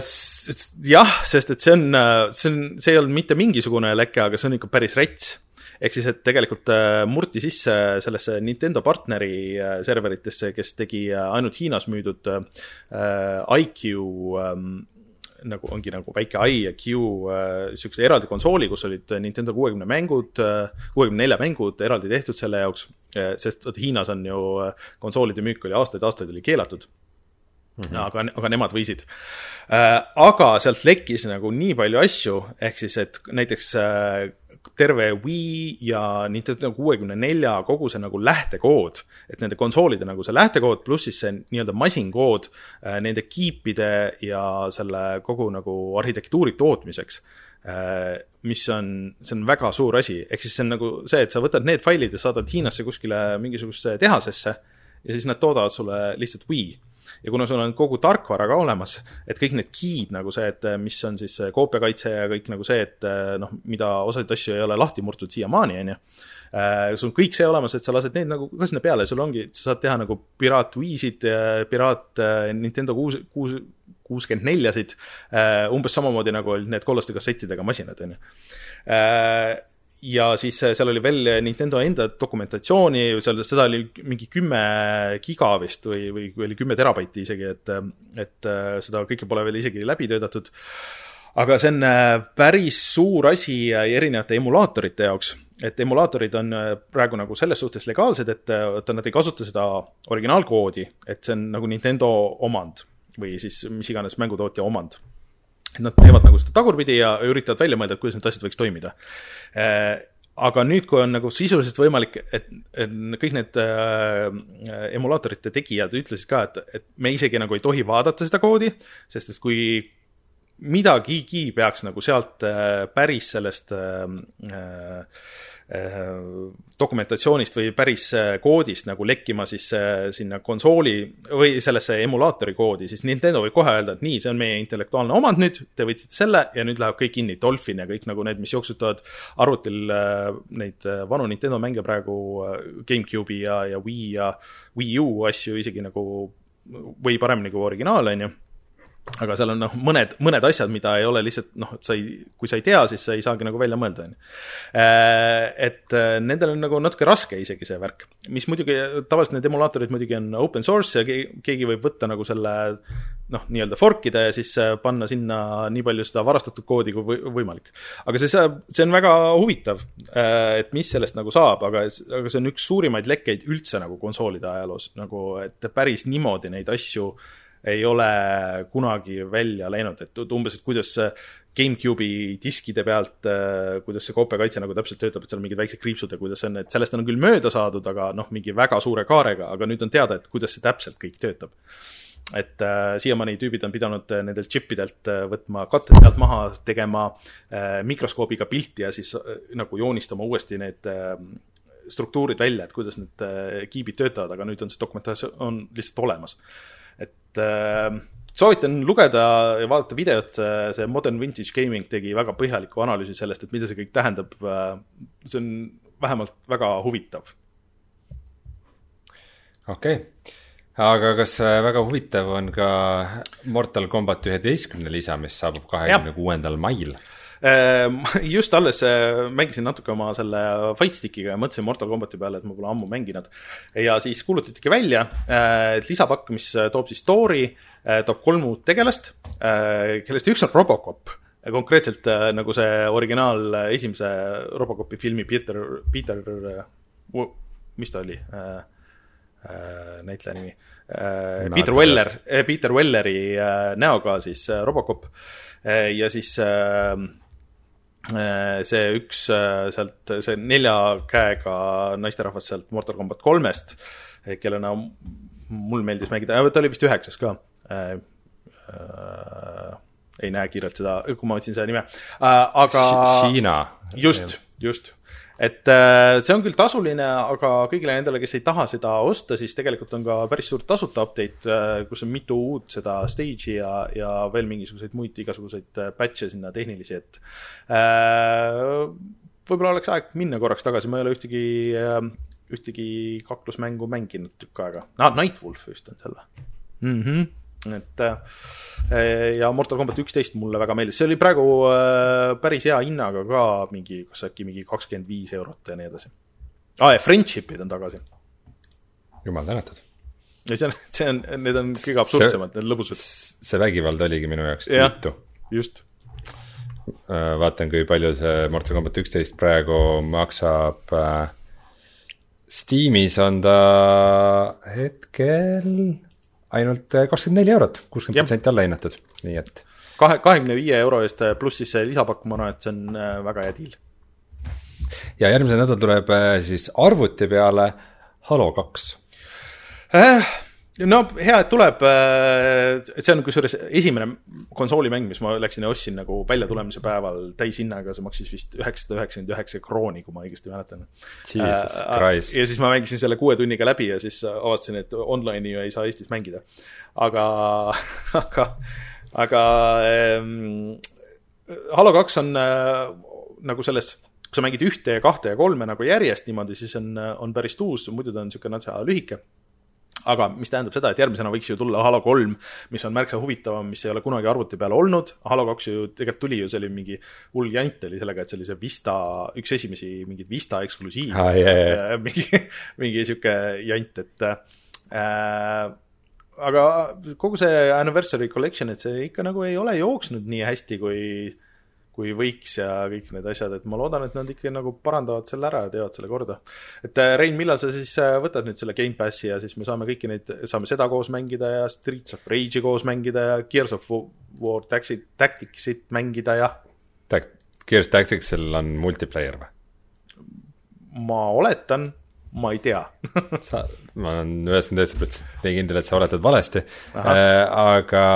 jah, sest et see on, see on, see ei olnud mitte mingisugune leke, aga see on ikka päris rets ehk siis, et tegelikult murti sisse sellesse Nintendo partneri serveritesse, kes tegi ainult Hiinas müüdud IQ um, nagu ongi nagu väike i ja Q niisuguse eraldi konsooli, kus olid Nintendo kuuekümne mängud, kuuekümne nelja mängud eraldi tehtud selle jaoks, sest vot Hiinas on ju konsoolide müük oli aastaid-aastaid oli keelatud Mm -hmm. aga, aga nemad võisid äh,. aga sealt lekkis nagu nii palju asju, ehk siis, et näiteks äh, terve Wii ja Nintendo kuuekümne nelja kogu see nagu lähtekood, et nende konsoolide nagu see lähtekood pluss siis see nii-öelda masinkood äh, nende kiipide ja selle kogu nagu arhitektuuri tootmiseks äh,, mis on, see on väga suur asi, ehk siis see on nagu see, et sa võtad need failid ja saadad Hiinasse kuskile mingisugusesse tehasesse ja siis nad toodavad sulle lihtsalt Wii ja kuna sul on kogu tarkvara ka olemas, et kõik need key'd nagu see, et mis on siis koopiakaitse ja kõik nagu see, et noh, mida osasid asju ei ole lahti murtud siiamaani, on ju. Äh, sul on kõik see olemas, et sa lased neid nagu ka sinna peale, sul ongi, sa saad teha nagu piraat Wii'sid, piraat äh, Nintendo kuus, kuus, kuuskümmend neljasid, äh, umbes samamoodi nagu olid need kollaste kassettidega masinad, on ju ja siis äh, seal oli veel Nintendo enda dokumentatsiooni, seal, seda oli mingi kümme giga vist või, või oli kümme terabaiti isegi, et, et äh, seda kõike pole veel isegi läbi töötatud. aga see on äh, päris suur asi erinevate emulaatorite jaoks, et emulaatorid on praegu nagu selles suhtes legaalsed, et vaata, nad ei kasuta seda originaalkoodi, et see on nagu Nintendo omand või siis mis iganes mängutootja omand et nad teevad nagu seda tagurpidi ja üritavad välja mõelda, et kuidas need asjad võiks toimida. Äh, aga nüüd, kui on nagu sisuliselt võimalik, et, et kõik need äh, emulaatorite tegijad ütlesid ka, et, et me isegi nagu ei tohi vaadata seda koodi, sest et kui midagigi peaks nagu sealt äh, päris sellest äh, äh dokumentatsioonist või päris äh, koodist nagu lekkima siis äh, sinna konsooli või sellesse emulaatori koodi, siis Nintendo võib kohe öelda, et nii, see on meie intellektuaalne omand nüüd, te võtsite selle ja nüüd läheb kõik kinni, Dolphin ja kõik nagu need, mis jooksutavad arvutil neid vanu Nintendo mänge praegu, GameCube'i ja, ja Wii ja Wii U asju isegi nagu või paremini kui originaal, on ju aga seal on noh, mõned, mõned asjad, mida ei ole lihtsalt noh, et sa ei, kui sa ei tea, siis sa ei saagi nagu välja mõelda, on ju. Äh, et äh, nendel on nagu natuke raske isegi see värk, mis muidugi, tavaliselt need emulaatorid muidugi on open source ja keegi võib võtta nagu selle noh, nii-öelda fork ida ja siis äh, panna sinna nii palju seda varastatud koodi kui võimalik. aga see, see on väga huvitav, et mis sellest nagu saab, aga, aga see on üks suurimaid lekkeid üldse nagu konsoolide ajaloos, nagu et päris niimoodi neid asju äh, ei ole kunagi välja läinud, et umbes, et kuidas GameCube'i diskide pealt, äh, kuidas see koopiakaitse nagu täpselt töötab, et seal on mingid väiksed kriipsud ja kuidas on, et sellest on küll mööda saadud, aga noh, mingi väga suure kaarega, aga nüüd on teada, et kuidas see täpselt kõik töötab. et äh, siiamaani tüübid on pidanud äh, nendelt džippidelt äh, võtma katte pealt maha, tegema äh, mikroskoobiga pilti ja siis äh, nagu joonistama uuesti need äh, struktuurid välja, et kuidas need äh, kiibid töötavad, aga nüüd on see dokumentatsioon on lihtsalt olemas et äh, soovitan lugeda ja vaadata videot, see Modern Vintage Gaming tegi väga põhjaliku analüüsi sellest, et mida see kõik tähendab. Äh, see on vähemalt väga huvitav. okei okay., aga kas äh, väga huvitav on ka Mortal Combat üheteistkümne lisa, mis saabub kahekümne kuuendal mail? Ehm, just alles äh, mängisin natuke oma selle Fight Stickiga ja mõtlesin Mortal Combati peale, et ma pole ammu mänginud. ja siis kuulutatigi välja, äh, et lisapakk, mis äh, toob siis story, toob kolm uut tegelast, kellest üks on Robocop. Konkreetselt nagu see originaal esimese Robocopi filmi Peter, Peter, mis ta oli näitleja nimi? Peter Weller, Peter Welleri näoga siis Robocop. Ja siis Äh, see üks äh, sealt, see nelja käega naisterahvas sealt Mortal Combat kolmest, äh, kellena mul meeldis mängida, ta oli vist üheksas ka äh,. Äh, ei näe kiirelt seda, kui ma otsin seda nime äh,, aga. Hiina. just, just et äh, see on küll tasuline, aga kõigile nendele, kes ei taha seda osta, siis tegelikult on ka päris suur tasuta update, äh, kus on mitu uut seda stage'i ja, ja veel mingisuguseid muid igasuguseid äh, patch'e sinna tehnilisi, et võib-olla oleks aeg minna korraks tagasi, ma ei ole ühtegi, ühtegi kaklusmängu mänginud tükk aega ah,. Nightwolf vist on või mm? -hmm et äh, ja Mortal Combat üksteist mulle väga meeldis, see oli praegu äh, päris hea hinnaga ka mingi, kas äkki mingi kakskümmend viis eurot ja nii edasi. aa, ja Friendship'id on tagasi. jumal tänatud. ja see on, see on, need on kõige absurdsemad, need lõbusad. see vägivald oligi minu jaoks tüütu. just. vaatan, kui palju see Mortal Combat üksteist praegu maksab äh, Steamis on ta hetkel ainult äh, kakskümmend neli eurot, kuuskümmend protsenti alla hinnatud, nii et kahe, kahekümne viie euro eest pluss siis see lisapakk, ma arvan, et see on äh, väga hea diil. ja järgmisel nädalal tuleb siis arvuti peale Halo kaks. Äh, no hea, et tuleb, et see on kusjuures esimene konsoolimäng, mis ma läksin ja ostsin nagu väljatulemise päeval täishinnaga, see maksis vist üheksasada üheksakümmend üheksa krooni, kui ma õigesti mäletan. Christ. ja siis ma mängisin selle kuue tunniga läbi ja siis avastasin, et online'i ei saa Eestis mängida. aga, aga, aga ähm, Halo kaks on äh, nagu selles, kui sa mängid ühte ja kahte ja kolme nagu järjest niimoodi, siis on, on päris tuus, muidu ta on niisugune natsa lühike aga mis tähendab seda, et järgmisena võiks ju tulla Halo kolm, mis on märksa huvitavam, mis ei ole kunagi arvuti peal olnud. Halo kaks ju tegelikult tuli ju, see oli mingi hull jant oli sellega, et see oli see Vista, üks esimesi mingeid Vista eksklusiive jaa, jaa. Äh, mingi, mingi sihuke jant, et äh, aga kogu see Anniversary Collection, et see ikka nagu ei ole jooksnud nii hästi, kui kui võiks ja kõik need asjad, et ma loodan, et nad ikka nagu parandavad selle ära ja teevad selle korda. et äh, Rein, millal sa siis äh, võtad nüüd selle Gamepassi ja siis me saame kõiki neid, saame seda koos mängida ja Streets of Rage'i koos mängida ja Gears of War Tactics- Tacticsit mängida ja Tact-, Gears Tacticsil on multiplayer või? ma oletan, ma ei tea sa, ma olen üheksakümmend üheksa protsenti kindel, et sa oletad valesti äh,, aga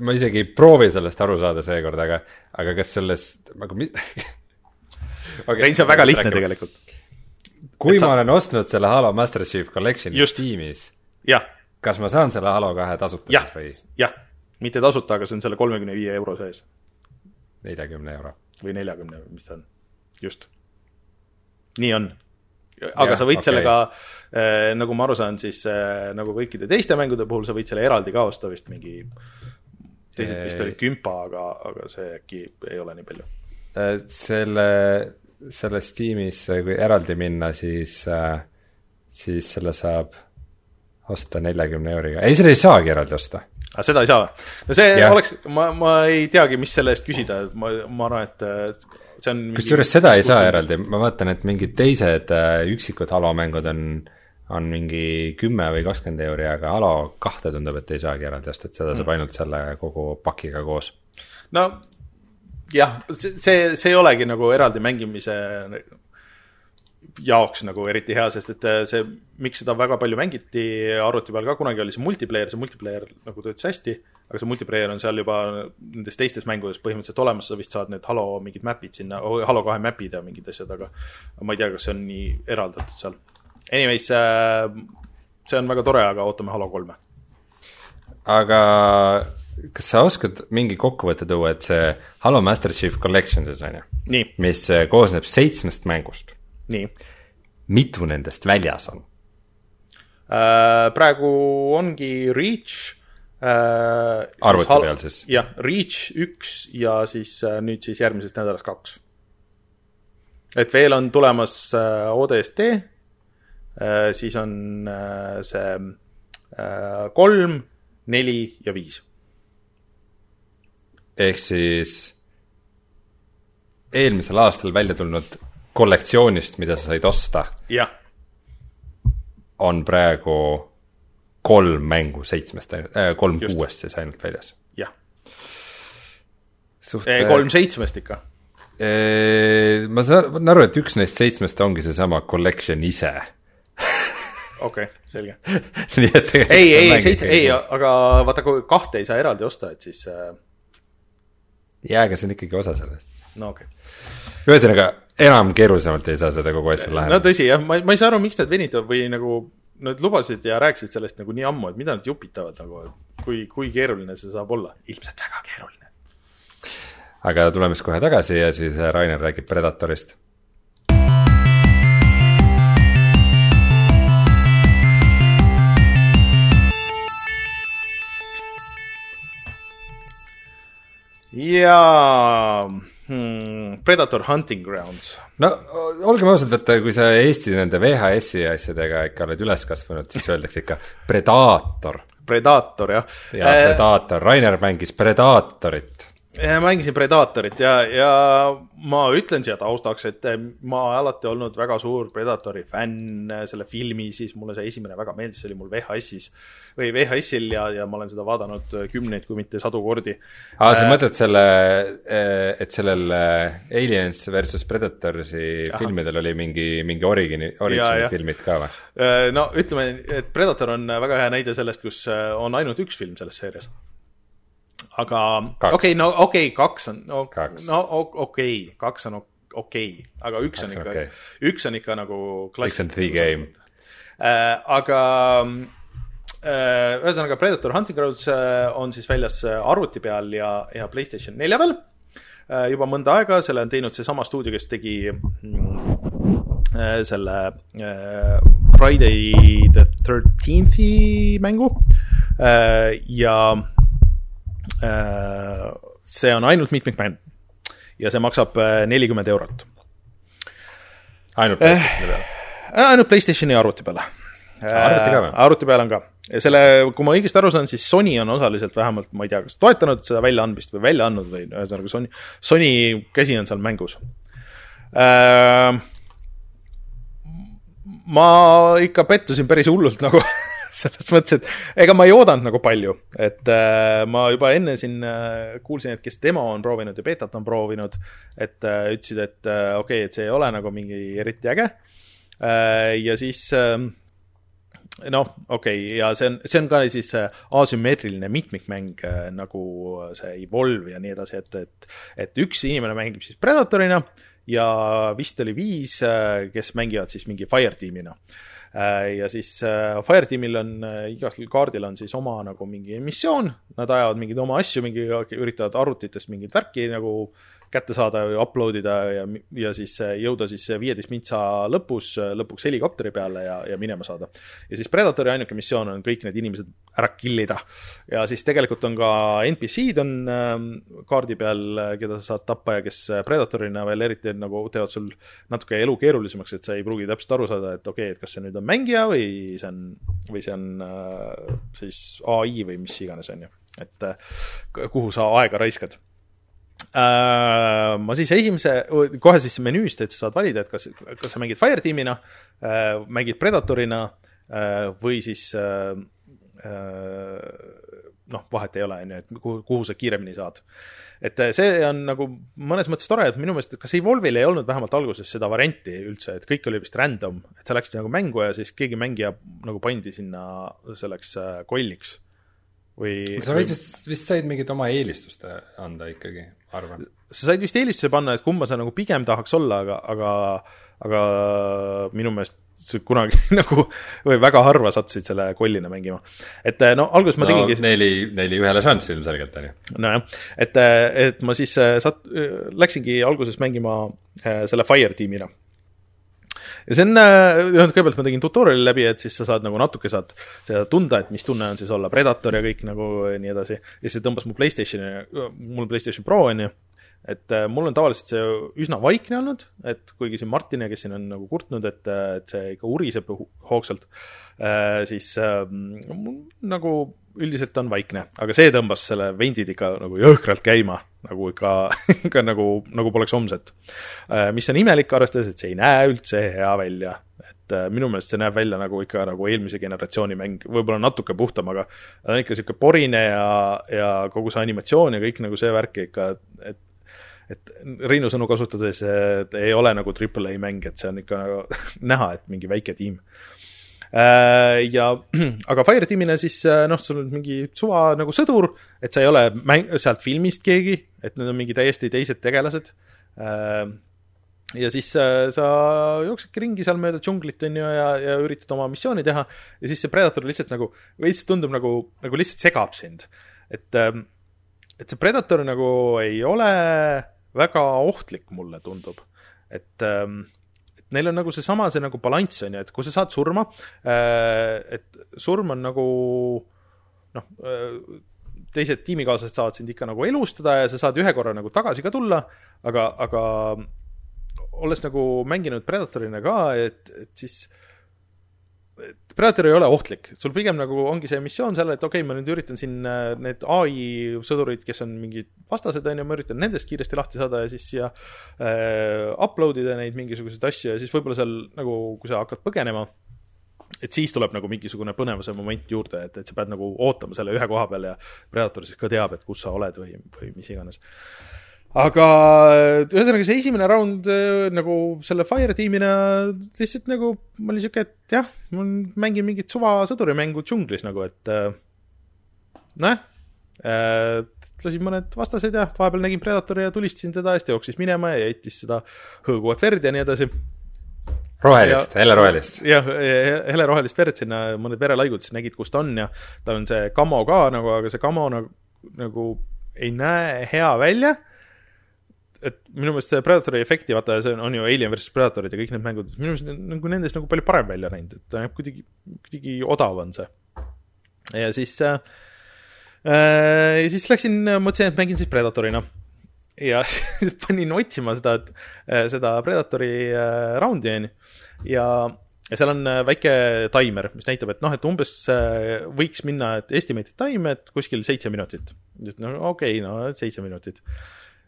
ma isegi ei proovi sellest aru saada seekord, aga, aga kas sellest nagu mi- okay, Rein, see on väga lihtne. tegelikult. kui Et sa- ma olen ostnud selle Halo Master Chief Collection'i. Steamis, kas ma saan selle Halo kahe tasuta jah siis või, jah, mitte tasuta, aga see on selle kolmekümne viie euro sees neljakümne euro? või neljakümne, mis ta on, just. nii on. aga Jah, sa võid okay. sellega äh,, nagu ma aru saan, siis äh, nagu kõikide teiste mängude puhul sa võid selle eraldi ka osta vist mingi, teised vist Ei. oli kümpa, aga, aga see äkki ei ole nii palju. Äh, selle, selle Steamis, kui eraldi minna, siis, siis selle saab osta neljakümne euriga, ei, selle ei saagi eraldi osta. aga seda ei saa või? no see ja. oleks, ma, ma ei teagi, mis selle eest küsida, ma, ma arvan, et äh, see on kusjuures seda ei saa. eraldi, ma vaatan, et mingid teised äh, üksikud Halo mängud on, on mingi kümme või kakskümmend euri, aga Halo kahte tundub, et ei saagi eraldi osta, et seda saab ainult selle kogu pakiga koos. no jah, see, see, see ei olegi nagu eraldi mängimise jaoks nagu eriti hea, sest et äh, see, miks seda väga palju mängiti arvuti peal ka kunagi oli see multiplayer, see multiplayer nagu töötas hästi, aga see multiplayer on seal juba nendes teistes mängudes põhimõtteliselt olemas, sa vist saad need Halo mingid map'id sinna, Halo kahe map'id ja mingid asjad, aga ma ei tea, kas see on nii eraldatud seal. Anyways, see on väga tore, aga ootame Halo kolme. aga kas sa oskad mingi kokkuvõtte tuua, et see Halo Master Chief Collection siis on ju, mis äh, koosneb seitsmest mängust, nii mitu nendest väljas on? Äh, praegu ongi Reach äh,. Arvuti peal siis? jah, Reach üks ja siis äh, nüüd siis järgmisest nädalast kaks. et veel on tulemas äh, ODST äh,, siis on äh, see äh, kolm, neli ja viis. ehk siis eelmisel aastal välja tulnud kollektsioonist, mida sa said osta, jah, on praegu kolm mängu seitsmest ainult äh,, kolm Just. kuuest siis ainult väljas. jah, suht kolm seitsmest ikka. Ma saan aru, et üks neist seitsmest ongi seesama collection ise. Okei okay,, selge. nii et ei, ei, seitse, ei, aga vaata, kui kahte ei saa eraldi osta, et siis äh, jaa, aga see on ikkagi osa sellest. no okei okay.. ühesõnaga, enam keerulisemalt ei saa seda kogu asja no lahendada. tõsi jah, ma, ma ei saa aru, miks nad venitavad või nagu nad lubasid ja rääkisid sellest nagu nii ammu, et mida nad jupitavad nagu, kui, kui keeruline see saab olla. ilmselt väga keeruline. aga tuleme siis kohe tagasi ja siis äh, Rainer räägib Predatorist jaa hmm,, Predator Hunting Grounds. no olgem ausad, et kui sa Eesti nende VHS-i asjadega ikka oled üles kasvanud, siis öeldakse ikka Predator. Predator, jah. jaa, Predator, Rainer mängis Predatorit mängisin Predatorit ja, ja ma ütlen siia taustaks, et ma alati olnud väga suur Predatori fänn, selle filmi siis mulle see esimene väga meeldis, see oli mul VHS-is või VHS-il ja, ja ma olen seda vaadanud kümneid, kui mitte sadu kordi. aa, sa äh, mõtled selle, et sellel Aliens versus Predatorsi Aha. filmidel oli mingi, mingi origini, origini filmid ka või? Äh, no ütleme, et Predator on väga hea näide sellest, kus on ainult üks film selles seerias aga okei okay,, no okei okay,, kaks on, no, no okei okay,, kaks on okei okay,, aga üks on ikka okay., üks on ikka nagu klass-. üks on the game äh,. aga äh, ühesõnaga Predator Hunting Grounds äh, on siis väljas äh, arvuti peal ja, ja Playstation nelja peal äh, juba mõnda aega, selle on teinud seesama stuudio, kes tegi mm, äh, selle äh, Friday the thirteenth'i mängu äh, ja see on ainult mitmikmäng ja see maksab äh, nelikümmend eurot. ainult PlayStationi peal? Äh, ainult PlayStationi arvuti peale. arvuti ka või? arvuti peal on ka. selle, kui ma õigesti aru saan, siis Sony on osaliselt vähemalt, ma ei tea, kas toetanud seda väljaandmist või välja andnud või ühesõnaga Sony, Sony käsi on seal mängus äh,. ma ikka pettusin päris hullult nagu selles mõttes, et ega ma ei oodanud nagu palju, et äh, ma juba enne siin äh, kuulsin, et kes demo on proovinud ja beetat on proovinud, et äh, ütlesid, et äh, okei okay,, et see ei ole nagu mingi eriti äge äh,. ja siis äh, noh, okei okay,, ja see on, see on ka siis äh, asümmeetriline mitmikmäng äh, nagu see Evolve ja nii edasi, et, et, et üks inimene mängib siis Predatorina ja vist oli viis, äh, kes mängivad siis mingi Firetiimina Äh, ja siis äh, Fireteamil on, äh, igal kaardil on siis oma nagu mingi missioon, nad ajavad mingeid oma asju, mingi, üritavad arvutitest mingit värki nagu kätte saada või upload ida ja, ja siis jõuda siis viieteist mintsa lõpus lõpuks helikopteri peale ja, ja minema saada. ja siis Predatori ainuke missioon on kõik need inimesed ära kill ida. ja siis tegelikult on ka NPC-d on äh, kaardi peal, keda sa saad tappa ja kes Predatorina veel eriti nagu teevad sul natuke elu keerulisemaks, et sa ei pruugi täpselt aru saada, et okei okay,, et kas see nüüd on mängija või see on, või see on äh, siis ai või mis iganes, on ju. et äh, kuhu sa aega raiskad äh,. Ma siis esimese, kohe siis menüüst, et sa saad valida, et kas, kas sa mängid Fireteamina äh,, mängid Predatorina äh, või siis äh, äh, noh, vahet ei ole, on ju, et kuhu, kuhu sa kiiremini saad. et äh, see on nagu mõnes mõttes tore, et minu meelest, kas Evolve'il ei olnud vähemalt alguses seda varianti üldse, et kõik oli vist random, et sa läksid nagu mängu ja siis keegi mängija nagu pandi sinna selleks äh, kolliks või sa võid vist, vist said mingit oma eelistust anda ikkagi, arvan. sa said vist eelistuse panna, et kumba sa nagu pigem tahaks olla, aga, aga aga minu meelest sa kunagi nagu või väga harva sattusid selle kollina mängima. et eh, no alguses ma no, tegingi neli, neli ühele šanss ilmselgelt, on ju. nojah, et, eh, et ma siis sat-, läksingi alguses mängima selle Fire tiimina ja see on, noh, kõigepealt ma tegin tutorial'i läbi, et siis sa saad nagu natuke saad seda tunda, et mis tunne on siis olla Predator ja kõik nagu ja nii edasi. ja siis tõmbas mu Playstationi, mul PlayStation Pro on ju, et äh, mul on tavaliselt see üsna vaikne olnud, et kuigi siin Martin, kes siin on nagu kurtnud, et, äh, et see ikka uriseb hoogsalt äh,, siis äh, nagu üldiselt on vaikne, aga see tõmbas selle vendid ikka nagu jõhkralt käima, nagu ikka ikka nagu, nagu poleks homset äh,. mis on imelik, arvestades, et see ei näe üldse hea välja, et äh, minu meelest see näeb välja nagu ikka nagu eelmise generatsiooni mäng, võib-olla natuke puhtam, aga ta on ikka niisugune porine ja, ja kogu see animatsioon ja kõik nagu see värk ikka, et et Reinu sõnu kasutades ei ole nagu Triple A mäng, et see on ikka nagu näha, et mingi väike tiim. Äh, ja aga Fireteamina siis äh, noh, sul on mingi suva nagu sõdur, et sa ei ole mäng, sealt filmist keegi, et need on mingi täiesti teised tegelased. Äh, ja siis sa jooksedki ringi seal mööda džunglit, on ju, ja, ja üritad oma missiooni teha ja siis see Predator lihtsalt nagu, veits tundub nagu, nagu lihtsalt segab sind. et ähm, et see Predator nagu ei ole väga ohtlik, mulle tundub. et ähm, neil on nagu seesama, see nagu balanss on ju, et kui sa saad surma äh,, et surm on nagu noh äh,, teised tiimikaaslased saavad sind ikka nagu elustada ja sa saad ühe korra nagu tagasi ka tulla, aga, aga olles nagu mänginud Predatorina ka, et, et siis Predator ei ole ohtlik, sul pigem nagu ongi see missioon seal, et okei okay,, ma nüüd üritan siin äh, need ai sõdurid, kes on mingid vastased, on ju, ma üritan nendest kiiresti lahti saada ja siis siia äh, upload ida neid mingisuguseid asju ja siis võib-olla seal nagu, kui sa hakkad põgenema, et siis tuleb nagu mingisugune põnevuse moment juurde, et, et sa pead nagu ootama selle ühe koha peal ja Predator siis ka teab, et kus sa oled või, või mis iganes aga ühesõnaga, see esimene round äh, nagu selle Fire tiimina lihtsalt nagu, ma olin siuke, et jah, ma mängin mingit suva sõdurimängu džunglis nagu, et äh, nojah äh,, lasin mõned vastased ja vahepeal nägin Predatori ja tulistasin teda, siis ta jooksis minema ja jättis seda hõõguvat verd ja nii edasi rohelist, helerohelist. jah, helerohelist verd sinna, mõned verelaigud, siis nägid, kus ta on ja tal on see kamo ka nagu, aga see kamo nagu, nagu ei näe hea välja et minu meelest see Predatori efekti, vaata, see on, on ju Alien versus Predatorid ja kõik need mängud, minu meelest nagu nendest nagu palju parem välja näinud, et ta näeb kuidagi, kuidagi odav on see. ja siis äh,, äh, ja siis läksin, mõtlesin, et mängin siis Predatorina. ja siis panin otsima seda, äh, seda Predatori äh, raundi, on ju, ja ja seal on väike taimer, mis näitab, et noh, et umbes võiks minna, et estimated time, et kuskil seitse minutit. no okei okay,, no seitse minutit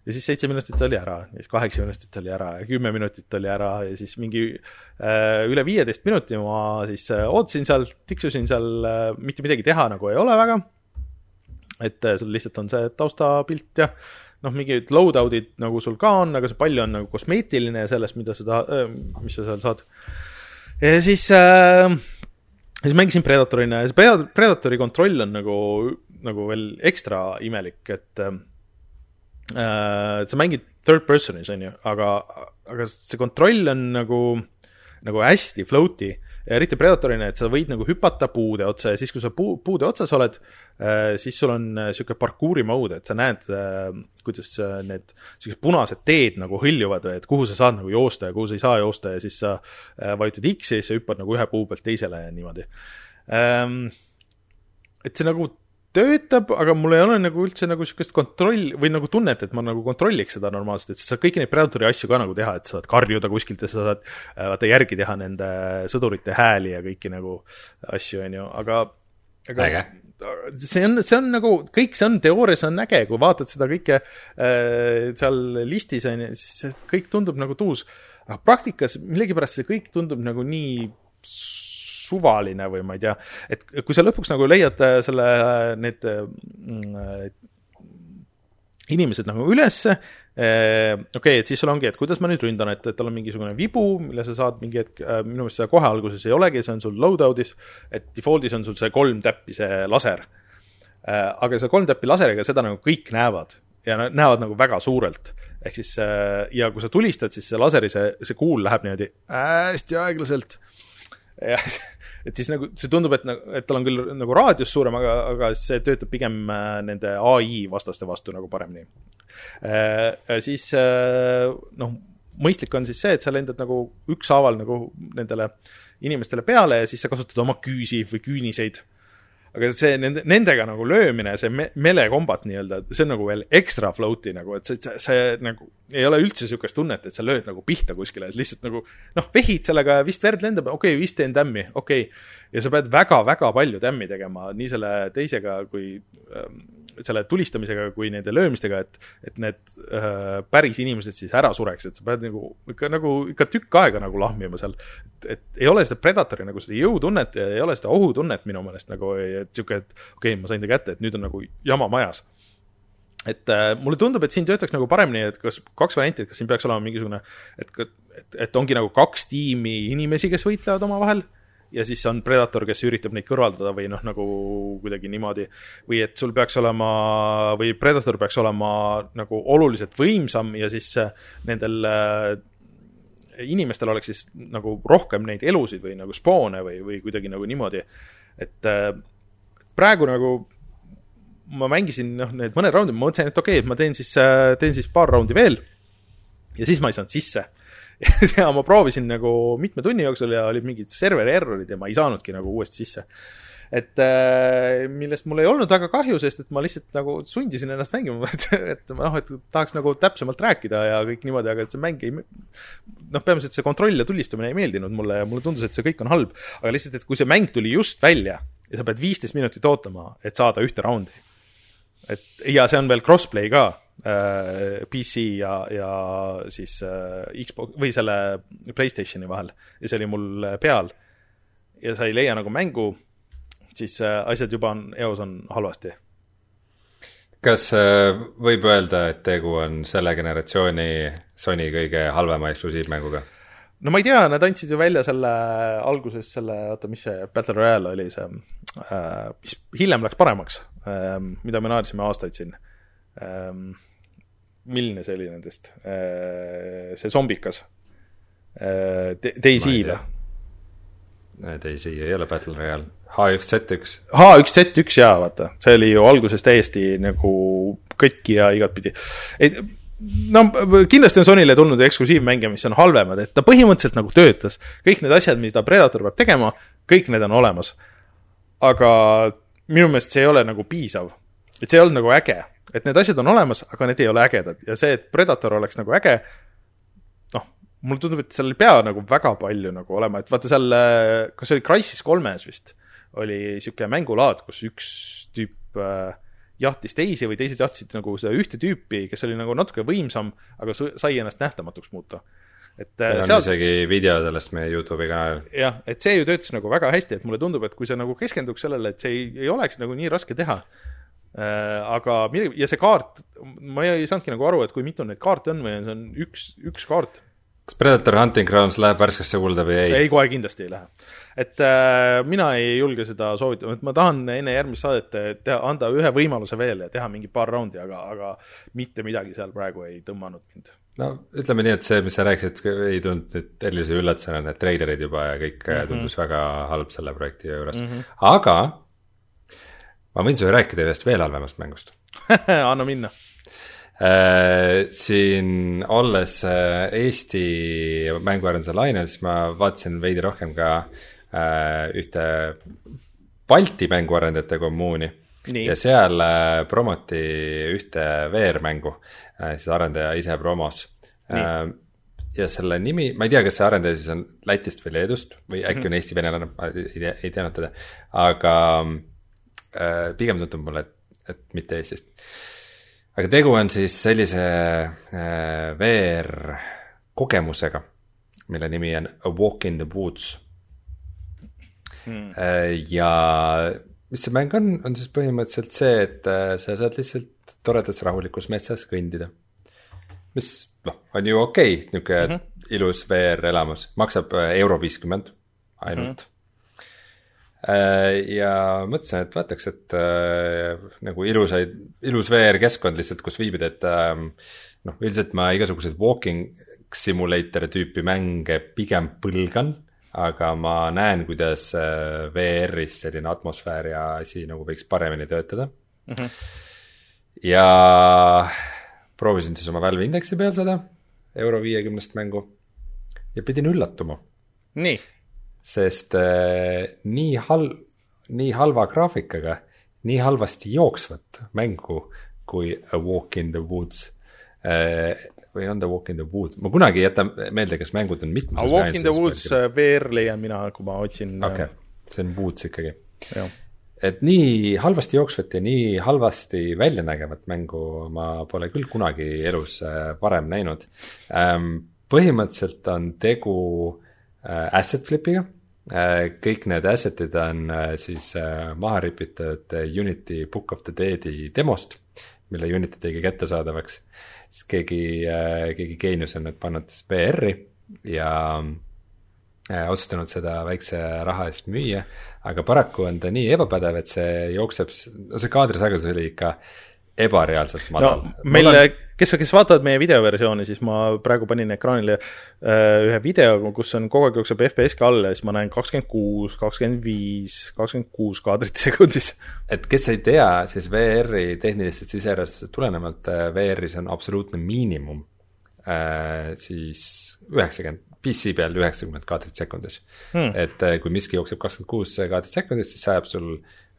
ja siis seitse minutit oli ära, ja siis kaheksa minutit oli ära ja kümme minutit oli ära ja siis mingi äh, üle viieteist minuti ma siis äh, ootasin seal, tiksusin seal äh,, mitte midagi teha nagu ei ole väga. et äh, sul lihtsalt on see taustapilt ja noh, mingid loadout'id nagu sul ka on, aga see palju on nagu kosmeetiline sellest, mida sa tahad äh,, mis sa seal saad. ja siis äh, siis mängisin Predatorina ja see Predatori kontroll on nagu, nagu veel ekstra imelik, et äh, sa mängid third person'is, on ju, aga, aga see kontroll on nagu, nagu hästi float'i eriti Predatorina, et sa võid nagu hüpata puude otsa ja siis, kui sa puu, puude otsas oled äh,, siis sul on niisugune äh, parkuuri mode, et sa näed äh,, kuidas äh, need niisugused punased teed nagu hõljuvad, et kuhu sa saad nagu joosta ja kuhu sa ei saa joosta ja siis sa äh, vajutad X-i ja siis sa hüppad nagu ühe puu pealt teisele ja niimoodi ähm,. et see nagu töötab, aga mul ei ole nagu üldse nagu niisugust kontroll või nagu tunnet, et ma nagu kontrolliks seda normaalselt, et sa saad kõiki neid Predatori asju ka nagu teha, et sa saad karjuda kuskilt ja sa saad äh, vaata järgi teha nende sõdurite hääli ja kõiki nagu asju, on ju, aga aga äge. see on, see on nagu, kõik see on, teoorias on äge, kui vaatad seda kõike äh, seal listis, on ju, siis kõik tundub nagu tuus, aga praktikas millegipärast see kõik tundub nagu nii suvaline või ma ei tea, et kui sa lõpuks nagu leiad äh, selle, äh, need mm, inimesed nagu ülesse, okei okay,, et siis sul ongi, et kuidas ma nüüd ründan, et, et tal on mingisugune vibu, mille sa saad mingi hetk, äh, minu meelest seda kohe alguses ei olegi, see on sul loadout'is, et default'is on sul see kolm täppi, see laser. aga see kolm täppi laseriga, seda nagu kõik näevad ja nad näevad nagu väga suurelt. ehk siis ja kui sa tulistad, siis see laseri, see, see kuul läheb niimoodi hästi aeglaselt ja et siis nagu see tundub, et, et tal on küll nagu raadius suurem, aga, aga see töötab pigem äh, nende ai vastaste vastu nagu paremini. Äh, siis äh, noh, mõistlik on siis see, et sa lendad nagu ükshaaval nagu nendele inimestele peale ja siis sa kasutad oma küüsi või küüniseid aga see nende, nendega nagu löömine, see me-, melekombat nii-öelda, see on nagu veel ekstra float'i nagu, et see, see, see nagu ei ole üldse niisugust tunnet, et sa lööd nagu pihta kuskile, et lihtsalt nagu noh, vehid sellega ja vist verd lendab, okei okay,, vist teen tämmi, okei. Okay.. ja sa pead väga-väga palju tämmi tegema nii selle teisega kui ähm, selle tulistamisega kui nende löömistega, et, et need äh, päris inimesed siis ära sureks, et sa pead nagu ikka nagu ikka tükk aega nagu lahmima seal. et, et ei ole seda Predatori nagu seda jõutunnet ja ei ole seda ohutunnet minu meelest nagu, et sihuke, et okei okay,, ma sain ta kätte, et nüüd on nagu jama majas et äh, mulle tundub, et siin töötaks nagu paremini, et kas kaks varianti, et kas siin peaks olema mingisugune, et, et, et ongi nagu kaks tiimi inimesi, kes võitlevad omavahel ja siis on Predator, kes üritab neid kõrvaldada või noh, nagu kuidagi niimoodi. või et sul peaks olema, või Predator peaks olema nagu oluliselt võimsam ja siis äh, nendel äh, inimestel oleks siis nagu rohkem neid elusid või nagu spoone või, või kuidagi nagu niimoodi. et äh, praegu nagu ma mängisin noh, need mõned raundid, ma mõtlesin, et okei okay,, et ma teen siis, teen siis paar raundi veel ja siis ma ei saanud sisse ja ma proovisin nagu mitme tunni jooksul ja olid mingid serveri errorid ja ma ei saanudki nagu uuesti sisse. et äh, millest mul ei olnud väga kahju, sest et ma lihtsalt nagu sundisin ennast mängima, et, et noh, et tahaks nagu täpsemalt rääkida ja kõik niimoodi, aga et see mäng ei noh, peamiselt see kontroll ja tulistamine ei meeldinud mulle ja mulle tundus, et see kõik on halb. aga lihtsalt, et kui see mäng tuli just välja ja sa pead viisteist minutit ootama, et saada ühte raundi. et ja see on veel crossplay ka PC ja, ja siis äh, Xbox või selle Playstationi vahel ja see oli mul peal. ja sa ei leia nagu mängu, siis äh, asjad juba on, eos on halvasti. kas võib öelda, et tegu on selle generatsiooni Sony kõige halvema eksklusiivmänguga? no ma ei tea, nad andsid ju välja selle alguses selle, oota, mis see Battle Royale oli see äh,, mis hiljem läks paremaks äh,, mida me naersime aastaid siin ähm,, milline see oli nendest äh,, see zombikas äh,, Daisy või? Daisy ei ole Battle Royale, H1Z1. H1Z1 jaa, vaata, see oli ju alguses täiesti nagu katki ja igatpidi. no kindlasti on Sonyle tulnud eksklusiivmänge, mis on halvemad, et ta põhimõtteliselt nagu töötas. kõik need asjad, mida Predator peab tegema, kõik need on olemas. aga minu meelest see ei ole nagu piisav. et see ei olnud nagu äge et need asjad on olemas, aga need ei ole ägedad ja see, et Predator oleks nagu äge, noh, mulle tundub, et seal ei pea nagu väga palju nagu olema, et vaata seal, kas see oli Crysis kolmes vist, oli niisugune mängulaad, kus üks tüüp äh, jahtis teisi või teised jahtisid nagu seda ühte tüüpi, kes oli nagu natuke võimsam, aga sai ennast nähtamatuks muuta et meil on sealt... isegi video sellest meie Youtube'i kanalil. jah, et see ju töötas nagu väga hästi, et mulle tundub, et kui sa nagu keskenduks sellele, et see ei, ei oleks nagu nii raske teha, Äh, aga ja see kaart, ma ei saanudki nagu aru, et kui mitu neid kaarte on või see on üks, üks kaart. kas Predator Hunting Grounds läheb värskesse kulda või ei? ei, kohe kindlasti ei lähe. et äh, mina ei julge seda soovitada, et ma tahan enne järgmist saadet teha, anda ühe võimaluse veel ja teha mingi paar raundi, aga, aga mitte midagi seal praegu ei tõmmanud mind no ütleme nii, et see, mis sa rääkisid, ei tulnud nüüd erilise üllatusena, need treilerid juba ja kõik mm -hmm. tundus väga halb selle projekti juures mm, -hmm. aga ma võin sulle rääkida ühest veel halvemast mängust anna minna äh,. siin olles äh, Eesti mänguarenduse lainel, siis ma vaatasin veidi rohkem ka äh, ühte Balti mänguarendajate kommuuni. Ja seal promoti ühte VR-mängu siis arendaja ise promos. Ja selle nimi, ma ei tea, kas see arendaja siis on Lätist või Leedust või äkki mm -hmm. on Eesti venelane, ma ei, ei, ei teadnud teda, aga pigem tundub mulle, et, et mitte Eestist. aga tegu on siis sellise äh, VR kogemusega, mille nimi on A Walk in the Woods hmm.. Äh, ja mis see mäng on, on siis põhimõtteliselt see, et sa saad lihtsalt toredas rahulikus metsas kõndida. mis noh, on ju okei okay,, niisugune mm -hmm. ilus VR elamus, maksab euro viiskümmend ainult mm. -hmm Äh, ja mõtlesin, et vaataks, et äh, nagu ilusaid, ilus VR-keskkond lihtsalt, kus viibida, et ähm, noh, üldiselt ma igasuguseid walking simulator tüüpi mänge pigem põlgan, aga ma näen, kuidas äh, VR-is selline atmosfäär ja asi nagu võiks paremini töötada mm. -hmm. ja proovisin siis oma Valve Indexi peal seda euro viiekümnest mängu ja pidin üllatuma. nii sest äh, nii hal-, nii halva graafikaga, nii halvasti jooksvat mängu kui A Walk in the Woods äh, või on The Walk in the Woods, ma kunagi ei jäta meelde, kas mängud on mitmes. A Walk in the Woods äh, VR leian mina, kui ma otsin. okei okay., see on Woods ikkagi. et nii halvasti jooksvat ja nii halvasti välja nägevat mängu ma pole küll kunagi elus varem näinud. Ähm, põhimõtteliselt on tegu asset flip'iga. Äh, kõik need asset'id on äh, siis maha ripitud Unity Book of the Dead'i demost, mille Unity tegi kättesaadavaks. siis keegi, keegi geenius on need pannud VR-i ja otsustanud seda väikse raha eest müüa, aga paraku on ta nii ebapädev, et see jookseb, no see kaadrisagedus oli ikka ebareaalselt no madal. kes, kes vaatavad meie videoversiooni, siis ma praegu panin ekraanile äh, ühe video, kus on kogu aeg jookseb FPS ka all ja siis ma näen kakskümmend kuus, kakskümmend viis, kakskümmend kuus kaadrit sekundis. et kes ei tea, siis VR-i tehnilistest sisearvestustest tulenevalt äh, VR-is on absoluutne miinimum äh, siis üheksakümmend, PC peal üheksakümmend kaadrit sekundis hmm.. et kui miski jookseb kakskümmend kuus kaadrit sekundis, siis see ajab sul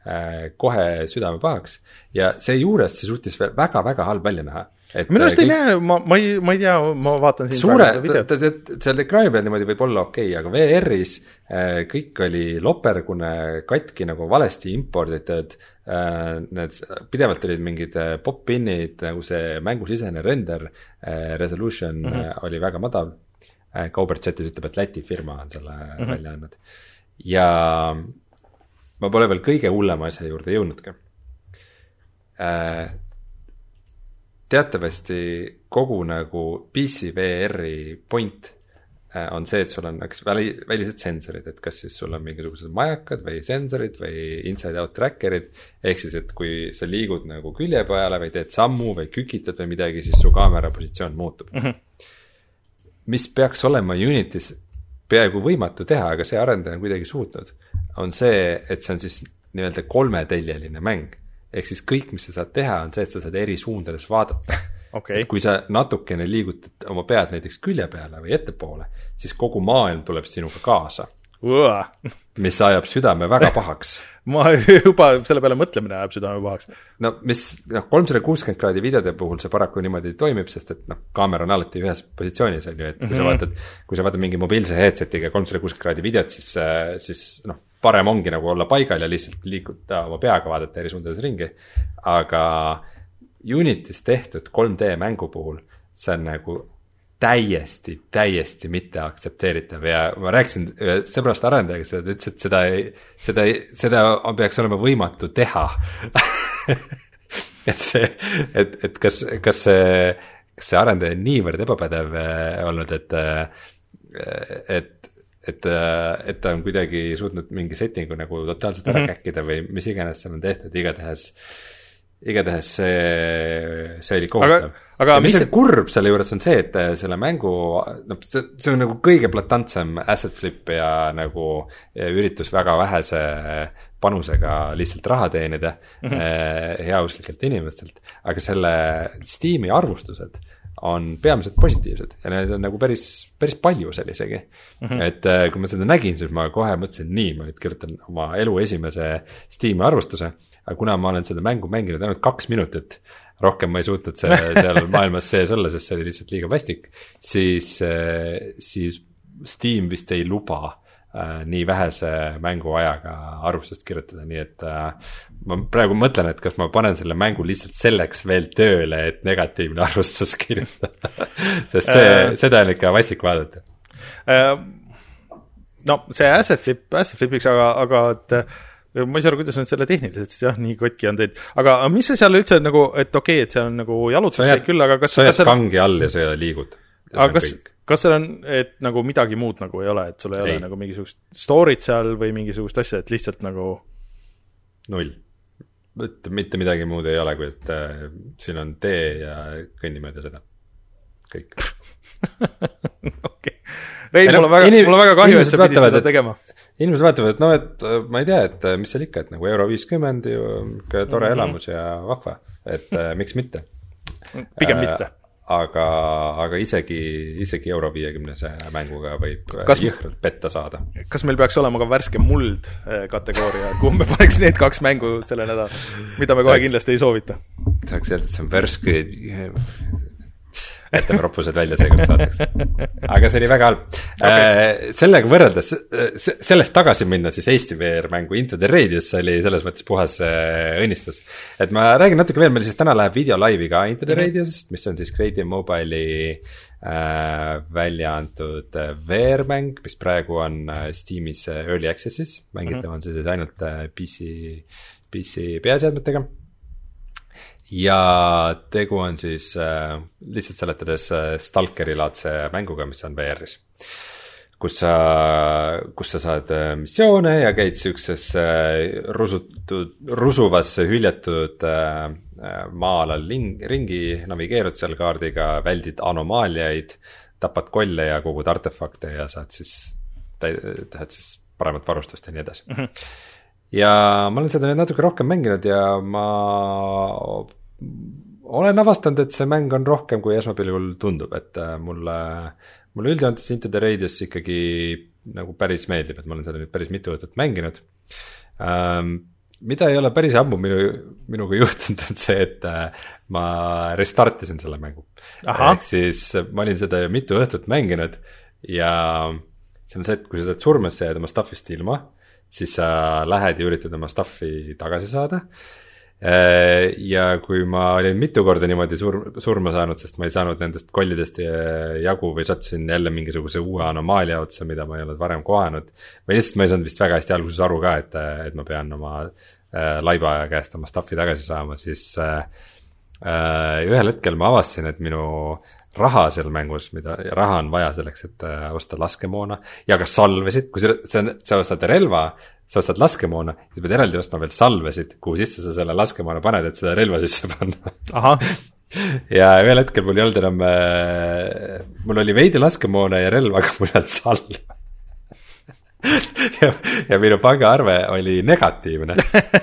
äh, kohe südame pahaks ja seejuures see suutis veel väga-väga halb välja näha. Minu arust ei näe, ma, ma ei, ma ei tea, ma vaatan siin suure seal ekraani peal niimoodi võib olla okei okay,, aga VR-is äh, kõik oli lopergune, katki nagu valesti imporditud äh,. Need pidevalt olid mingid äh, pop-in'id nagu see mängusisene render äh, resolution mm -hmm. oli väga madal äh,. Kaubert chatis ütleb, et Läti firma on selle mm -hmm. välja andnud ja ma pole veel kõige hullema asja juurde jõudnudki äh, teatavasti kogu nagu PC VR-i point äh, on see, et sul on eks väli, välised sensorid, et kas siis sul on mingisugused majakad või sensorid või inside-out tracker'id. ehk siis, et kui sa liigud nagu külje peale või teed sammu või kükitad või midagi, siis su kaamera positsioon muutub mm. -hmm. mis peaks olema Unitis peaaegu võimatu teha, aga see arendaja on kuidagi suutnud, on see, et see on siis nii-öelda kolmeteljeline mäng ehk siis kõik, mis sa saad teha, on see, et sa saad eri suundades vaadata. okei et, kui sa natukene liigutad oma pead näiteks külje peale või ettepoole, siis kogu maailm tuleb sinuga kaasa, mis ajab südame väga pahaks. ma juba selle peale mõtlemine ajab südame pahaks. no mis noh, kolmsada kuuskümmend kraadi videode puhul see paraku niimoodi toimib, sest et noh, kaamera on alati ühes positsioonis on ju, et kui mm -hmm. sa vaatad, kui sa vaatad mingi mobiilse headset'iga kolmsada kuuskümmend kraadi videot, siis, siis noh, parem ongi nagu olla paigal ja lihtsalt liigutada oma peaga, vaadata eri suundades ringi. aga Unitis tehtud 3D mängu puhul, see on nagu täiesti, täiesti mitte aktsepteeritav ja ma rääkisin sõbrast arendajaga seda, ta ütles, et seda seda seda peaks olema võimatu teha et see, et, et kas, kas see, kas see arendaja on niivõrd ebapädev äh, olnud, et, et, et, et ta on kuidagi suutnud mingi setting'u nagu totaalselt ära mm -hmm. käkkida või mis iganes seal on tehtud, igatahes igatahes see, see oli kohutav. aga ja mis see kurb selle juures on see, et äh, selle mängu, noh, see, see on nagu kõige blatantsem asset flip ja nagu ja üritus väga vähese panusega lihtsalt raha teenida mm -hmm. heauslikelt inimestelt, aga selle Steam'i arvustused on peamiselt positiivsed ja neid on nagu päris, päris palju seal isegi mm. -hmm. et äh, kui ma seda nägin, siis ma kohe mõtlesin, nii, ma nüüd kirjutan oma elu esimese Steam'i arvustuse, aga kuna ma olen seda mängu mänginud ainult kaks minutit, rohkem ma ei suutnud see, seal maailmas sees olla, sest see oli lihtsalt liiga vastik, siis, siis Steam vist ei luba äh, nii vähese mänguajaga arvustust kirjutada, nii et äh, ma praegu mõtlen, et kas ma panen selle mängu lihtsalt selleks veel tööle, et negatiivne arvustus kirjutada. sest see äh,, seda on ikka vastik vaadata. no see asset flip, asset flip'iks, aga, aga et äh, ma ei saa aru, kuidas nad selle tehniliselt siis jah, nii kotki on teinud, aga mis see seal üldse nagu, et okei okay,, et see on nagu jalutuskäik küll, aga kas, sa jääd kangi all ja sa liigud. aga kas, kas seal on, et nagu midagi muud nagu ei ole, et sul ei, ei. Ole nagu mingisugust story't seal või mingisugust asja, et lihtsalt nagu null. mitte, mitte midagi muud ei ole, kui et äh, siin on tee ja kõnni mööda seda. kõik. okei. Rein, mul on väga, mul on väga kahju, et sa pidid seda et- tegema. inimesed vaatavad, et no et äh, ma ei tea, et äh, mis seal ikka, et nagu euro viiskümmend ju tore mm. -hmm. elamus ja vahva, et äh, miks mitte. pigem mitte. aga, aga isegi, isegi euro viiekümnese mänguga võib Kas- jõhkralt petta saada. kas meil peaks olema ka värske muld eh, kategooria, kuhu me paneks need kaks mängu selle nädala, mida me kohe kindlasti ei soovita? tahaks öelda, et see on värske, jätame roppused välja seekord saateks. aga see oli väga halb okay.. sellega võrreldes, sellest tagasi minna siis Eesti VR mängu Into the Radius oli selles mõttes puhas äh, õnnistus. et ma räägin natuke veel, meil siis täna läheb video laivi ka Into the Radiusest, mis on siis Creative Mobile'i äh, välja antud äh, VR-mäng, mis praegu on äh, Steamis äh, Early Access'is, mängitav on see siis ainult äh, PC, PC peaseadmetega ja tegu on siis äh, lihtsalt seletades äh, Stalkeri laadse mänguga, mis on VR-is. kus sa, kus sa saad äh, missioone ja käid siukses äh, rusutud, rusuvasse hüljatud äh, maa-alal ringi, navigeerud seal kaardiga, väldid anomaaliaid, tapad kolle ja kogud artefakte ja saad siis, teed siis paremat varustust ja nii edasi mm. -hmm. Ja ma olen seda nüüd natuke rohkem mänginud ja ma olen avastanud, et see mäng on rohkem, kui esmapilgul tundub, et mulle mulle üldjoontes Into the Radius ikkagi nagu päris meeldib, et ma olen seda nüüd päris mitu õhtut mänginud ähm,. mida ei ole päris ammu minu, minuga juhtunud, on see, et äh, ma restart isin selle mängu. ehk siis ma olin seda ju mitu õhtut mänginud ja see on see, et kui sa saad surmas, sa jääd oma stuff'ist ilma, siis sa lähed ja üritad oma stuff'i tagasi saada Äh, ja kui ma olin mitu korda niimoodi sur-, surma saanud, sest ma ei saanud nendest kollidest äh, jagu või sattusin jälle mingisuguse uue anomaalia otsa, mida ma ei olnud varem kohanud. või lihtsalt ma ei saanud vist väga hästi alguses aru ka, et, et ma pean oma äh, laiba käest oma stuff'i tagasi saama, siis äh, ühel hetkel ma avastasin, et minu raha seal mängus, mida, raha on vaja selleks, et äh, osta laskemoona. Ja ka salvesid, kusjuures see on, sa ostad relva, sa ostad laskemoona, siis pead eraldi ostma veel salvesid, kuhu sisse sa selle laskemoona paned, et seda relva sisse panna. ja ühel hetkel mul ei olnud enam äh,, mul oli veidi laskemoona ja relva, aga mul ei olnud salve. Ja, ja minu pangaarve oli negatiivne,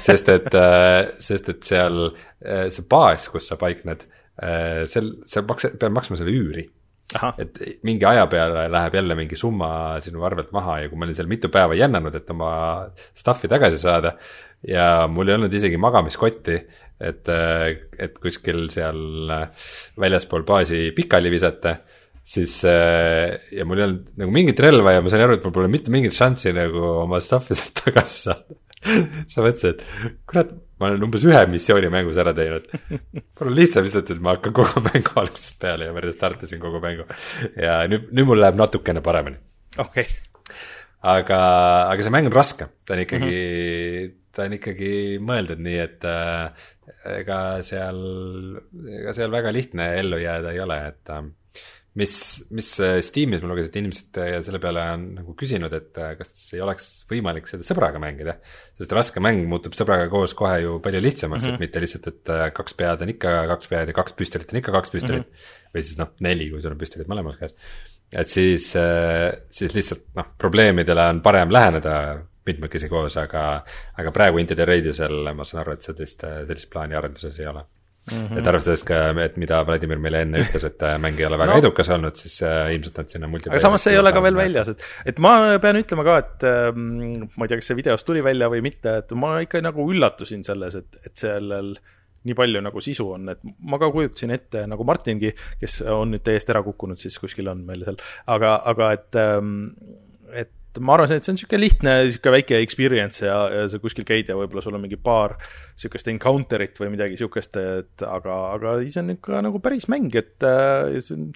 sest et, äh, sest et seal see baas, kus sa paikned Äh, sel, sa maksa-, pead maksma selle üüri. et mingi aja peale läheb jälle mingi summa sinu arvelt maha ja kui ma olin seal mitu päeva jännanud, et oma stuff'i tagasi saada. ja mul ei olnud isegi magamiskotti, et, et kuskil seal väljaspool baasi pikali visata siis ja mul ei olnud nagu mingit relva ja ma sain aru, et mul pole mitte mingit šanssi nagu oma stuff'i sealt tagasi saada sa mõtlesid, et kurat, ma olen umbes ühe missiooni mängus ära teinud. mul on lihtsam lihtsalt, et ma hakkan kogu mängu algusest peale ja ma restart isin kogu mängu. ja nüüd, nüüd mul läheb natukene paremini. okei okay.. aga, aga see mäng on raske, ta on ikkagi mm, -hmm. ta on ikkagi mõeldud nii, et äh, ega seal, ega seal väga lihtne ellu jääda ei ole, et äh, mis, mis äh, Steamis ma lugesin, et inimesed äh, selle peale on nagu küsinud, et äh, kas ei oleks võimalik seda sõbraga mängida. sest raske mäng muutub sõbraga koos kohe ju palju lihtsamaks mm, -hmm. et mhm. mitte lihtsalt, et kaks pead on ikka kaks pead ja kaks püstolit on ikka kaks püstolit mm. -hmm. või siis noh, neli, kui sul on püstolid mõlemas käes. et siis, siis lihtsalt noh, probleemidele on parem läheneda mitmekesi koos, aga, aga praegu Into the Radiusel ma saan aru, et sellist, sellist plaani arenduses ei ole Mm -hmm. et arvestades ka, et mida Vladimir meile enne ütles, et äh, mäng ei ole väga no. edukas olnud, siis äh, ilmselt nad sinna aga samas see ei ole ka veel väljas, et, et ma pean ütlema ka, et äh, ma ei tea, kas see videos tuli välja või mitte, et ma ikka nagu üllatusin selles, et, et sellel nii palju nagu sisu on, et ma ka kujutasin ette nagu Martingi, kes on nüüd täiesti ära kukkunud, siis kuskil on meil seal, aga, aga et, ähm, et et ma arvan, et see on niisugune lihtne, niisugune väike experience ja, ja sa kuskil käid ja võib-olla sul on mingi paar niisugust encounter'it või midagi niisugust, et aga, aga see on ikka nagu päris mäng, et äh, see on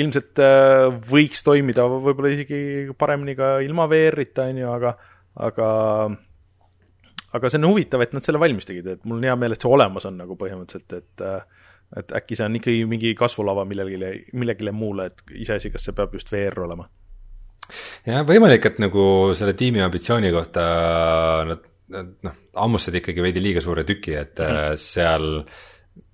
ilmselt äh, võiks toimida võib-olla isegi paremini ka ilma VR-ita, on ju, aga, aga aga see on huvitav, et nad selle valmis tegid, et mul on hea meel, et see olemas on nagu põhimõtteliselt, et äh, et äkki see on ikkagi mingi kasvulava millegile, millegile muule, et iseasi, kas see peab just VR olema jah, võimalik, et nagu selle tiimi ambitsiooni kohta nad, nad noh, hammustasid ikkagi veidi liiga suure tüki, et mm seal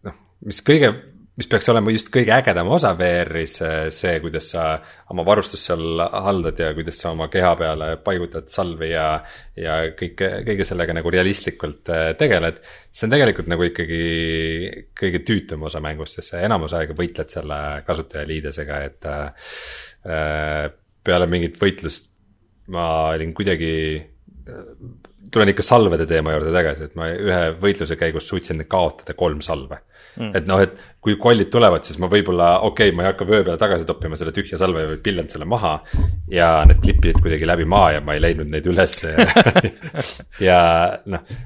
noh, mis kõige, mis peaks olema just kõige ägedam osa VR-is, see, kuidas sa oma varustust seal haldad ja kuidas sa oma keha peale paigutad salvi ja, ja kõike, kõige sellega nagu realistlikult äh, tegeled. see on tegelikult nagu ikkagi kõige tüütum osa mängust, sest sa enamus aega võitled selle kasutajaliidesega, et äh, peale mingit võitlust ma olin kuidagi, tulen ikka salvede teema juurde tagasi, et ma ühe võitluse käigus suutsin kaotada kolm salve mm.. et noh, et kui kollid tulevad, siis ma võib-olla, okei okay,, ma ei hakka vöö peale tagasi toppima selle tühja salve, vaid pillen selle maha. ja need klippisid kuidagi läbi maa ja ma ei leidnud neid ülesse ja, ja noh,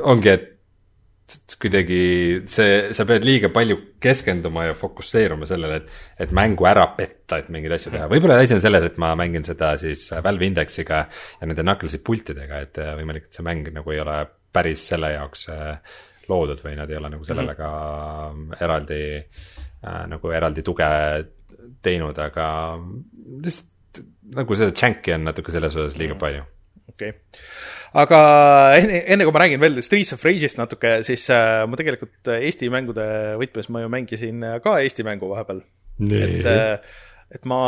ongi, et kuidagi see, sa pead liiga palju keskenduma ja fokusseeruma sellele, et, et mängu ära petta, et mingeid asju teha. võib-olla asi on selles, et ma mängin seda siis Valve Indexiga ja nende Knucklesi pultidega, et äh, võimalik, et see mäng nagu ei ole päris selle jaoks äh, loodud või nad ei ole nagu sellele -hmm. ka eraldi äh, nagu eraldi tuge teinud, aga lihtsalt nagu seda džänki on natuke selles osas liiga Mm. palju. okei okay. Aga enne, enne kui ma räägin veel Streets of Rage'ist natuke, siis äh, ma tegelikult Eesti mängude võtmes ma ju mängisin äh, ka Eesti mängu vahepeal. et, äh, et ma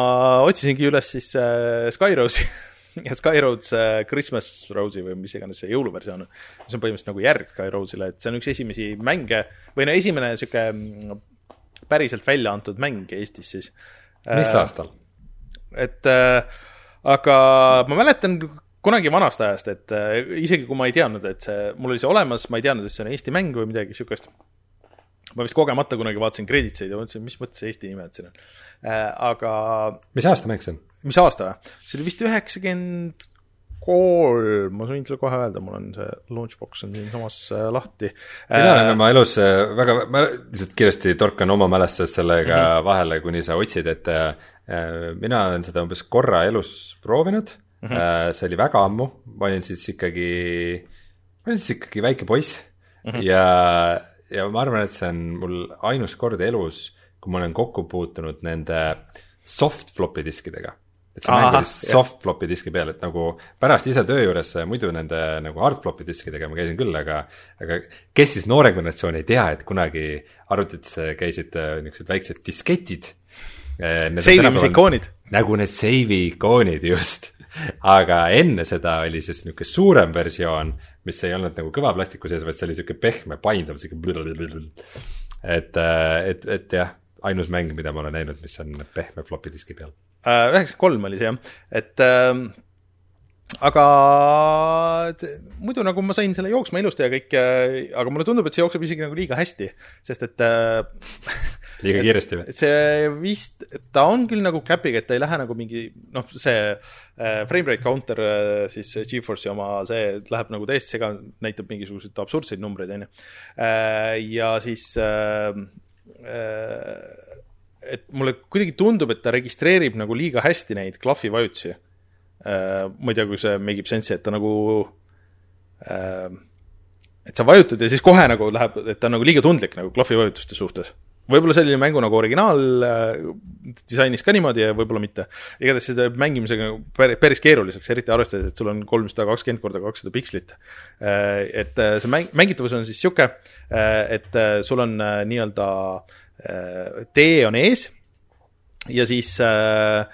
otsisingi üles siis äh, Skyrose'i ja Skyroads äh, Christmas Rose'i või mis iganes see jõuluversioon on, mis on põhimõtteliselt nagu järg Skyrose'ile, et see on üks esimesi mänge või no esimene niisugune päriselt välja antud mäng Eestis siis. mis aastal? et äh, aga ma mäletan kunagi vanast ajast, et äh, isegi kui ma ei teadnud, et see, mul oli see olemas, ma ei teadnud, et see on Eesti mäng või midagi niisugust. ma vist kogemata kunagi vaatasin creditseid ja mõtlesin, mis mõttes Eesti nimed siin on äh,. aga mis aasta mäng see on? mis aasta või? see oli vist üheksakümmend kolm, ma võin sulle kohe öelda, mul on see launchbox on siinsamas äh, lahti. mina olen oma elus äh, väga, ma lihtsalt kiiresti torkan oma mälestused sellega mm -hmm. vahele, kuni sa otsid, et äh, mina olen seda umbes korra elus proovinud mm, -hmm. see oli väga ammu, ma olin siis ikkagi, ma olin siis ikkagi väike poiss mm -hmm. ja, ja ma arvan, et see on mul ainus kord elus, kui ma olen kokku puutunud nende soft floppy diskidega et see mäng oli soft floppy diski peal, et nagu pärast ise töö juures muidu nende nagu hard floppy diskidega ma käisin küll, aga, aga kes siis noorem generatsioon ei tea, et kunagi arvutites käisid niisugused väiksed disketid. seivimise ikoonid. nagu need seivi ikoonid, just. Aga enne seda oli siis niisugune suurem versioon, mis ei olnud nagu kõva plastiku sees, vaid see oli niisugune pehme, painduv, sihuke. et, et, et jah, ainus mäng, mida ma olen näinud, mis on pehme floppy diski peal üheksakümmend kolm oli see jah, et äh, aga muidu nagu ma sain selle jooksma ilusti ja kõik, aga mulle tundub, et see jookseb isegi nagu liiga hästi, sest et äh, liiga kiiresti või? see vist, ta on küll nagu käpiga, et ta ei lähe nagu mingi noh, see äh, frame rate counter äh, siis Geforce'i oma, see läheb nagu täiesti sega, näitab mingisuguseid absurdseid numbreid, on ju. ja siis äh, äh, et mulle kuidagi tundub, et ta registreerib nagu liiga hästi neid klahvi vajutusi äh,. Ma ei tea, kui see make ib sense'i, et ta nagu äh,, et sa vajutad ja siis kohe nagu läheb, et ta on nagu liiga tundlik nagu klahvi vajutuste suhtes. võib-olla selline mängu nagu originaal äh, disainis ka niimoodi ja võib-olla mitte. igatahes see teeb mängimisega päris, päris keeruliseks, eriti arvestades, et sul on kolmsada kakskümmend korda kakssada pikslit äh,. et äh, see mäng, mängitavus on siis sihuke äh,, et äh, sul on äh, nii-öelda äh, tee on ees ja siis äh,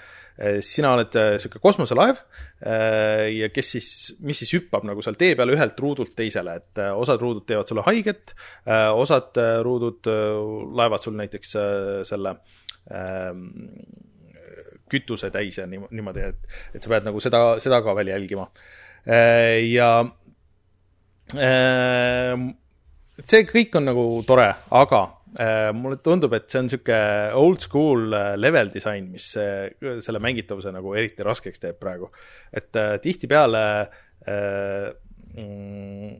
sina oled niisugune kosmoselaev äh, ja kes siis, mis siis hüppab nagu seal tee peal ühelt ruudult teisele, et äh, osad ruudud teevad sulle haiget äh,, osad äh, ruudud äh, laevad sul näiteks äh, selle äh, kütuse täis ja niimoodi, et, et sa pead nagu seda, seda ka veel jälgima äh,. ja äh, see kõik on nagu tore, aga äh, mulle tundub, et see on niisugune old school äh, level disain, mis äh, selle mängitavuse nagu eriti raskeks teeb praegu. et äh, tihtipeale äh, mm,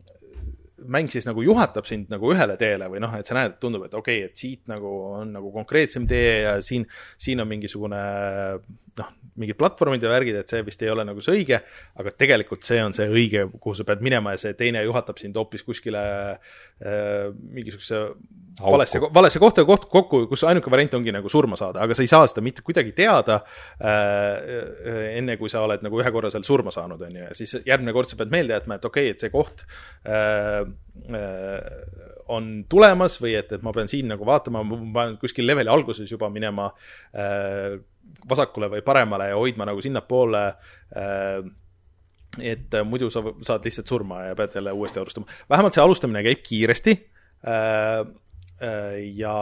mäng siis nagu juhatab sind nagu ühele teele või noh, et sa näed, tundub, et okei okay,, et siit nagu on nagu konkreetsem tee ja siin, siin on mingisugune noh, mingid platvormid ja värgid, et see vist ei ole nagu see õige, aga tegelikult see on see õige, kuhu sa pead minema ja see teine juhatab sind hoopis kuskile äh, mingisuguse valesse, valesse kohta koht, kokku, kus ainuke variant ongi nagu surma saada, aga sa ei saa seda mitte kuidagi teada äh, enne, kui sa oled nagu ühe korra seal surma saanud, on ju, ja siis järgmine kord sa pead meelde jätma, et okei okay,, et see koht äh, äh, on tulemas või et, et ma pean siin nagu vaatama, ma pean kuskil leveli alguses juba minema äh, vasakule või paremale ja hoidma nagu sinnapoole äh, et muidu sa saad lihtsalt surma ja pead jälle uuesti alustama. vähemalt see alustamine käib kiiresti äh, ja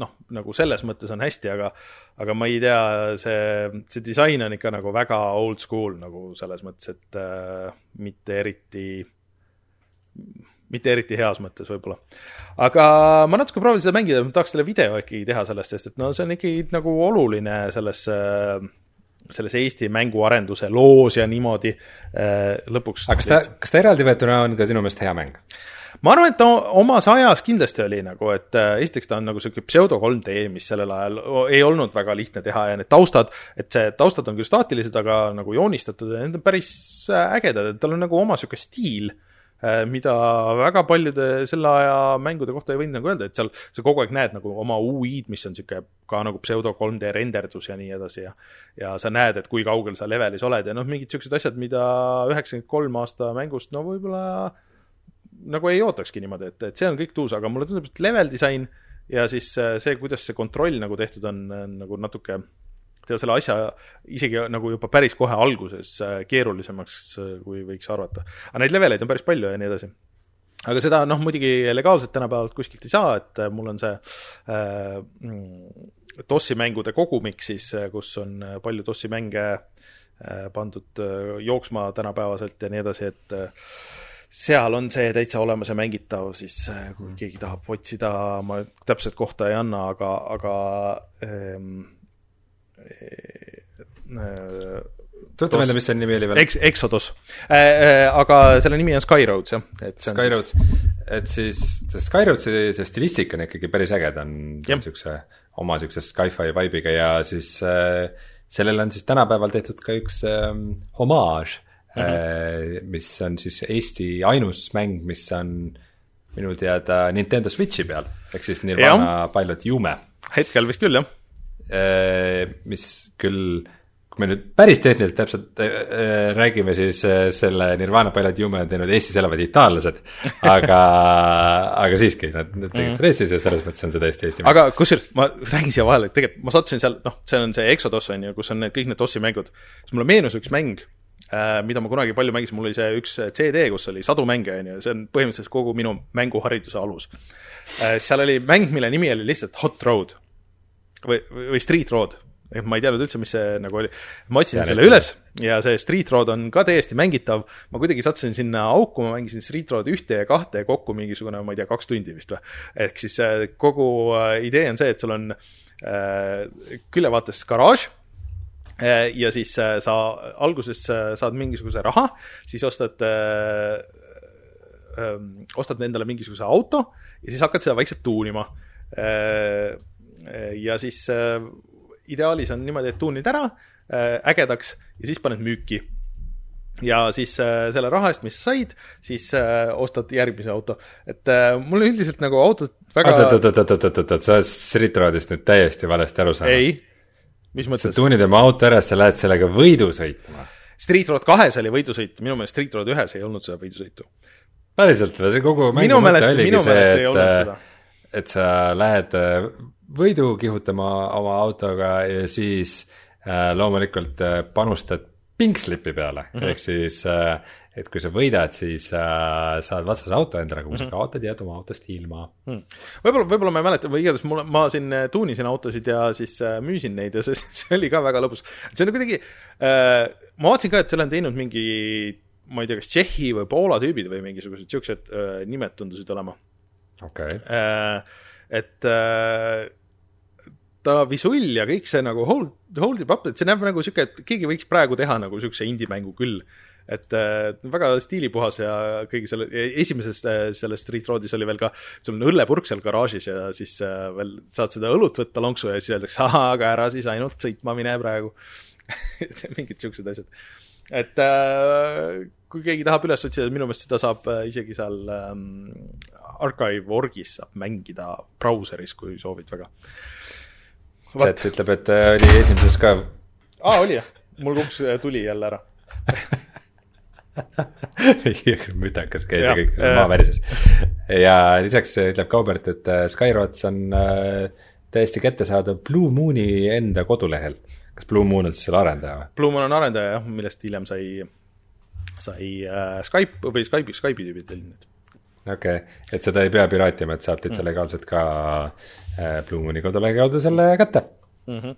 noh, nagu selles mõttes on hästi, aga aga ma ei tea, see, see disain on ikka nagu väga old school nagu selles mõttes, et äh, mitte eriti mitte eriti heas mõttes võib-olla. aga ma natuke proovisin seda mängida, ma tahaks selle video ikkagi teha sellest, sest et no see on ikkagi nagu oluline selles selles Eesti mänguarenduse loos ja niimoodi lõpuks. aga kas ta, kas ta eraldi võetuna on ka sinu meelest hea mäng? ma arvan, et ta omas ajas kindlasti oli nagu, et äh, esiteks ta on nagu sihuke pseudo 3D, mis sellel ajal ei olnud väga lihtne teha ja need taustad, et see taustad on küll staatilised, aga nagu joonistatud ja need on päris ägedad, et tal on nagu oma sihuke stiil äh, mida väga paljude selle aja mängude kohta ei võinud nagu öelda, et seal sa kogu aeg näed nagu oma UI-d, mis on niisugune ka nagu pseudo 3D renderdus ja nii edasi ja ja sa näed, et kui kaugel sa levelis oled ja noh, mingid niisugused asjad, mida üheksakümmend kolm aasta mängust no võib-olla nagu ei ootakski niimoodi, et, et see on kõik tuus, aga mulle tundub, et level disain ja siis äh, see, kuidas see kontroll nagu tehtud on, nagu natuke selle asja isegi nagu juba päris kohe alguses äh, keerulisemaks, äh, kui võiks arvata. aga neid leveleid on päris palju ja nii edasi. aga seda noh, muidugi legaalselt tänapäeval kuskilt ei saa, et mul on see äh, DOS-i mängude kogumik siis, kus on palju DOS-i mänge äh, pandud äh, jooksma tänapäevaselt ja nii edasi, et äh, seal on see täitsa olemas ja mängitav, siis kui keegi tahab otsida, ma täpset kohta ei anna, aga, aga ähm, tuleta meelde, mis selle nimi oli veel? Ex-, Exodus äh,. Äh, aga selle nimi on Skyroads, jah. Skyroads, et siis, Skyroadsi see stilistika on ikkagi päris äge, ta on niisuguse oma niisuguse sci-fi vibe'iga ja siis äh, sellele on siis tänapäeval tehtud ka üks äh, homaaž mm, -hmm. mis on siis Eesti ainus mäng, mis on minu teada Nintendo Switchi peal, ehk siis Nirvana Pilot Jume. hetkel vist küll, jah. Äh, mis küll, kui me nüüd päris tehniliselt täpselt äh, räägime, siis selle Nirvana Pilot Jume on teinud Eestis elavad itaallased, aga aga siiski, nad, nad tegid seda Eestis ja selles mõttes on see täiesti Eesti aga kusjuures ma räägin siia vahele, et tegelikult ma sattusin seal, noh, see on see Exodus on ju, kus on need kõik need DOS-i mängud, siis mulle meenus üks mäng Äh, mida ma kunagi palju mängisin, mul oli see üks CD, kus oli sadu mänge, on ju, see on põhimõtteliselt kogu minu mänguhariduse alus. Äh, seal oli mäng, mille nimi oli lihtsalt Hot Road või, või Street Road. et ma ei teadnud üldse, mis see nagu oli. ma otsisin selle üles ja see Street Road on ka täiesti mängitav, ma kuidagi sattusin sinna auku, ma mängisin Street Road ühte ja kahte kokku mingisugune, ma ei tea, kaks tundi vist või. ehk siis äh, kogu idee on see, et sul on äh, küljevaates garaaž Äh, ja siis äh, sa alguses äh, saad mingisuguse raha, siis ostad ähm, ostad endale mingisuguse auto ja siis hakkad seda vaikselt tuunima. Ja siis ideaalis on niimoodi, et tuunid ära ägedaks ja siis paned müüki ja siis äh, selle raha eest, mis sa said, siis äh, ostad järgmise auto. et äh, mulle üldiselt nagu autod väga oot, oot, oot, oot, oot, oot, sa oled Street Roadist nüüd täiesti valesti aru saanud. ei, mis mõttes? sa tuunid oma auto ära, sa lähed sellega võidu sõitma. Street Road kahes oli võidusõit, minu meelest Street Road ühes ei olnud seda võidusõitu. päriselt või, see kogu minu meelest, minu meelest ei olnud seda. et sa lähed äh, võidu kihutama oma autoga ja siis äh, loomulikult äh, panustad pinkslipi peale mm, -hmm. ehk siis äh, et kui sa võidad, siis äh, saad vastase auto endale, kui mm -hmm. sa kaotad, jääd oma autost ilma mm.. võib-olla, võib-olla ma ei mäleta või igatahes mul, ma siin äh, tuunisin autosid ja siis äh, müüsin neid ja see, see oli ka väga lõbus. see on kuidagi äh,, ma vaatasin ka, et selle on teinud mingi, ma ei tea, kas Tšehhi või Poola tüübid või mingisugused siuksed äh, nimed tundusid olema. okei okay. äh,. et äh, ta visull ja kõik see nagu hold, hold ib up, et see näeb nagu sihuke, et keegi võiks praegu teha nagu siukse indie-mängu küll et äh, väga stiilipuhas ja kõigi selle, esimeses äh, selles Street Roadis oli veel ka, on õllepurk seal garaažis ja siis äh, veel saad seda õlut võtta lonksu ja siis öeldakse, ahah, aga ära siis ainult sõitma mine praegu mingid siuksed asjad. et äh, kui keegi tahab üles otsida, minu meelest seda saab äh, isegi seal ähm, Archive.orgis saab mängida brauseris, kui soovid väga. Chat ütleb, et äh, oli esimeses ka. aa, oli jah? mul kukkus, tuli jälle ära mütakas käis ja kõik maavärises. ja lisaks ütleb Kaubert, et äh, Skyroads on äh, täiesti kättesaadav Blue Mooni enda kodulehel. kas Blue Moon on siis selle arendaja või? Blue Moon on arendaja jah, millest hiljem sai, sai äh, Skype või Skype'i, Skype'i tüübid tellinud. Okei okay., et seda ei pea piraatima, et saab täitsa mm. legaalselt ka äh, Blue Mooni kodulehe kaudu selle kätte mm. -hmm.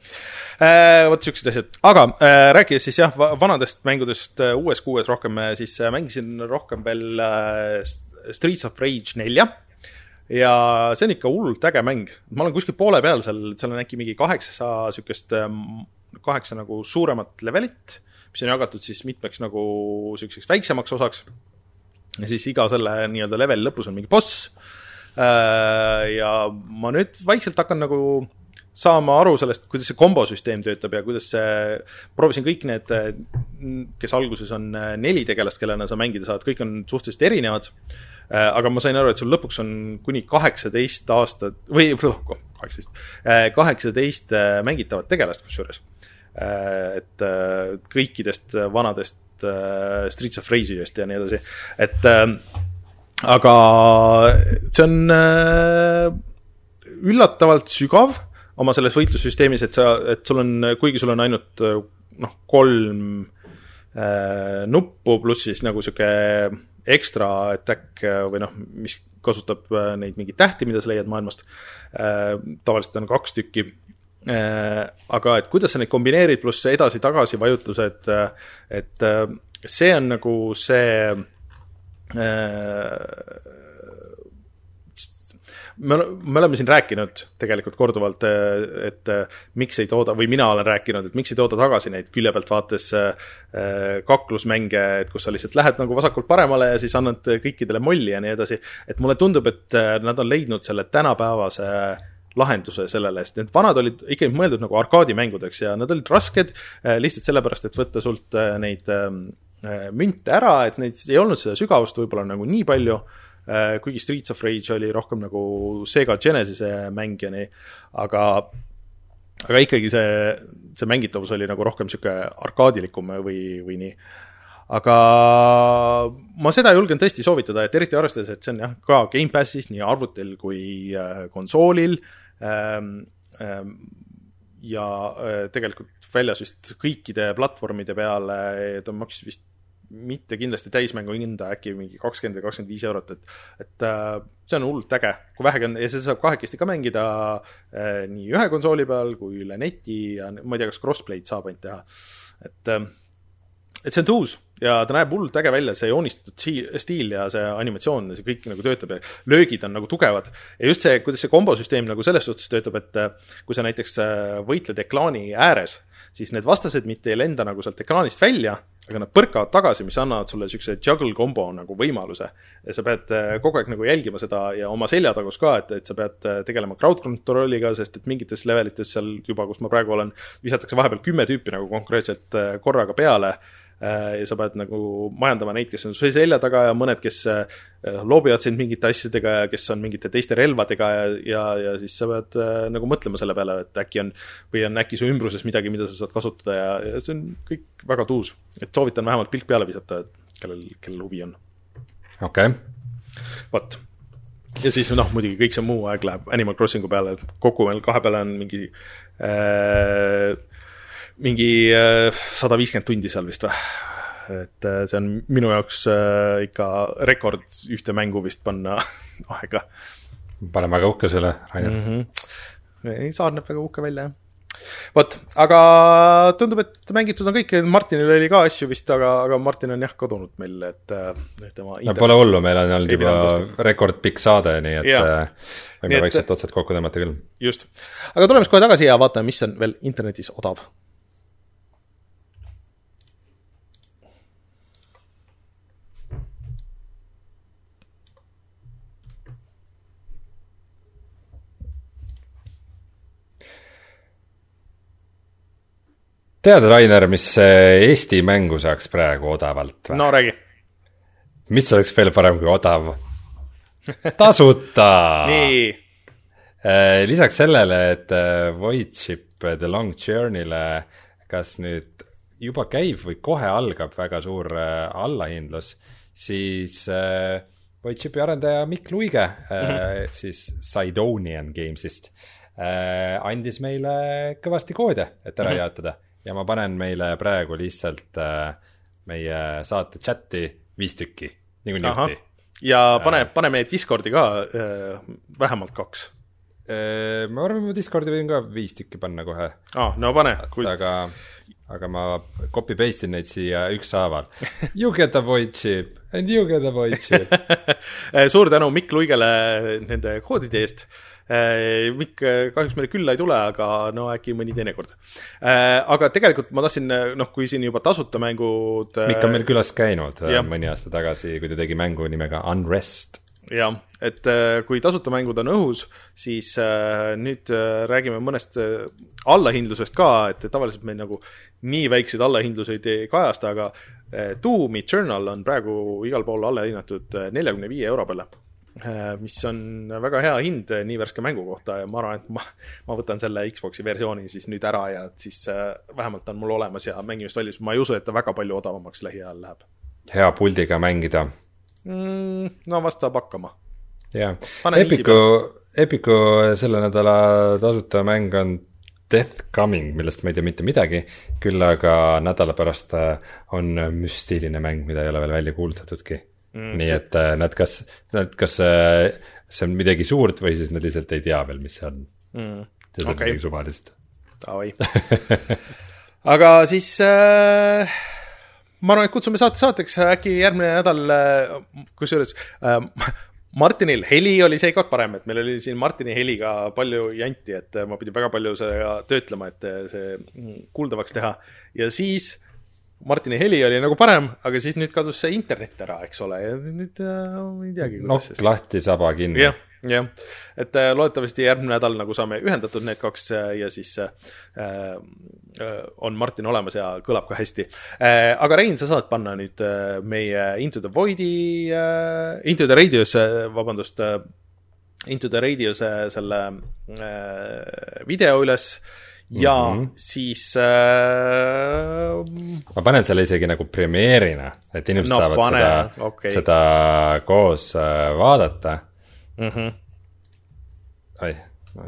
Äh, vot siuksed asjad, aga äh, rääkides siis jah, vanadest mängudest äh, uues kuues rohkem, äh, siis äh, mängisin rohkem veel äh, Streets of Rage nelja. ja see on ikka hullult äge mäng, ma olen kuskil poole peal seal, seal on äkki mingi kaheksa siukest äh,, kaheksa nagu suuremat levelit, mis on jagatud siis mitmeks nagu siukseks väiksemaks osaks. Ja siis iga selle nii-öelda leveli lõpus on mingi boss äh,. ja ma nüüd vaikselt hakkan nagu saama aru sellest, kuidas see kombosüsteem töötab ja kuidas see, proovisin kõik need, kes alguses on neli tegelast, kellena sa mängida saad, kõik on suhteliselt erinevad. aga ma sain aru, et sul lõpuks on kuni kaheksateist aastat või kaheksateist, kaheksateist mängitavat tegelast kusjuures. et kõikidest vanadest Streets of Rage'ist ja nii edasi, et aga see on üllatavalt sügav oma selles võitlussüsteemis, et sa, et sul on, kuigi sul on ainult noh, kolm äh, nuppu pluss siis nagu niisugune ekstra attack või noh, mis kasutab äh, neid mingeid tähti, mida sa leiad maailmast äh,, tavaliselt on kaks tükki. äh,, aga et kuidas sa neid kombineerid, pluss edasi-tagasi vajutused, äh, et äh, see on nagu see äh, me, me oleme siin rääkinud tegelikult korduvalt, et miks ei tooda või mina olen rääkinud, et miks ei tooda tagasi neid külje pealt vaates äh, kaklusmänge, et kus sa lihtsalt lähed nagu vasakult paremale ja siis annad kõikidele molli ja nii edasi. et mulle tundub, et äh, nad on leidnud selle tänapäevase lahenduse sellele, sest need vanad olid ikkagi mõeldud nagu arkaadimängudeks ja nad olid rasked äh, lihtsalt sellepärast, et võtta sult neid ähm, münte ära, et neid ei olnud seda sügavust võib-olla nagu nii palju Äh, kuigi Streets of Rage oli rohkem nagu Sega Genesis'e mäng ja nii, aga aga ikkagi see, see mängitavus oli nagu rohkem niisugune arkaadilikum või, või nii. aga ma seda julgen tõesti soovitada, et eriti arvestades, et see on jah, ka Gamepassis nii arvutil kui äh, konsoolil ähm, ja äh, tegelikult väljas vist kõikide platvormide peale, ta maksis vist mitte kindlasti täismängu hinda, äkki mingi kakskümmend või kakskümmend viis eurot, et et äh, see on hullult äge, kui vähegi on, ja seda saab kahekesti ka mängida äh, nii ühe konsooli peal kui üle neti ja ma ei tea, kas crossplay'd saab ainult teha, et äh, et see on tuus ja ta näeb hullult äge välja, see joonistatud stiil ja see animatsioon, see kõik nagu töötab ja löögid on nagu tugevad. ja just see, kuidas see kombosüsteem nagu selles suhtes töötab, et äh, kui sa näiteks äh, võitled ekraani ääres, siis need vastased mitte ei lenda nagu sealt ekraanist välja, aga nad põrkavad tagasi, mis annavad sulle niisuguse juggle combo nagu võimaluse. ja sa pead äh, kogu aeg nagu jälgima seda ja oma selja tagus ka, et, et sa pead tegelema crowd control'iga, sest et mingites levelites seal juba, kus ma praegu olen, visatakse vahepeal kümme tüüpi nagu konkreetselt korraga peale ja sa pead nagu majandama neid, kes on su selja taga ja mõned, kes äh, loobivad sind mingite asjadega ja kes on mingite teiste relvadega ja, ja, ja siis sa pead äh, nagu mõtlema selle peale, et äkki on, või on äkki su ümbruses midagi, mida sa saad kasutada ja, ja see on kõik väga tuus. et soovitan vähemalt pilk peale visata, et kellel, kellel huvi on. okei okay.. vot ja siis noh, muidugi kõik see muu aeg läheb Animal Crossingu peale, kokku meil kahe peale on mingi äh, mingi äh, sada viiskümmend tundi seal vist või? et äh, see on minu jaoks äh, ikka rekord ühte mängu vist panna aega. paneme väga uhke selle, Rainer mm. -hmm. ei, saar näeb väga uhke välja, jah vot, aga tundub, et mängitud on kõik, Martinil oli ka asju vist, aga, aga Martin on jah kadunud meil, et, et tema no pole hullu, meil on olnud juba rekordpikk saade, nii et ja. võime vaikselt otsad kokku tõmmata küll. just. aga tuleme siis kohe tagasi ja vaatame, mis on veel internetis odav tead, Rainer, mis Eesti mängu saaks praegu odavalt või? no räägi. mis oleks veel parem kui odav? tasuta nii. Äh, lisaks sellele, et äh, Void Ship The Long Journey'le kas nüüd juba käib või kohe algab väga suur äh, allahindlus, siis Void Shipi arendaja Mikk Luige mm, -hmm. siis Sidonian Games'ist, andis meile kõvasti koode, et ära mm -hmm. jaotada ja ma panen meile praegu lihtsalt äh, meie saate chati viis tükki, niikuinii juhti. ja pane äh,, pane meie Discordi ka äh, vähemalt kaks ma arvan, ma Discordi võin ka viis tükki panna kohe. aa, no pane aga, aga ma copy paste in neid siia ükshaaval You get a void chip and you get a void chip suur tänu Mikk Luigele nende koodide eest Äh, Mikk äh, kahjuks meile külla ei tule, aga no äkki mõni teine kord. Äh, aga tegelikult ma tahtsin, noh, kui siin juba tasuta mängud Mikk on meil külas käinud ja. mõni aasta tagasi, kui ta tegi mängu nimega Unrest jah, et äh, kui tasuta mängud on õhus, siis äh, nüüd äh, räägime mõnest allahindlusest ka, et tavaliselt meil nagu nii väikseid allahindluseid ei kajasta, aga Doom Eternal on praegu igal pool alla hinnatud neljakümne viie euro peale. mis on väga hea hind nii värske mängu kohta ja ma arvan, et ma, ma võtan selle Xbox'i versiooni siis nüüd ära ja siis vähemalt on mul olemas ja mängimisvalmis, ma ei usu, et ta väga palju odavamaks lähiajal läheb. hea puldiga mängida mm,? no vast saab hakkama. jaa, Epiku, Epiku selle nädala tasuta mäng on Death Coming, millest ma ei tea mitte midagi, küll aga nädala pärast äh, on müstiline mäng, mida ei ole veel välja kuulutatudki mm,. nii et äh, nad kas, nad kas äh, see on midagi suurt või siis nad lihtsalt ei tea veel, mis see on mm,. see on okay. midagi suvalist. Davai aga siis äh, ma arvan, et kutsume saate saateks, äkki järgmine nädal, äh, kusjuures äh, Martinil heli oli seekord parem, et meil oli siin Martini heliga palju janti, et äh, ma pidin väga palju seda töötlema, et äh, see mm, kuuldavaks teha. ja siis Martini heli oli nagu parem, aga siis nüüd kadus see internet ära, eks ole, ja nüüd äh, ei teagi. nokk lahti, saba kinni. jah jah, et äh, loodetavasti järgmine nädal nagu saame ühendatud need kaks äh, ja siis äh, äh, on Martin olemas ja kõlab ka hästi äh,. aga Rein, sa saad panna nüüd äh, meie Into the Void'i äh,, Into the Radius, vabandust äh,, Into the Radius'e selle äh, video üles ja mm -hmm. siis äh... ma panen selle isegi nagu premeerina, et inimesed no, saavad pane, seda okay., seda koos äh, vaadata mm. -hmm.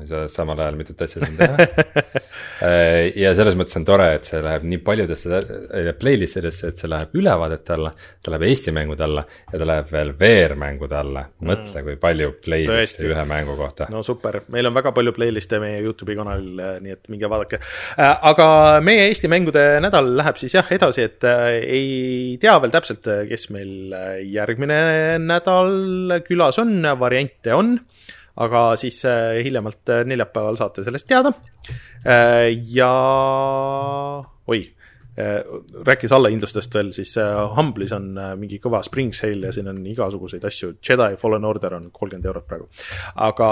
Ei saa samal ajal mitut asja siin teha äh, ja selles mõttes on tore, et see läheb nii paljudesse äh, playlist idesse, et see läheb ülevaadete alla, ta läheb Eesti mängude alla ja ta läheb veel VR-mängude alla. mõtle mm., kui palju playlist'e ühe mängu kohta. no super, meil on väga palju playlist'e meie Youtube'i kanalil, äh, nii et minge vaadake. aga meie Eesti mängude nädal läheb siis jah edasi, et ei tea veel täpselt, kes meil järgmine nädal külas on, variante on aga siis äh, hiljemalt äh, neljapäeval saate sellest teada. Äh, ja oi, rääkis allahindlustest veel, siis Humble'is on mingi kõva spring sale ja siin on igasuguseid asju, Jedi Fallen Order on kolmkümmend eurot praegu, aga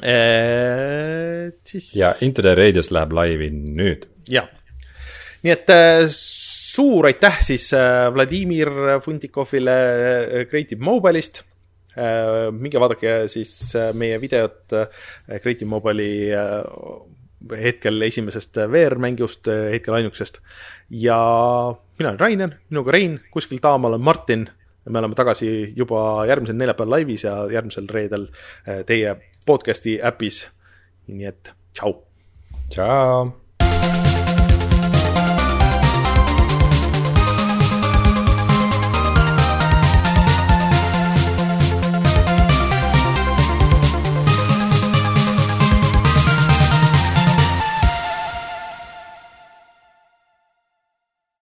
äh, siis. ja Into the Radius läheb laivi nüüd. jah, nii et suur aitäh siis Vladimir Fundikovile Creative Mobile'ist minge vaadake siis äh, meie videot äh, Creative Mobile'i hetkel esimesest VR-mängust, hetkel ainukesest. ja mina olen Rainer, minuga Rein, kuskil taamal on Martin. me oleme tagasi juba järgmisel neljapäeval laivis ja järgmisel reedel teie podcast'i äpis. nii et tšau. tšau.